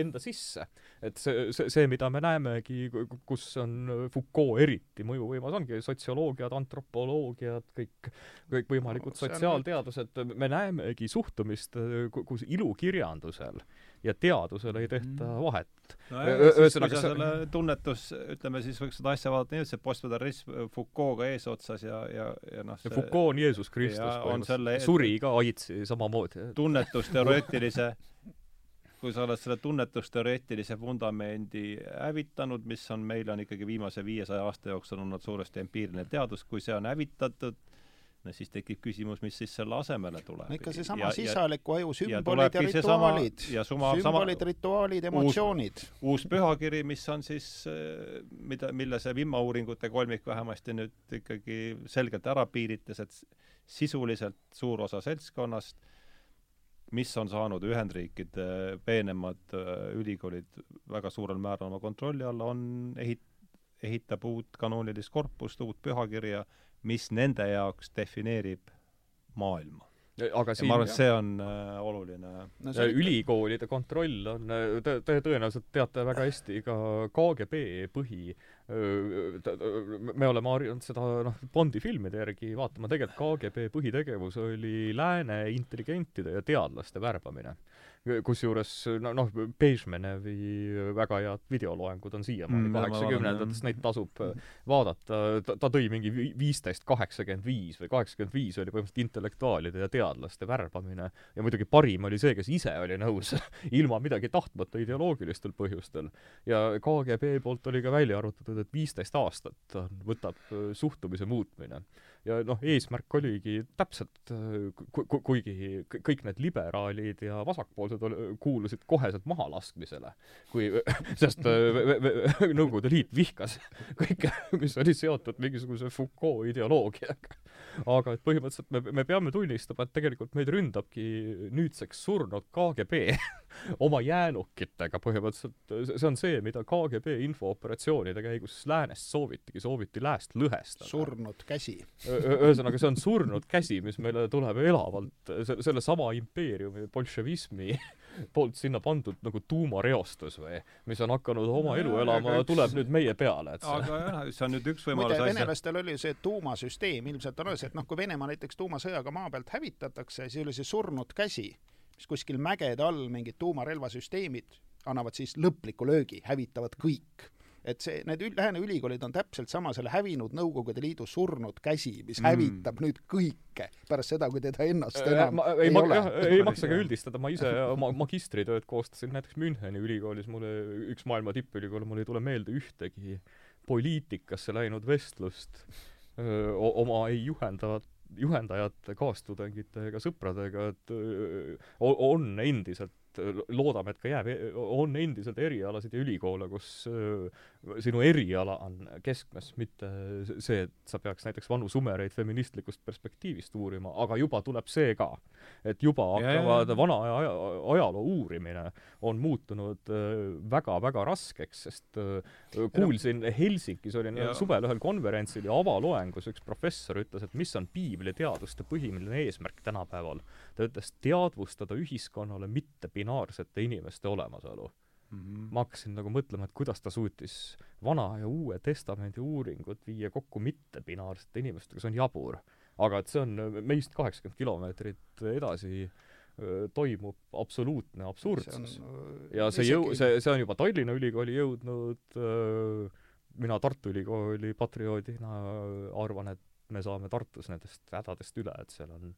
enda sisse. et see, see, see, mida me näemegi, kus on Foucault eriti mõjuvõimas, ongi sotsioloogiad, antropoloogiad, kõik, kõikvõimalikud no, sotsiaalteadused, me näemegi suhtumist, kus ilukirjandusel ja teadusel ei tehta Mm. vahet. no ühesõnaga, sa see- selle tunnetus, ütleme siis võiks seda asja vaadata nii, et see postmodernism Foucault'ga eesotsas ja, ja, ja noh, see Foucault on Jeesus Kristus selle- põhimõtteliselt, suri ka aidsi samamoodi. tunnetusteoreetilise kui sa oled selle tunnetusteoreetilise vundamendi hävitanud, mis on, meil on ikkagi viimase viiesaja aasta jooksul olnud suuresti empiiriline teadus, kui see on hävitatud, no siis tekib küsimus, mis siis selle asemele tuleb. ikka seesama sisaliku aju sümbolid ja rituaalid. ja sama- sümbolid, rituaalid, emotsioonid. uus pühakiri, mis on siis, äh, mida, mille see vimauuringute kolmik vähemasti nüüd ikkagi selgelt ära piiritas, et sisuliselt suur osa seltskonnast, mis on saanud Ühendriikide peenemad äh, ülikoolid väga suurel määral oma kontrolli alla, on ehit-, ehitab uut kanoonilist korpust, uut pühakirja, mis nende jaoks defineerib maailma. aga ja siin ma arvan, et see on äh, oluline no Ja see ülikoolide kontroll on, te, te tõenäoliselt teate väga hästi ka KGB põhi, me oleme harjunud seda noh, Bondi filmide järgi vaatama, tegelikult KGB põhitegevus oli lääne intelligentide ja teadlaste värbamine. Kusjuures no noh, Bežmenevi väga head videoloengud on siiamaani Mm, ma kaheksakümnendatest, vaatan, neid tasub äh, vaadata, ta, ta tõi mingi vi- viisteist kaheksakümmend viis või kaheksakümmend viis oli põhimõtteliselt intellektuaalide ja teadlaste värbamine ja muidugi parim oli see, kes ise oli nõus ilma midagi tahtmata ideoloogilistel põhjustel. ja KGB poolt oli ka välja arvutatud, et viisteist aastat on- võtab äh, suhtumise muutmine. Ja noh, eesmärk oligi täpselt, ku- ku-, kuigi kõik need liberaalid ja vasakpoolsed ol- kuulusid koheselt mahalaskmisele, kui, sest äh, Nõukogude Liit vihkas kõike, mis oli seotud mingisuguse Foucault ideoloogiaga. aga et põhimõtteliselt me, me peame tunnistama, et tegelikult meid ründabki nüüdseks surnud KGB oma jäänukitega põhimõtteliselt, see on see, mida KGB infooperatsioonide käigus läänest soovitigi, sooviti lääst lõhestada. surnud käsi. ühesõnaga, see on surnud käsi, mis meile tuleb elavalt se- sellesama impeeriumi bolševismi poolt sinna pandud nagu tuumareostus või, mis on hakanud oma elu elama aga, üks- tuleb nüüd meie peale, et see aga jah, see on nüüd üks muide, võimalus asja venelastel oli see tuumasüsteem, ilmselt on alles, et noh, kui Venemaa näiteks tuumasõjaga maa pealt hävitatakse, siis oli see surnud käsi, mis kuskil mägede all mingid tuumarelvasüsteemid annavad siis lõpliku löögi, hävitavad kõik. Et see, need ül- lääne ülikoolid on täpselt sama selle hävinud Nõukogude Liidu surnud käsi, mis Mm. hävitab nüüd kõike pärast seda, kui teda ennast Äh, enam ma, ei, ei, ma, ole ei maksa ka üldistada, ma ise oma magistritööd koostasin näiteks Müncheni ülikoolis, mulle üks maailma tippülikool, mul ei tule meelde ühtegi poliitikasse läinud vestlust öö, oma ei juhendavat juhendajate, kaastudengite ega sõpradega, et öö, on endiselt, loodame, et ka jääb, on endiselt erialasid ja ülikoole, kus öö, sinu eriala on keskmes, mitte see, et sa peaks näiteks vanu sumereid feministlikust perspektiivist uurima, aga juba tuleb see ka. et juba hakkavad vana aja, aja, ajaloo uurimine on muutunud väga-väga raskeks, sest öö, kuulsin Helsingis olin Ja- suvel ühel konverentsil ja avaloengus üks professor ütles, et mis on piibliteaduste põhiline eesmärk tänapäeval. Ta ütles teadvustada ühiskonnale mittepinaarsete inimeste olemasolu Mhm. ma hakkasin nagu mõtlema, et kuidas ta suutis Vana ja Uue Testamendi uuringut viia kokku mittepinaarsete inimestega, see on jabur. aga et see on äh, meist kaheksakümmend kilomeetrit edasi öö, toimub absoluutne absurdsus. ja see jõu-, see, see on juba Tallinna Ülikooli jõudnud, mina Tartu Ülikooli patrioodina arvan, et me saame Tartus nendest hädadest üle, et seal on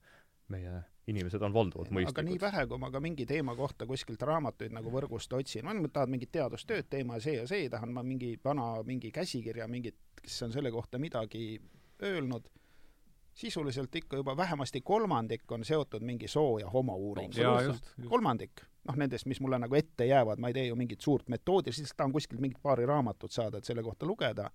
meie inimesed on valdavalt aga nii mõistlikud. vähe, kui ma ka mingi teema kohta kuskilt raamatuid nagu võrgust otsin, ma tahan mingit teadustööd teema ja see ja see, tahan ma mingi vana mingi käsikirja mingit, kes on selle kohta midagi öelnud, sisuliselt ikka juba vähemasti kolmandik on seotud mingi soo- ja homouuringuga kolmandik, noh nendest, mis mulle nagu ette jäävad, ma ei tee ju mingit suurt metoodilist, lihtsalt tahan kuskilt mingit paari raamatut saada, et selle kohta lugeda.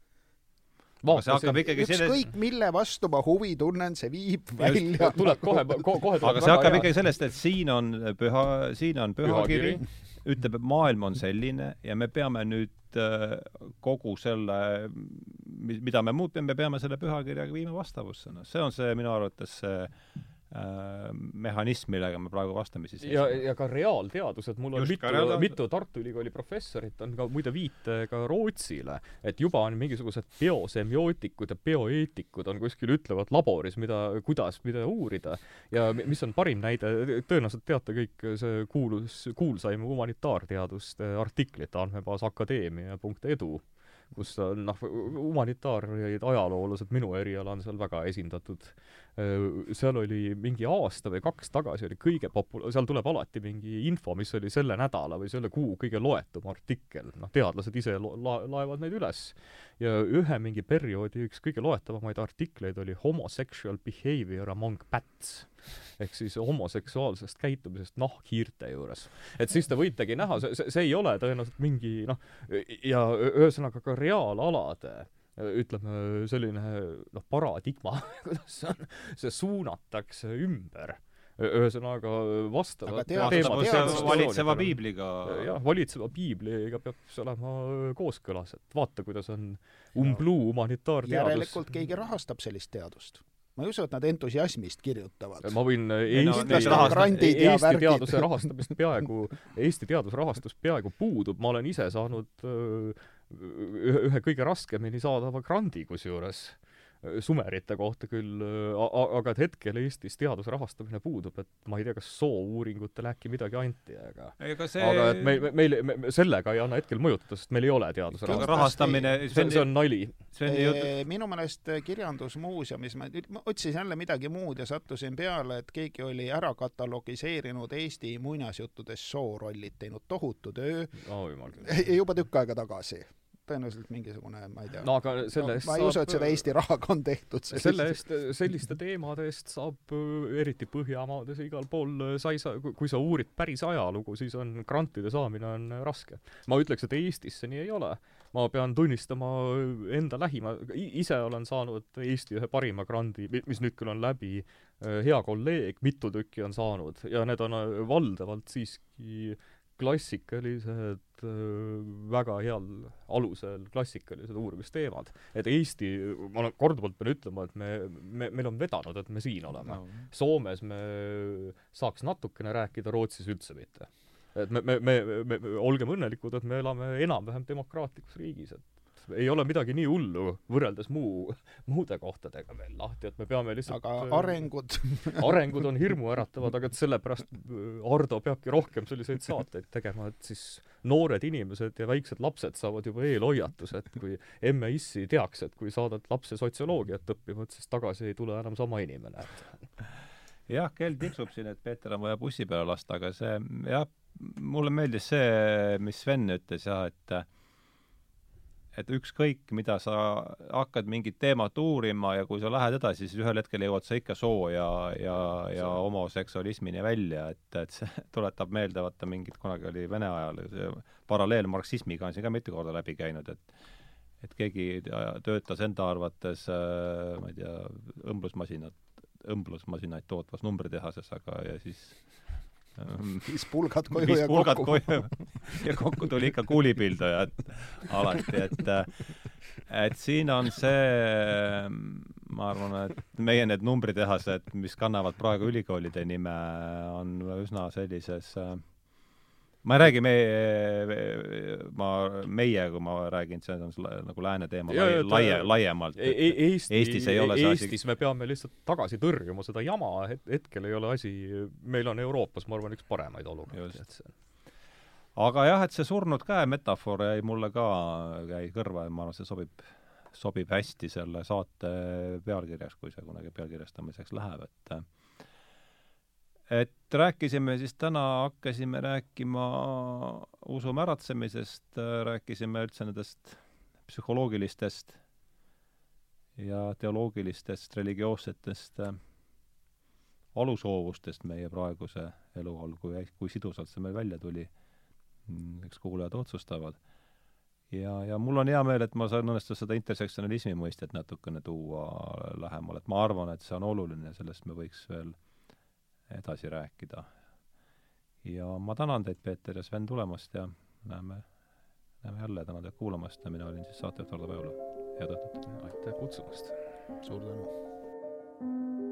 See hakkab ikkagi selles, ükskõik mille vastu ma huvi tunnen, see viib välja. tuleb kohe, kohe tuleb aga see hakkab ikkagi sellest, et siin on püha, siin on pühakiri, ütleb, et maailm on selline ja me peame nüüd äh, kogu selle, mida me muutme, me peame selle pühakirjaga viima vastavusse, noh, see on see minu arvates see äh, mehhanism, millega me praegu vastamisi ja, ja ka reaalteadus, et mul on Just, mitu, mitu Tartu Ülikooli professorit on ka muide viite ka Rootsile, et juba on mingisugused biosemiotikud ja bioeetikud on kuskil ütlevad laboris, mida, kuidas, mida uurida. ja mi- mis on parim näide, tõenäoliselt teate kõik see kuulus, kuulsaim humanitaarteaduste artiklit andmebaas akadeemia.edu kus on noh, humanitaarid, ajaloolased, minu eriala on seal väga esindatud. Seal oli mingi aasta või kaks tagasi oli kõige popula-, seal tuleb alati mingi info, mis oli selle nädala või selle kuu kõige loetum artikkel, noh, teadlased ise lo-, la-, laevad neid üles. ja ühe mingi perioodi üks kõige loetavamaid artikleid oli Homosexual behavior among bats ehk siis homoseksuaalsest käitumisest nahkhiirte juures. et siis te võitegi näha, see, see, see ei ole tõenäoliselt mingi noh, ja ühesõnaga ka reaalalade ütleme, selline noh, paradigma, kuidas see on, see suunatakse ümber. ühesõnaga teadusfunktsioonidel valitseva on- piibliga jah, valitseva piibliga peab see olema kooskõlas, et vaata, kuidas on umbluu humanitaarteadus. järelikult keegi rahastab sellist teadust. ma ei usu, et nad entusiasmist kirjutavad. ma võin Ei no Eesti, Eesti värgid. teaduse rahastamist peaaegu, Eesti teadusrahastus peaaegu puudub, ma olen ise saanud öö, ühe, ühe kõige raskemini saadava grandi kusjuures sumerite kohta küll, aga et hetkel Eestis teaduse rahastamine puudub, et ma ei tea, kas soouuringutele äkki midagi anti, aga ega see aga et meil, meil, me, sellega ei anna hetkel mõjutada, sest meil ei ole teaduse aga rahastamist. rahastamine, see on, see on nali. Minu meelest eh, Kirjandusmuuseumis ma nüüd ma otsisin jälle midagi muud ja sattusin peale, et keegi oli ära katalogiseerinud Eesti muinasjuttudes soorollid, teinud tohutu töö oh juba tükk aega tagasi. Tõenäoliselt mingisugune, ma ei tea no aga selle eest ma ei usu, et seda Eesti rahaga on tehtud. selle eest, selliste teemade eest saab äh, eriti Põhjamaades ja igal pool äh, sa kui sa uurid päris ajalugu, siis on grantide saamine on äh, raske. ma ütleks, et Eestis see nii ei ole. ma pean tunnistama äh, enda lähima, ise olen saanud Eesti ühe parima grandi, mis nüüd küll on läbi, äh, hea kolleeg, mitu tükki on saanud ja need on äh, valdavalt siiski klassikalised, väga heal alusel klassikalised uurimisteemad. et Eesti, ma olen korduvalt pean ütlema, et me, me, meil on vedanud, et me siin oleme no.. Soomes me saaks natukene rääkida, Rootsis üldse mitte. et me, me, me, me, me olgem õnnelikud, et me elame enam-vähem demokraatlikus riigis, et ei ole midagi nii hullu võrreldes muu, muude kohtadega veel lahti, et me peame lihtsalt aga arengud. arengud on hirmuäratavad, aga et sellepärast Ardo peabki rohkem selliseid saateid tegema, et siis noored inimesed ja väiksed lapsed saavad juba eelhoiatuse, et kui emme issi teaks, et kui saadad lapse sotsioloogiat õppima, et siis tagasi ei tule enam sama inimene, et jah, kell tiksub siin, et Peeter on vaja bussi peale lasta, aga see jah, mulle meeldis see, mis Sven ütles jah, et et ükskõik, mida sa hakkad mingit teemat uurima ja kui sa lähed edasi, siis ühel hetkel jõuad sa ikka soo ja, ja, ja homoseksualismini välja, et, et see tuletab meelde, vaata mingit, kunagi oli Vene ajal paralleel marksismiga on siin ka mitu korda läbi käinud, et et keegi töötas enda arvates äh, ma ei tea, õmblusmasinat, õmblusmasinaid tootvas numbritehases, aga ja siis viis pulgad koju viis ja pulgad kokku. koju ja kokku tuli ikka kuulipildujad alati, et et siin on see, ma arvan, et meie need numbritehased, mis kannavad praegu ülikoolide nime, on üsna sellises ma ei räägi meie, ma, meie, kui ma räägin, see on nagu lääne teema Ja, lai, laie, laiemalt. E- e- Eesti, Eestis ei ole see asi- Eestis me peame lihtsalt tagasi tõrjuma seda jama, het-, hetkel ei ole asi, meil on Euroopas, ma arvan, üks paremaid olukordi, et see aga jah, et see surnud käe metafoor jäi mulle ka, jäi kõrva ja ma arvan, see sobib, sobib hästi selle saate pealkirjaks, kui see kunagi pealkirjastamiseks läheb, et et rääkisime siis täna, hakkasime rääkima usu märatsemisest, rääkisime üldse nendest psühholoogilistest ja teoloogilistest religioossetest äh, alusoovustest meie praeguse elu all, kui, kui sidusalt see meil välja tuli, eks kuulajad otsustavad. ja, ja mul on hea meel, et ma saan õnnestus seda intersektsionalismi mõistet natukene tuua lähemale, et ma arvan, et see on oluline, sellest me võiks veel edasi rääkida. ja ma tänan teid, Peeter ja Sven, tulemast ja näeme, näeme jälle, tänan teid kuulamast ja mina olin siis saatejuht Ardo Pajula. head õhtut! aitäh kutsumast! suur tänu!